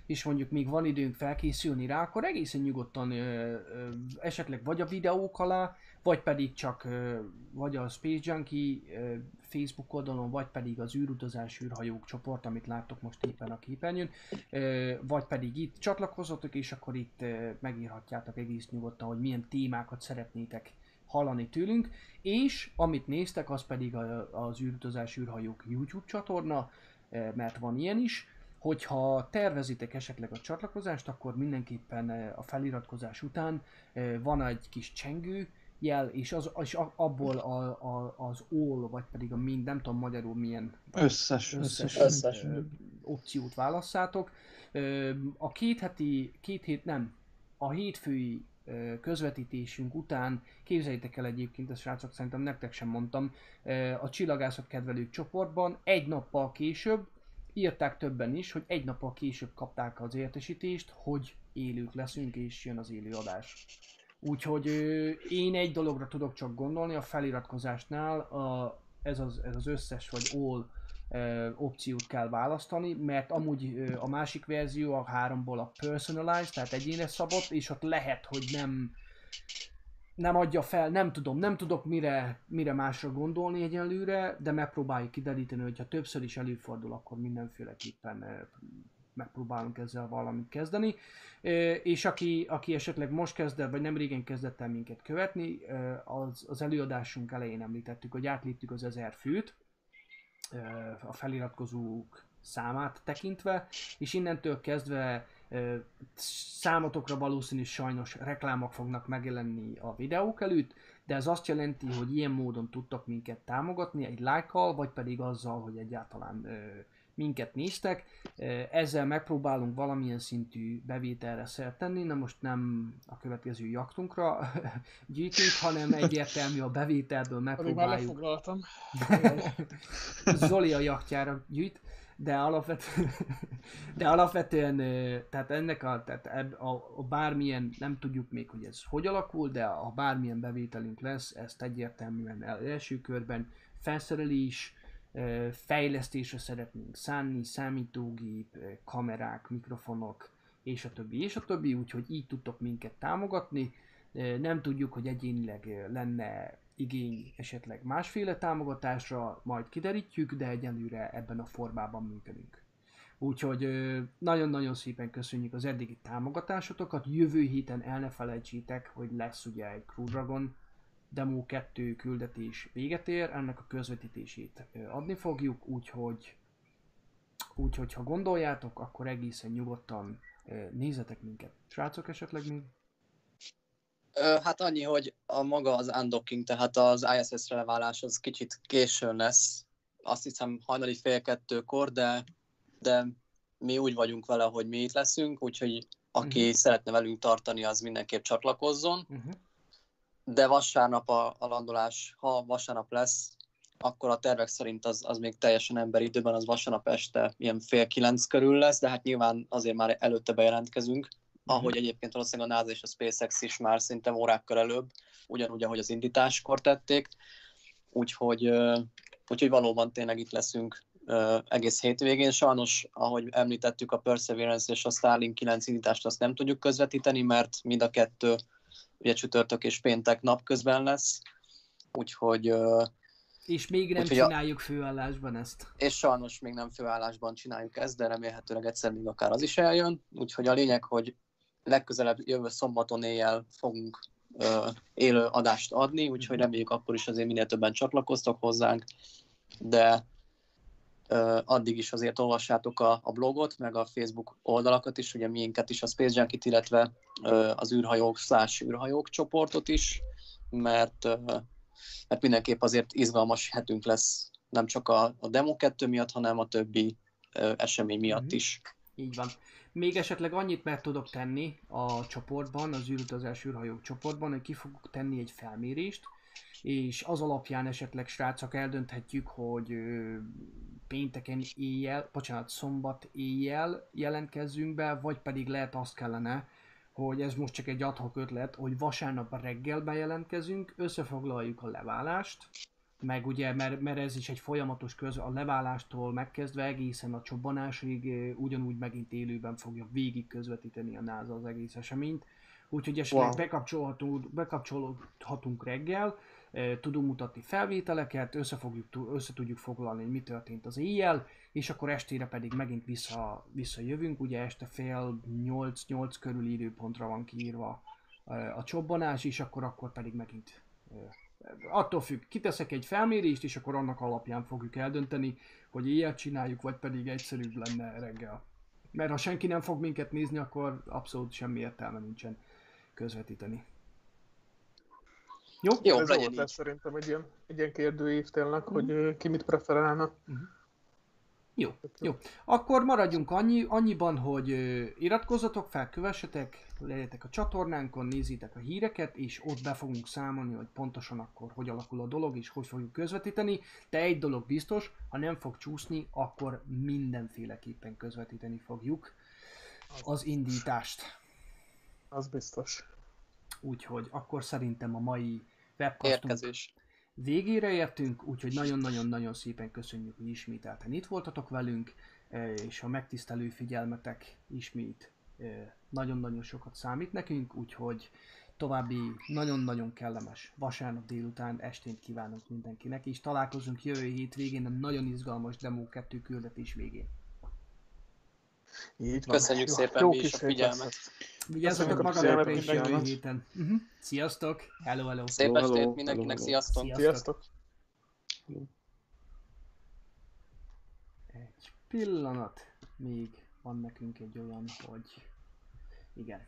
és mondjuk még van időnk felkészülni rá, akkor egészen nyugodtan ö, ö, esetleg vagy a videók alá, vagy pedig csak ö, vagy a Space Junkie ö, Facebook oldalon, vagy pedig az űrutazás űrhajók csoport, amit láttok most éppen a képernyőn, ö, vagy pedig itt csatlakozzatok, és akkor itt ö, megírhatjátok egész nyugodtan, hogy milyen témákat szeretnétek hallani tőlünk, és amit néztek, az pedig a, az űrutazás űrhajók YouTube csatorna, mert van ilyen is, Hogyha tervezitek esetleg a csatlakozást, akkor mindenképpen eh, a feliratkozás után eh, van egy kis csengő jel, és, az, és abból a, a, az all, vagy pedig a mind, nem tudom magyarul milyen Összes, összes, összes. Összes. ö, opciót válasszátok. A két heti, két hét nem, a hétfői közvetítésünk után, képzeljétek el egyébként, ezt srácok szerintem nektek sem mondtam, a csillagászat kedvelők csoportban egy nappal később, írták többen is, hogy egy nappal később kapták az értesítést, hogy élők leszünk és jön az élő adás. Úgyhogy én egy dologra tudok csak gondolni, a feliratkozásnál a, ez, az, ez az összes vagy all ö, opciót kell választani, mert amúgy ö, a másik verzió a háromból a personalized, tehát egyénes szabott, és ott lehet, hogy nem nem adja fel, nem tudom, nem tudok mire, mire másra gondolni egyelőre, de megpróbáljuk kideríteni, hogyha többször is előfordul, akkor mindenféleképpen ö, megpróbálunk ezzel valamit kezdeni. Ö, És aki, aki esetleg most kezdett, vagy nem régen kezdett el minket követni, ö, az, az előadásunk elején említettük, hogy átléptük az 1000 főt, a feliratkozók számát tekintve, és innentől kezdve számotokra valószínű sajnos reklámok fognak megjelenni a videók előtt, de ez azt jelenti, hogy ilyen módon tudtok minket támogatni, egy lájkkal, vagy pedig azzal, hogy egyáltalán minket néztek. Ezzel megpróbálunk valamilyen szintű bevételre szert tenni, na most nem a következő jaktunkra gyűjtünk, hanem egyértelmű a bevételből Pedig már megpróbáljuk lefoglaltam. Zoli a jachtjára gyűjt, de, alapvetően, de alapvetően, tehát ennek a, tehát eb, a, a bármilyen, nem tudjuk még, hogy ez hogy alakul, de ha bármilyen bevételünk lesz, ezt egyértelműen el, első körben felszerelés, fejlesztésre szeretnénk szánni, számítógép, kamerák, mikrofonok, és a többi, és a többi, úgyhogy így tudtok minket támogatni. Nem tudjuk, hogy egyénileg lenne igény esetleg másféle támogatásra, majd kiderítjük, de egyelőre ebben a formában működünk. Úgyhogy nagyon-nagyon szépen köszönjük az eddigi támogatásotokat. Jövő héten el ne felejtsétek, hogy lesz ugye egy Crew Dragon Demo 2 küldetés véget ér, ennek a közvetítését adni fogjuk, úgyhogy Úgyhogy ha gondoljátok, akkor egészen nyugodtan nézzetek minket. Srácok esetleg még? Hát annyi, hogy a maga az undocking, tehát az ISS-re leválás az kicsit későn lesz. Azt hiszem hajnali fél kettőkor, de, de mi úgy vagyunk vele, hogy mi itt leszünk, úgyhogy aki Mhm. szeretne velünk tartani, az mindenképp csatlakozzon. Uh-huh. De vasárnap a, a landolás, ha vasárnap lesz, akkor a tervek szerint az, az még teljesen emberi időben, az vasárnap este ilyen fél kilenc körül lesz, de hát nyilván azért már előtte bejelentkezünk, ahogy egyébként valószínűleg a NASA és a SpaceX is már szinte órákkal előbb, ugyanúgy, ahogy az indításkor tették. Úgyhogy, úgyhogy valóban tényleg itt leszünk egész hétvégén. Sajnos, ahogy említettük, a Perseverance és a Starlink 9 indítást azt nem tudjuk közvetíteni, mert mind a kettő ugye csütörtök és péntek napközben lesz. Úgyhogy És még nem Úgyhogy a- csináljuk főállásban ezt. és sajnos még nem főállásban csináljuk ezt, de remélhetőleg egyszer még akár az is eljön. Úgyhogy a lényeg, hogy legközelebb jövő szombaton éjjel fogunk ö, élő adást adni, úgyhogy reméljük akkor is azért minél többen csatlakoztok hozzánk, de ö, addig is azért olvassátok a, a blogot, meg a Facebook oldalakat is, ugye miénket is, a Space Junkie-t, illetve ö, az űrhajók slash űrhajók csoportot is, mert, ö, mert mindenképp azért izgalmas hetünk lesz nem csak a, a Demo 2 miatt, hanem a többi ö, esemény miatt Mhm. is. Így van. Még esetleg annyit meg tudok tenni a csoportban, az űrutazás űrhajók csoportban, hogy ki fogok tenni egy felmérést, és az alapján esetleg srácok eldönthetjük, hogy pénteken éjjel, bocsánat, szombat éjjel jelentkezzünk be, vagy pedig lehet azt kellene, hogy ez most csak egy adhok ötlet, hogy vasárnap reggel bejelentkezünk, összefoglaljuk a leválást, meg ugye, mert, mert ez is egy folyamatos köz, a leválástól megkezdve egészen a csobbanásig ugyanúgy megint élőben fogja végig közvetíteni a NASA az egész eseményt. Úgyhogy esetleg Wow. bekapcsolhatunk, bekapcsolhatunk reggel, tudunk mutatni felvételeket, össze, fogjuk, össze tudjuk foglalni, hogy mi történt az éjjel, és akkor estére pedig megint vissza, visszajövünk, ugye este fél 8-8 körül időpontra van kiírva a csobbanás, és akkor, akkor pedig megint attól függ, kiteszek egy felmérést, és akkor annak alapján fogjuk eldönteni, hogy ilyet csináljuk, vagy pedig egyszerűbb lenne reggel. Mert ha senki nem fog minket nézni, akkor abszolút semmi értelme nincsen közvetíteni. Jó? Jó, Ez legyen volt így. lesz szerintem egy ilyen, egy ilyen kérdőív tényleg, hogy ö, ki mit preferálna. Jó, jó. Akkor maradjunk annyi, annyiban, hogy iratkozzatok fel, kövessetek, legyetek a csatornánkon, nézzétek a híreket, és ott be fogunk számolni, hogy pontosan akkor hogy alakul a dolog, és hogy fogjuk közvetíteni. De egy dolog biztos, ha nem fog csúszni, akkor mindenféleképpen közvetíteni fogjuk az indítást. Az biztos. Úgyhogy akkor szerintem a mai webcastunk Érkezés. Végére értünk, úgyhogy nagyon-nagyon-nagyon szépen köszönjük, hogy ismételten itt voltatok velünk, eh, és a megtisztelő figyelmetek ismét eh, nagyon-nagyon sokat számít nekünk, úgyhogy további nagyon-nagyon kellemes vasárnap délután estét kívánunk mindenkinek, és találkozunk jövő hét végén a nagyon izgalmas Demo 2 küldetés végén. Így van. Köszönjük Jó, szépen jó mi is a figyelmet. lesz. Vigyázzatok Köszönjük a magatokra figyelmet és jövő héten. Uh-huh. Sziasztok! Hello, hello! Szép Hello, hello, estét mindenkinek, hello, hello. sziasztok! Sziasztok! Egy pillanat, még van nekünk egy olyan, hogy igen.